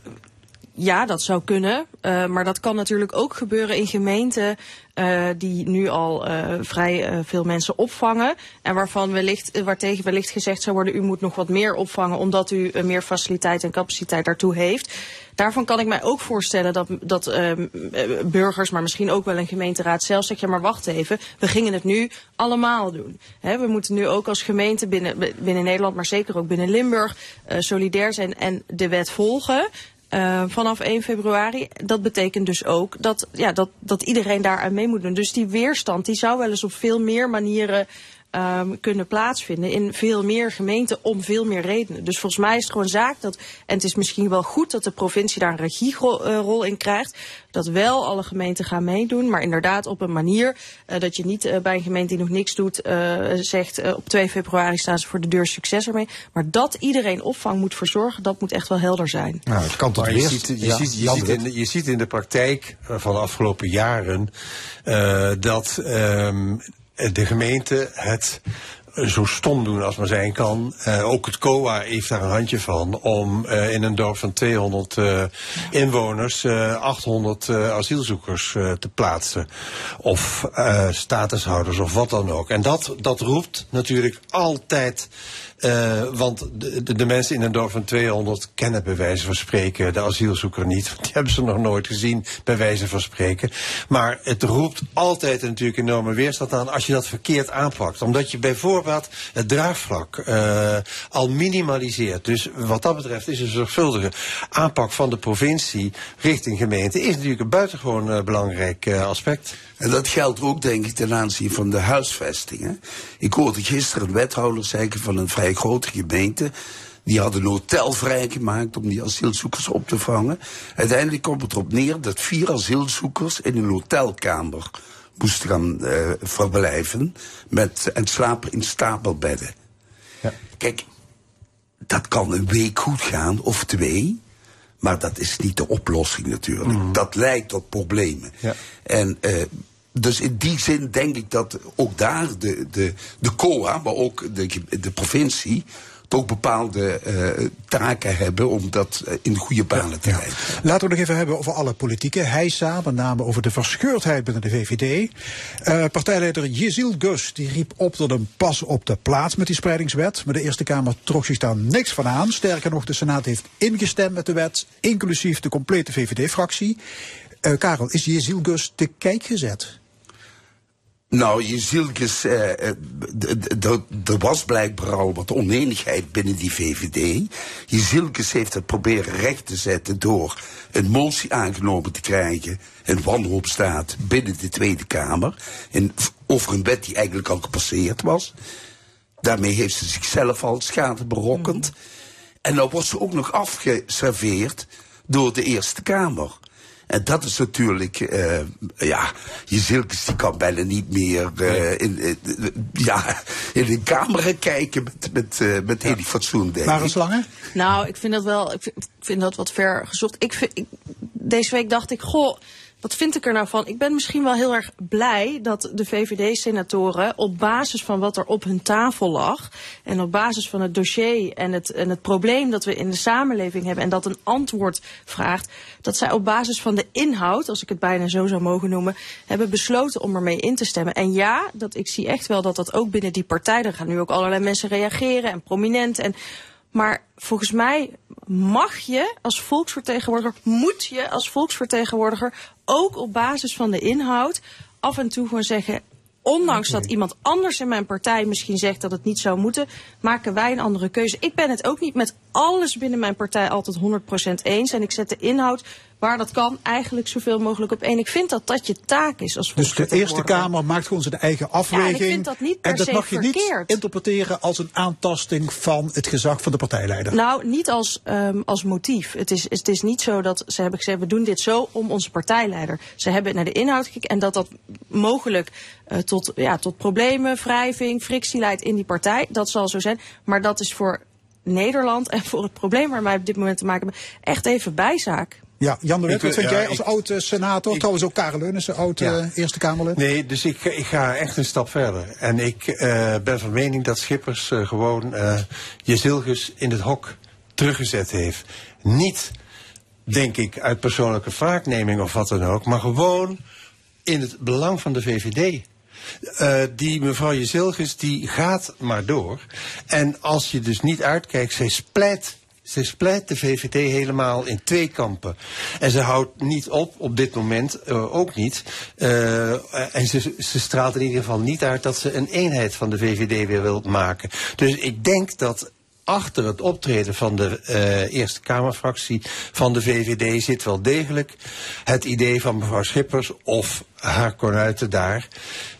ja, dat zou kunnen. Eh, maar dat kan natuurlijk ook gebeuren in gemeenten eh, die nu al eh, vrij veel mensen opvangen. En waarvan wellicht, waartegen wellicht gezegd zou worden, u moet nog wat meer opvangen omdat u meer faciliteit en capaciteit daartoe heeft. Daarvan kan ik mij ook voorstellen dat, dat burgers, maar misschien ook wel een gemeenteraad zelf zegt, ja maar wacht even, we gingen het nu allemaal doen. We moeten nu ook als gemeente binnen, binnen Nederland, maar zeker ook binnen Limburg, solidair zijn en de wet volgen. Eh, vanaf 1 februari. Dat betekent dus ook dat, ja, dat, dat iedereen daaraan mee moet doen. Dus die weerstand die zou wel eens op veel meer manieren ehm, kunnen plaatsvinden. In veel meer gemeenten om veel meer redenen. Dus volgens mij is het gewoon zaak dat. En het is misschien wel goed dat de provincie daar een regierol in krijgt. Dat wel alle gemeenten gaan meedoen. Maar inderdaad op een manier eh, dat je niet eh, bij een gemeente die nog niks doet. eh, zegt eh, op 2 februari staan ze voor de deur succes ermee. Maar dat iedereen opvang moet verzorgen, dat moet echt wel helder zijn. Nou, het kan tot Maar je ziet, je, Ja, ziet, je, ziet in, je ziet in de praktijk eh, van de afgelopen jaren eh, dat ehm, de gemeente het zo stom doen als maar zijn kan. Eh, ook het COA heeft daar een handje van om eh, in een dorp van 200 eh, inwoners eh, 800 eh, asielzoekers eh, te plaatsen. Of eh, statushouders of wat dan ook. En dat, dat roept natuurlijk altijd eh, want de, de, de mensen in een dorp van 200 kennen bij wijze van spreken de asielzoeker niet. Want die hebben ze nog nooit gezien, bij wijze van spreken. Maar het roept altijd natuurlijk enorme weerstand aan als je dat verkeerd aanpakt. Omdat je bijvoorbeeld het draagvlak eh, al minimaliseert. Dus wat dat betreft is een zorgvuldige aanpak van de provincie richting gemeente... is natuurlijk een buitengewoon eh, belangrijk aspect. En dat geldt ook, denk ik, ten aanzien van de huisvestingen. Ik hoorde gisteren een wethouder zeggen van een vrij grote gemeente. Die hadden een hotel vrijgemaakt om die asielzoekers op te vangen. Uiteindelijk komt het erop neer dat vier asielzoekers in een hotelkamer moesten gaan eh, verblijven met, en slapen in stapelbedden. Kijk, dat kan een week goed gaan of twee. Maar dat is niet de oplossing natuurlijk. Dat leidt tot problemen. En eh, dus in die zin denk ik dat ook daar de, de, de COA, maar ook de, de provincie toch bepaalde eh, taken hebben om dat eh, in goede banen te leiden. Laten we nog even hebben over alle politieke heisa, met name over de verscheurdheid binnen de VVD. Eh, partijleider Jezil Gus die riep op tot een pas op de plaats met die spreidingswet. Maar de Eerste Kamer trok zich daar niks van aan. Sterker nog, de Senaat heeft ingestemd met de wet, inclusief de complete VVD-fractie. Karel, is Jezil Gus te kijk gezet? Nou, je zieltjes, eh, eh, er was blijkbaar al wat oneenigheid binnen die VVD. Je zieltjes heeft het proberen recht te zetten door een motie aangenomen te krijgen, een wanhoopstaat binnen de Tweede Kamer, en over een wet die eigenlijk al gepasseerd was. Daarmee heeft ze zichzelf al schade berokkend. En dan wordt ze ook nog afgeserveerd door de Eerste Kamer. En dat is natuurlijk, eh, ja, je Zilkes die kan bijna niet meer eh, in, eh, ja, in de camera kijken met, met, eh, met enig fatsoen, denk ik. slangen? Nou, ik vind dat wel, ik vind, ik vind dat wat ver gezocht. Ik vind, ik, deze week dacht ik, goh, wat vind ik er nou van? Ik ben misschien wel heel erg blij dat de VVD-senatoren op basis van wat er op hun tafel lag en op basis van het dossier en het, en het probleem dat we in de samenleving hebben en dat een antwoord vraagt, dat zij op basis van de inhoud, als ik het bijna zo zou mogen noemen, hebben besloten om ermee in te stemmen. En ja, dat, ik zie echt wel dat dat ook binnen die partij, er gaan nu ook allerlei mensen reageren en prominent en maar volgens mij mag je als volksvertegenwoordiger, moet je als volksvertegenwoordiger ook op basis van de inhoud af en toe gewoon zeggen. Ondanks dat iemand anders in mijn partij misschien zegt dat het niet zou moeten, maken wij een andere keuze. Ik ben het ook niet met alles binnen mijn partij altijd 100% eens. En ik zet de inhoud, waar dat kan, eigenlijk zoveel mogelijk op één. Ik vind dat dat je taak is als Dus de Eerste. Kamer maakt gewoon zijn eigen afweging. vind dat niet per en dat se mag je niet interpreteren als een aantasting van het gezag van de partijleider. Nou, niet als, ehm, als motief. Het is, het is niet zo dat ze hebben gezegd, we doen dit zo om onze partijleider. Ze hebben naar de inhoud gekeken en dat dat mogelijk eh, tot, ja, tot problemen, wrijving, frictie leidt in die partij. Dat zal zo zijn. Maar dat is voor Nederland en voor het probleem waar wij op dit moment te maken hebben, echt even bijzaak. Ja, Jan de Wet, Ik- wat vind ja, jij als ik- oud-senator? Trouwens ook Karel Leunissen, oud Ja. eh, Eerste Kamerlid. Nee, dus ik, ik ga echt een stap verder. En ik eh, ben van mening dat Schippers eh, gewoon eh Jezilgus in het hok teruggezet heeft. Niet, denk ik, uit persoonlijke wraakneming of wat dan ook, maar gewoon in het belang van de VVD. Eh, die mevrouw Jezilgus, die gaat maar door. En als je dus niet uitkijkt, zij splijt ze splijt de VVD helemaal in twee kampen. En ze houdt niet op, op dit moment eh, ook niet. Eh, en ze, ze straalt in ieder geval niet uit dat ze een eenheid van de VVD weer wil maken. Dus ik denk dat achter het optreden van de eh, Eerste Kamerfractie van de VVD zit wel degelijk het idee van mevrouw Schippers of haar konuiten daar.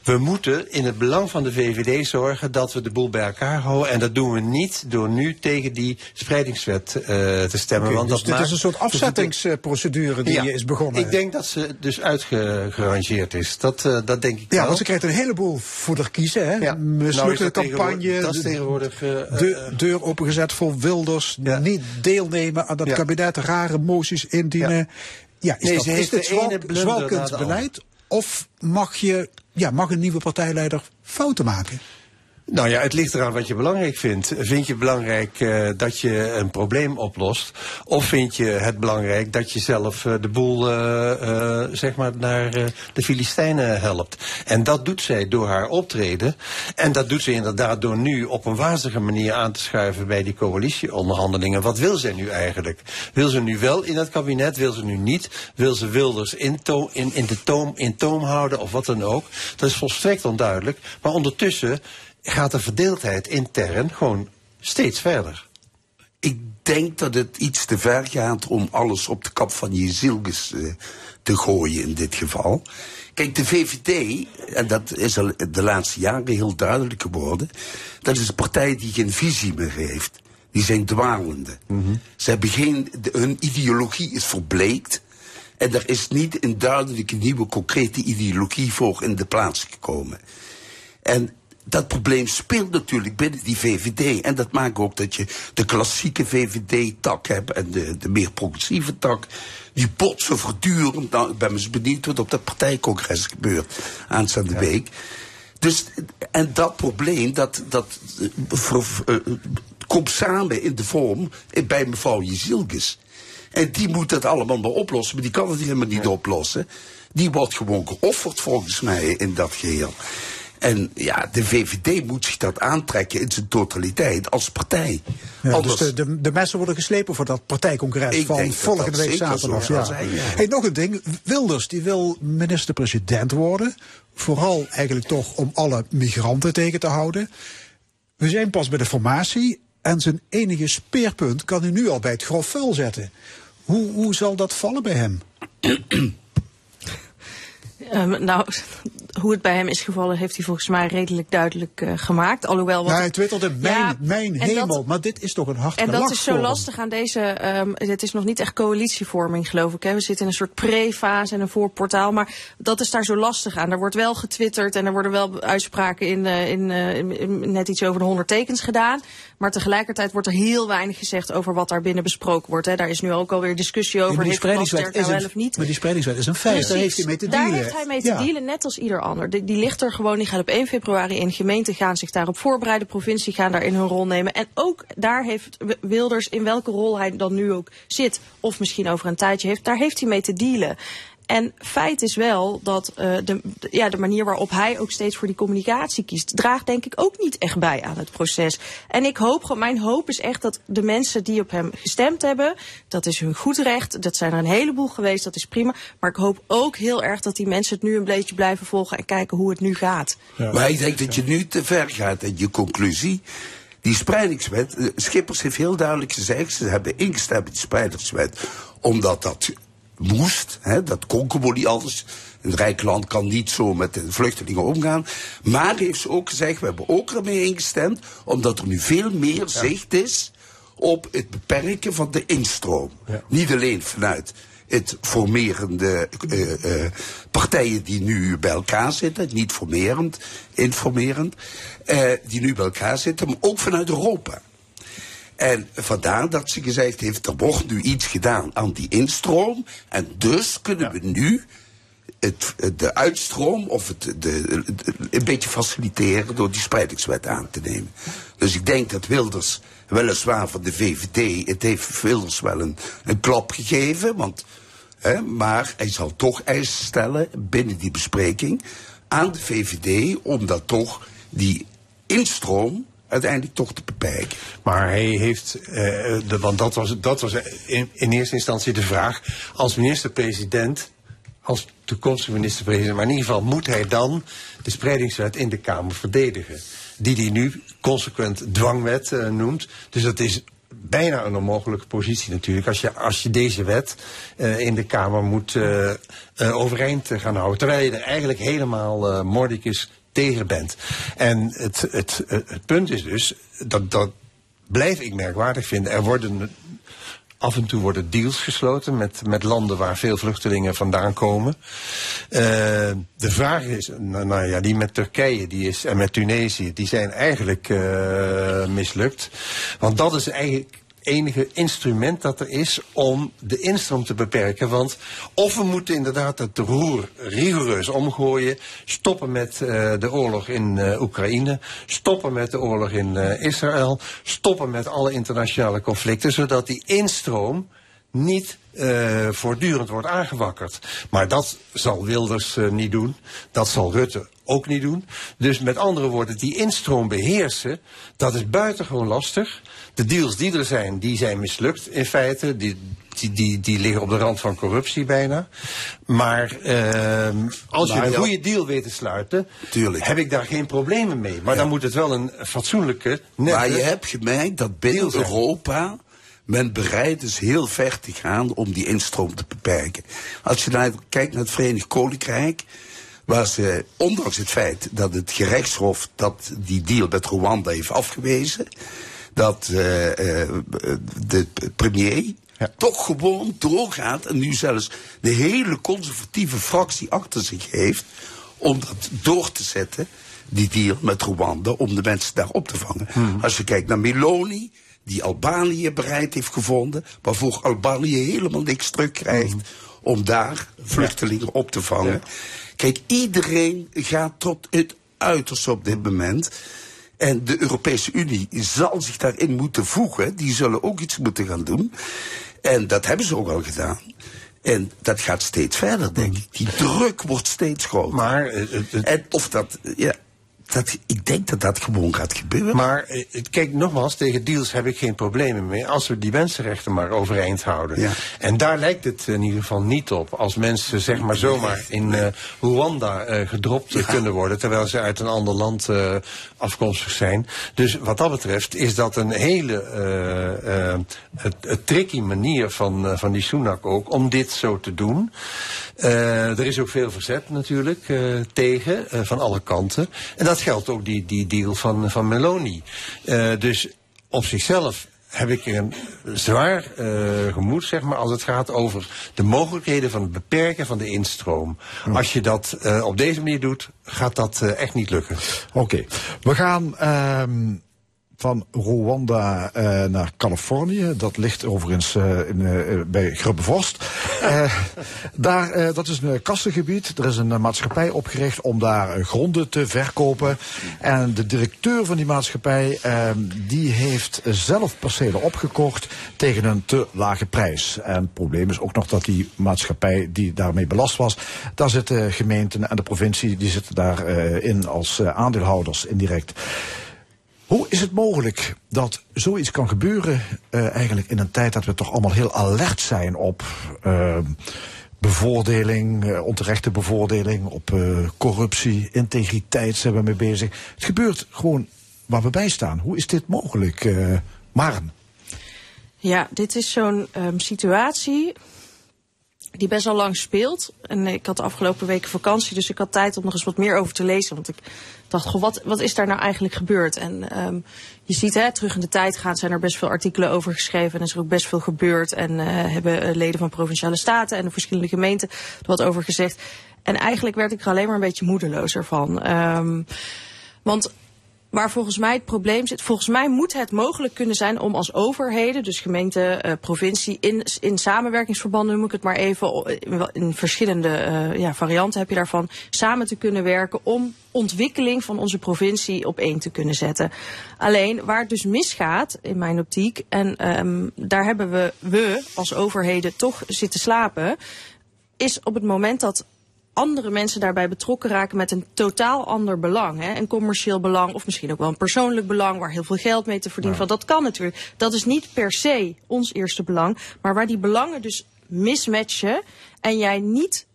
We moeten in het belang van de VVD zorgen dat we de boel bij elkaar houden. En dat doen we niet door nu tegen die spreidingswet eh, te stemmen. Want dus dat dit maakt- is een soort afzettingsprocedure die Ja, is begonnen. Ik denk dat ze dus uitgerangeerd is. Dat, eh, dat denk ik ja, wel. want ze krijgt een heleboel voor haar kiezen. Hè? Ja. Nou, is Mislukte campagne. dat is de- tegenwoordig, eh, de deur opengezet voor Wilders. Niet deelnemen aan dat kabinet. Rare moties indienen. Ja, is, Nee, dat, ze is heeft dit de blunder na zwalkend de beleid? Of mag, je, ja, mag een nieuwe partijleider fouten maken? Nou ja, het ligt eraan wat je belangrijk vindt. Vind je belangrijk eh, dat je een probleem oplost? Of vind je het belangrijk dat je zelf eh, de boel eh, zeg maar naar de Filistijnen helpt? En dat doet zij door haar optreden. En dat doet ze inderdaad door nu op een wazige manier aan te schuiven bij die coalitieonderhandelingen. Wat wil zij nu eigenlijk? Wil ze nu wel in het kabinet? Wil ze nu niet? Wil ze Wilders in, in, in, de toom, in toom houden of wat dan ook? Dat is volstrekt onduidelijk. Maar ondertussen gaat de verdeeldheid intern gewoon steeds verder. Ik denk dat het iets te ver gaat om alles op de kap van je zielges eh, te gooien in dit geval. Kijk, de VVD, en dat is al de laatste jaren heel duidelijk geworden, dat is een partij die geen visie meer heeft. Die zijn dwalende. Ze hebben geen, de- hun ideologie is verbleekt. En er is niet een duidelijke nieuwe concrete ideologie voor in de plaats gekomen. En dat probleem speelt natuurlijk binnen die VVD. En dat maakt ook dat je de klassieke VVD-tak hebt en de, de meer progressieve tak. Die botsen voortdurend. Nou, ik ben eens benieuwd wat op dat partijcongres gebeurt aanstaande week. Dus, en dat probleem, dat, dat eh, eh, komt samen in de vorm bij mevrouw Jezilkes. En die moet dat allemaal maar oplossen, maar die kan het helemaal niet oplossen. Die wordt gewoon geofferd volgens mij in dat geheel. En ja, de VVD moet zich dat aantrekken in zijn totaliteit als partij. Ja, Anders- dus de, de, de messen worden geslepen voor dat partijcongres Ik van volgende dat week zaterdag. Ja. zijn, ja. Hey, nog een ding. Wilders die wil minister-president worden. Vooral eigenlijk toch om alle migranten tegen te houden. We zijn pas bij de formatie. En zijn enige speerpunt kan hij nu al bij het grof vuil zetten. Hoe, hoe zal dat vallen bij hem? Ehm, nou, hoe het bij hem is gevallen, heeft hij volgens mij redelijk duidelijk eh, gemaakt. Alhoewel wat. Nou, hij twitterde mijn, Ja, mijn dat- hemel. maar dit is toch een hard En dat is zo lastig aan deze. ehm, het is nog niet echt coalitievorming, geloof ik. Hè. We zitten in een soort pre-fase en een voorportaal. Maar dat is daar zo lastig aan. Er wordt wel getwitterd en er worden wel uitspraken in, eh, in, eh, in- in net iets over de 100 tekens gedaan. Maar tegelijkertijd wordt er heel weinig gezegd over wat daar binnen besproken wordt. Hè. Daar is nu ook alweer discussie Ja, over. maar, die spreidingswet is nou een, wel of niet? maar die spreidingswet is een feit. Daar heeft hij mee te Daar dealen. heeft hij mee te Ja. dealen, net als ieder ander. Die, die ligt er gewoon, die gaat op 1 februari in. Gemeenten gaan zich daarop voorbereiden. Provincie gaan daarin hun rol nemen. En ook daar heeft Wilders, in welke rol hij dan nu ook zit, of misschien over een tijdje heeft, daar heeft hij mee te dealen. En feit is wel dat eh, de, de- ja, de manier waarop hij ook steeds voor die communicatie kiest, draagt denk ik ook niet echt bij aan het proces. En ik hoop, gewoon- mijn hoop is echt dat de mensen die op hem gestemd hebben, dat is hun goed recht. Dat zijn er een heleboel geweest, dat is prima. Maar ik hoop ook heel erg dat die mensen het nu een beetje blijven volgen en kijken hoe het nu gaat. Maar ik denk dat je nu te ver gaat in je conclusie. Die spreidingswet, eh, Schippers heeft heel duidelijk gezegd, ze hebben ingestemd in die spreidingswet, omdat dat moest, hè, dat kon gewoon niet anders. Een rijk land kan niet zo met de vluchtelingen omgaan. Maar heeft ze ook gezegd, we hebben ook ermee ingestemd, omdat er nu veel meer zicht is op het beperken van de instroom. Niet alleen vanuit het formerende eh, eh, partijen die nu bij elkaar zitten, niet formerend, informerend, eh, die nu bij elkaar zitten, maar ook vanuit Europa. En vandaar dat ze gezegd heeft, er wordt nu iets gedaan aan die instroom. En dus kunnen we nu het, de uitstroom of het, de, de- een beetje faciliteren door die spreidingswet aan te nemen. Dus ik denk dat Wilders, weliswaar van de VVD, het heeft Wilders wel een, een klap gegeven. Want, hè, maar hij zal toch eisen stellen binnen die bespreking aan de VVD om dat toch die instroom uiteindelijk toch te beperken. Maar hij heeft, eh, de, want dat was, dat was in, eerste instantie de vraag, als minister-president, als toekomstige minister-president, maar in ieder geval moet hij dan de spreidingswet in de Kamer verdedigen. Die hij nu consequent dwangwet eh, noemt. Dus dat is bijna een onmogelijke positie natuurlijk. Als je, als je deze wet eh, in de Kamer moet eh, eh, overeind gaan houden. Terwijl je er eigenlijk helemaal eh mordicus tegen bent. En het, het, het, punt is dus, dat, dat blijf ik merkwaardig vinden. Er worden af en toe worden deals gesloten met, met landen waar veel vluchtelingen vandaan komen. Eh, de vraag is, nou, nou ja, die met Turkije die is, en met Tunesië, die zijn eigenlijk eh, mislukt. Want dat is eigenlijk enige instrument dat er is om de instroom te beperken. Want of we moeten inderdaad het roer rigoureus omgooien, stoppen met eh, de oorlog in eh, Oekraïne, stoppen met de oorlog in eh, Israël, stoppen met alle internationale conflicten, zodat die instroom niet voortdurend wordt aangewakkerd. Maar dat zal Wilders niet doen. Dat zal Rutte ook niet doen. Dus met andere woorden, die instroom beheersen, dat is buitengewoon lastig. De deals die er zijn, die zijn mislukt in feite. Die, die, die, die liggen op de rand van corruptie bijna. Maar ehm, als je een goede deal weet te sluiten, heb ik daar geen problemen mee. Maar dan moet het wel een fatsoenlijke, nette Maar je hebt gemerkt dat binnen. Europa men bereid is heel ver te gaan om die instroom te beperken. Als je naar, kijkt naar het Verenigd Koninkrijk, waar ze, ondanks het feit dat het gerechtshof dat die deal met Rwanda heeft afgewezen, dat eh, eh, de premier toch gewoon doorgaat en nu zelfs de hele conservatieve fractie achter zich heeft om dat door te zetten, die deal met Rwanda, om de mensen daar op te vangen. Als je kijkt naar Meloni, die Albanië bereid heeft gevonden, waarvoor Albanië helemaal niks terugkrijgt om daar vluchtelingen op te vangen. Kijk, iedereen gaat tot het uiterste op dit moment. En de Europese Unie zal zich daarin moeten voegen. Die zullen ook iets moeten gaan doen. En dat hebben ze ook al gedaan. En dat gaat steeds verder, denk ik. Die druk wordt steeds groter. Maar, en of dat, ja, dat, ik denk dat dat gewoon gaat gebeuren. Maar eh, kijk, nogmaals, tegen deals heb ik geen problemen mee. Als we die mensenrechten maar overeind houden. Ja. En daar lijkt het in ieder geval niet op. Als mensen zeg maar zomaar in eh, Rwanda eh, gedropt kunnen worden. Terwijl ze uit een ander land eh, afkomstig zijn. Dus wat dat betreft is dat een hele eh, eh, tricky manier van, eh, van die Sunak ook. Om dit zo te doen. Eh, er is ook veel verzet natuurlijk eh, tegen, eh, van alle kanten. En dat geldt ook die, die deal van, van Meloni. Eh, dus op zichzelf heb ik een zwaar eh, gemoed, zeg maar, als het gaat over de mogelijkheden van het beperken van de instroom. Als je dat eh, op deze manier doet, gaat dat echt niet lukken. Oké, we gaan ehm, van Rwanda eh, naar Californië. Dat ligt overigens eh, in, eh, bij Grubbevorst. Daar, dat is een kassengebied. Er is een maatschappij opgericht om daar gronden te verkopen. En de directeur van die maatschappij, ehm, die heeft zelf percelen opgekocht tegen een te lage prijs. En het probleem is ook nog dat die maatschappij die daarmee belast was, daar zitten gemeenten en de provincie, die zitten daarin in als aandeelhouders indirect. Hoe is het mogelijk dat zoiets kan gebeuren, eh, eigenlijk in een tijd dat we toch allemaal heel alert zijn op eh, bevoordeling, eh, onterechte bevoordeling, op corruptie, integriteit zijn we mee bezig. Het gebeurt gewoon waar we bij staan. Hoe is dit mogelijk, Maren? Ja, dit is zo'n ehm, situatie die best al lang speelt. En ik had de afgelopen weken vakantie, dus ik had tijd om nog eens wat meer over te lezen. Want ik dacht, goh, wat, wat is daar nou eigenlijk gebeurd? En ehm, je ziet, hè, terug in de tijd gaan, zijn er best veel artikelen over geschreven. En is er ook best veel gebeurd. En eh, hebben eh, leden van Provinciale Staten en de verschillende gemeenten er wat over gezegd. En eigenlijk werd ik er alleen maar een beetje moedeloos ervan. Ehm, want Waar volgens mij het probleem zit. Volgens mij moet het mogelijk kunnen zijn om als overheden, dus gemeente, eh, provincie, in, in samenwerkingsverbanden noem ik het maar even, in, in verschillende eh, ja, varianten heb je daarvan, samen te kunnen werken om ontwikkeling van onze provincie op één te kunnen zetten. Alleen waar het dus misgaat, in mijn optiek, en ehm, daar hebben we, we als overheden toch zitten slapen, is op het moment dat andere mensen daarbij betrokken raken met een totaal ander belang. Hè? Een commercieel belang of misschien ook wel een persoonlijk belang waar heel veel geld mee te verdienen valt. Dat kan natuurlijk. Dat is niet per se ons eerste belang. Maar waar die belangen dus mismatchen en jij niet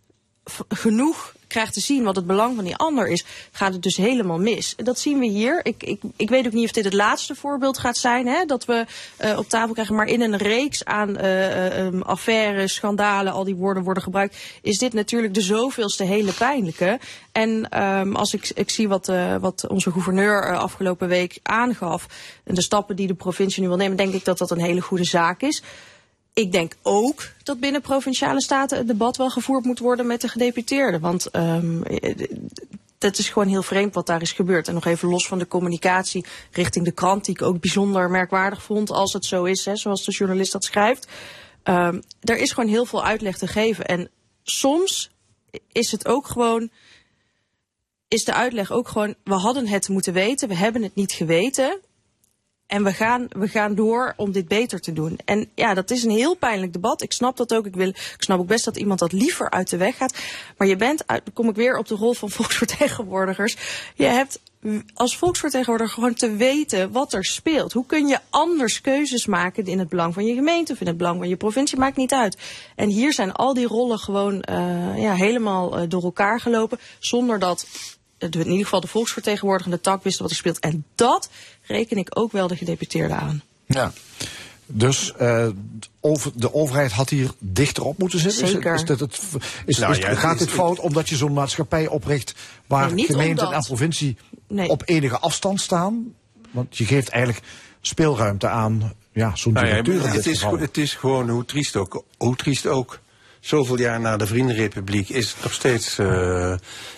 genoeg krijgt te zien wat het belang van die ander is, gaat het dus helemaal mis. Dat zien we hier. Ik, ik, ik weet ook niet of dit het laatste voorbeeld gaat zijn, hè, dat we eh, op tafel krijgen. Maar in een reeks aan um, affaires, schandalen, al die woorden worden gebruikt, is dit natuurlijk de zoveelste hele pijnlijke. En ehm, als ik, ik zie wat, eh, wat onze gouverneur afgelopen week aangaf, en de stappen die de provincie nu wil nemen, denk ik dat dat een hele goede zaak is. Ik denk ook dat binnen provinciale staten het debat wel gevoerd moet worden met de gedeputeerden. Want um, dat is gewoon heel vreemd wat daar is gebeurd. En nog even los van de communicatie richting de krant, die ik ook bijzonder merkwaardig vond als het zo is, hè, zoals de journalist dat schrijft. Um, er is gewoon heel veel uitleg te geven. En soms is het ook gewoon is de uitleg ook gewoon, we hadden het moeten weten, we hebben het niet geweten. En we gaan, we gaan door om dit beter te doen. En ja, dat is een heel pijnlijk debat. Ik snap dat ook. Ik, wil, ik snap ook best dat iemand dat liever uit de weg gaat. Maar je bent, dan kom ik weer op de rol van volksvertegenwoordigers. Je hebt als volksvertegenwoordiger gewoon te weten wat er speelt. Hoe kun je anders keuzes maken in het belang van je gemeente of in het belang van je provincie? Maakt niet uit. En hier zijn al die rollen gewoon uh, ja, helemaal uh, door elkaar gelopen. Zonder dat in ieder geval de volksvertegenwoordigende tak wist wat er speelt. En dat reken ik ook wel de gedeputeerden aan. Ja. Dus uh, over, de overheid had hier dichter op moeten zitten? Zeker. Is, is dit het, is, Nou is, ja, het gaat is- dit fout omdat je zo'n maatschappij opricht waar Nee, omdat. en provincie Nee. op enige afstand staan? Want je geeft eigenlijk speelruimte aan ja, zo'n Nou ja, het, is, het is gewoon hoe triest ook. Hoe triest ook. Zoveel jaar na de Vriendenrepubliek is het nog steeds eh,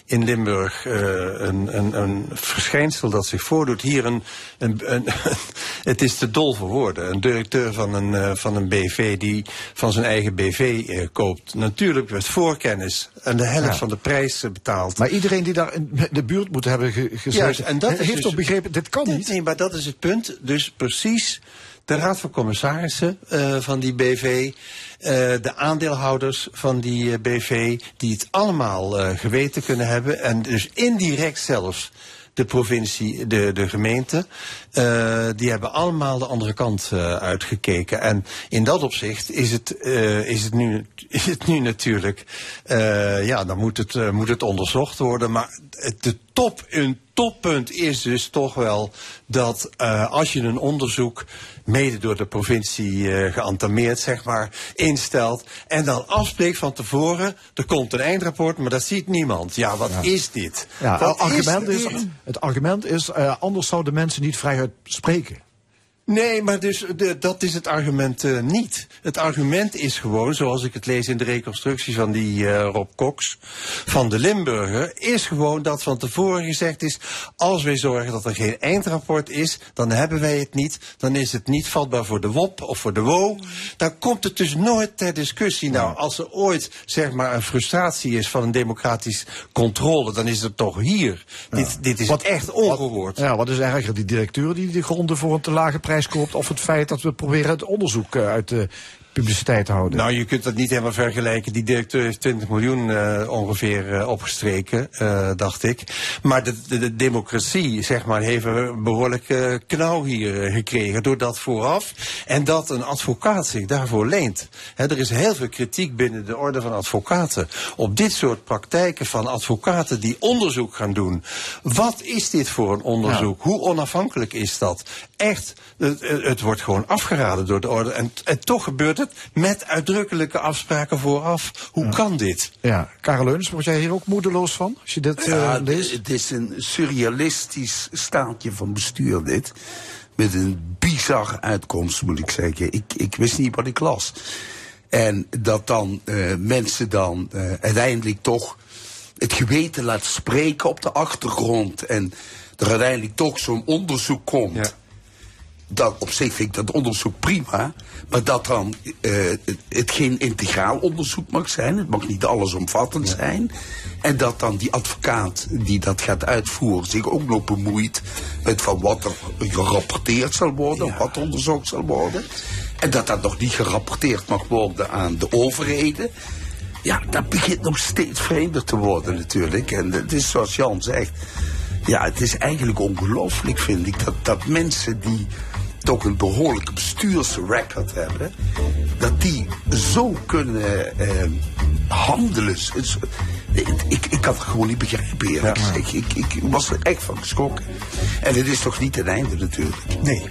in Limburg eh, een, een, een verschijnsel dat zich voordoet. Hier een, een, een het is te dol voor woorden. Een directeur van een, eh, van een BV die van zijn eigen BV koopt. Natuurlijk met voorkennis en de helft Ja. van de prijs betaalt. Maar iedereen die daar in de buurt moet hebben ge- Juist, en dat heeft dus- toch begrepen, dit kan niet. Nee, maar dat is het punt. Dus precies de Raad van Commissarissen eh, van die BV, eh, de aandeelhouders van die eh, BV, die het allemaal geweten kunnen hebben. En dus indirect zelfs de provincie, de, de gemeente, die hebben allemaal de andere kant uitgekeken. En in dat opzicht is het, is het, nu, is het nu natuurlijk, ja, dan moet het, moet het onderzocht worden. Maar het- top, een toppunt is dus toch wel dat eh, als je een onderzoek mede door de provincie eh geantameerd, zeg maar, instelt en dan afspreekt van tevoren, er komt een eindrapport, maar dat ziet niemand. Ja, wat is dit? Ja, Wat het argument is, dit? het argument is eh, anders zouden mensen niet vrijuit spreken. Nee, maar dus de, dat is het argument eh, niet. Het argument is gewoon, zoals ik het lees in de reconstructie van die eh, Rob Cox van de Limburger, is gewoon dat van tevoren gezegd is: als wij zorgen dat er geen eindrapport is, dan hebben wij het niet. Dan is het niet vatbaar voor de WOP of voor de WO. Dan komt het dus nooit ter discussie. Nou, als er ooit zeg maar een frustratie is van een democratisch controle, dan is het toch hier. Dit, dit is echt ongehoord. Ja, wat is erger, die directeur die de gronden voor een te lage prijs koopt... of het feit dat we proberen het onderzoek eh, uit de publiciteit te houden? Nou, je kunt dat niet helemaal vergelijken. Die directeur heeft 20 miljoen eh, ongeveer eh, opgestreken, eh, dacht ik. Maar de, de, de democratie, zeg maar, heeft een behoorlijke knauw hier gekregen. Door dat vooraf. En dat een advocaat zich daarvoor leent. Er is heel veel kritiek binnen de orde van advocaten. Op dit soort praktijken van advocaten die onderzoek gaan doen. Wat is dit voor een onderzoek? Hoe onafhankelijk is dat? Echt, het wordt gewoon afgeraden door de orde. En, en toch gebeurt het met uitdrukkelijke afspraken vooraf. Hoe kan dit? Ja, Karel Leuns, word jij hier ook moedeloos van? Als je dit eh, Ja, leest? het is een surrealistisch staatje van bestuur dit. Met een bizarre uitkomst, moet ik zeggen. Ik, ik wist niet wat ik las. En dat dan eh, mensen dan eh, uiteindelijk toch het geweten laat spreken op de achtergrond. En er uiteindelijk toch zo'n onderzoek komt. Dat op zich vind ik dat onderzoek prima. Maar dat dan eh, het, geen integraal onderzoek mag zijn. Het mag niet allesomvattend zijn. En dat dan die advocaat die dat gaat uitvoeren zich ook nog bemoeit met van wat er gerapporteerd zal worden, wat onderzocht zal worden. En dat dat nog niet gerapporteerd mag worden aan de overheden. Ja, dat begint nog steeds vreemder te worden natuurlijk. En het is zoals Jan zegt. Ja, het is eigenlijk ongelooflijk, vind ik, dat, dat mensen die toch een behoorlijke bestuursrecord hebben, dat die zo kunnen eh, handelen. Ik, ik, ik kan het gewoon niet eerlijk gezegd. Ik, ik, ik was er echt van geschrokken. En het is toch niet het einde natuurlijk. Nee.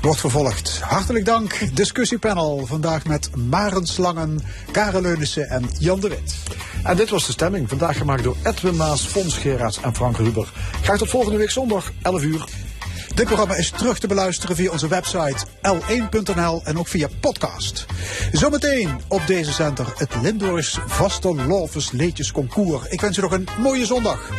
Wordt vervolgd. Hartelijk dank, discussiepanel. Vandaag met Maren Slangen, Karel Leunissen en Jan de Wit. En dit was de stemming, vandaag gemaakt door Edwin Maas, Fons Geraerts en Frank Ruber. Graag tot volgende week zondag, 11 uur. Dit programma is terug te beluisteren via onze website l1.nl en ook via podcast. Zometeen op deze zender het Limburgs Vaste Loves Leedjes Concours. Ik wens u nog een mooie zondag.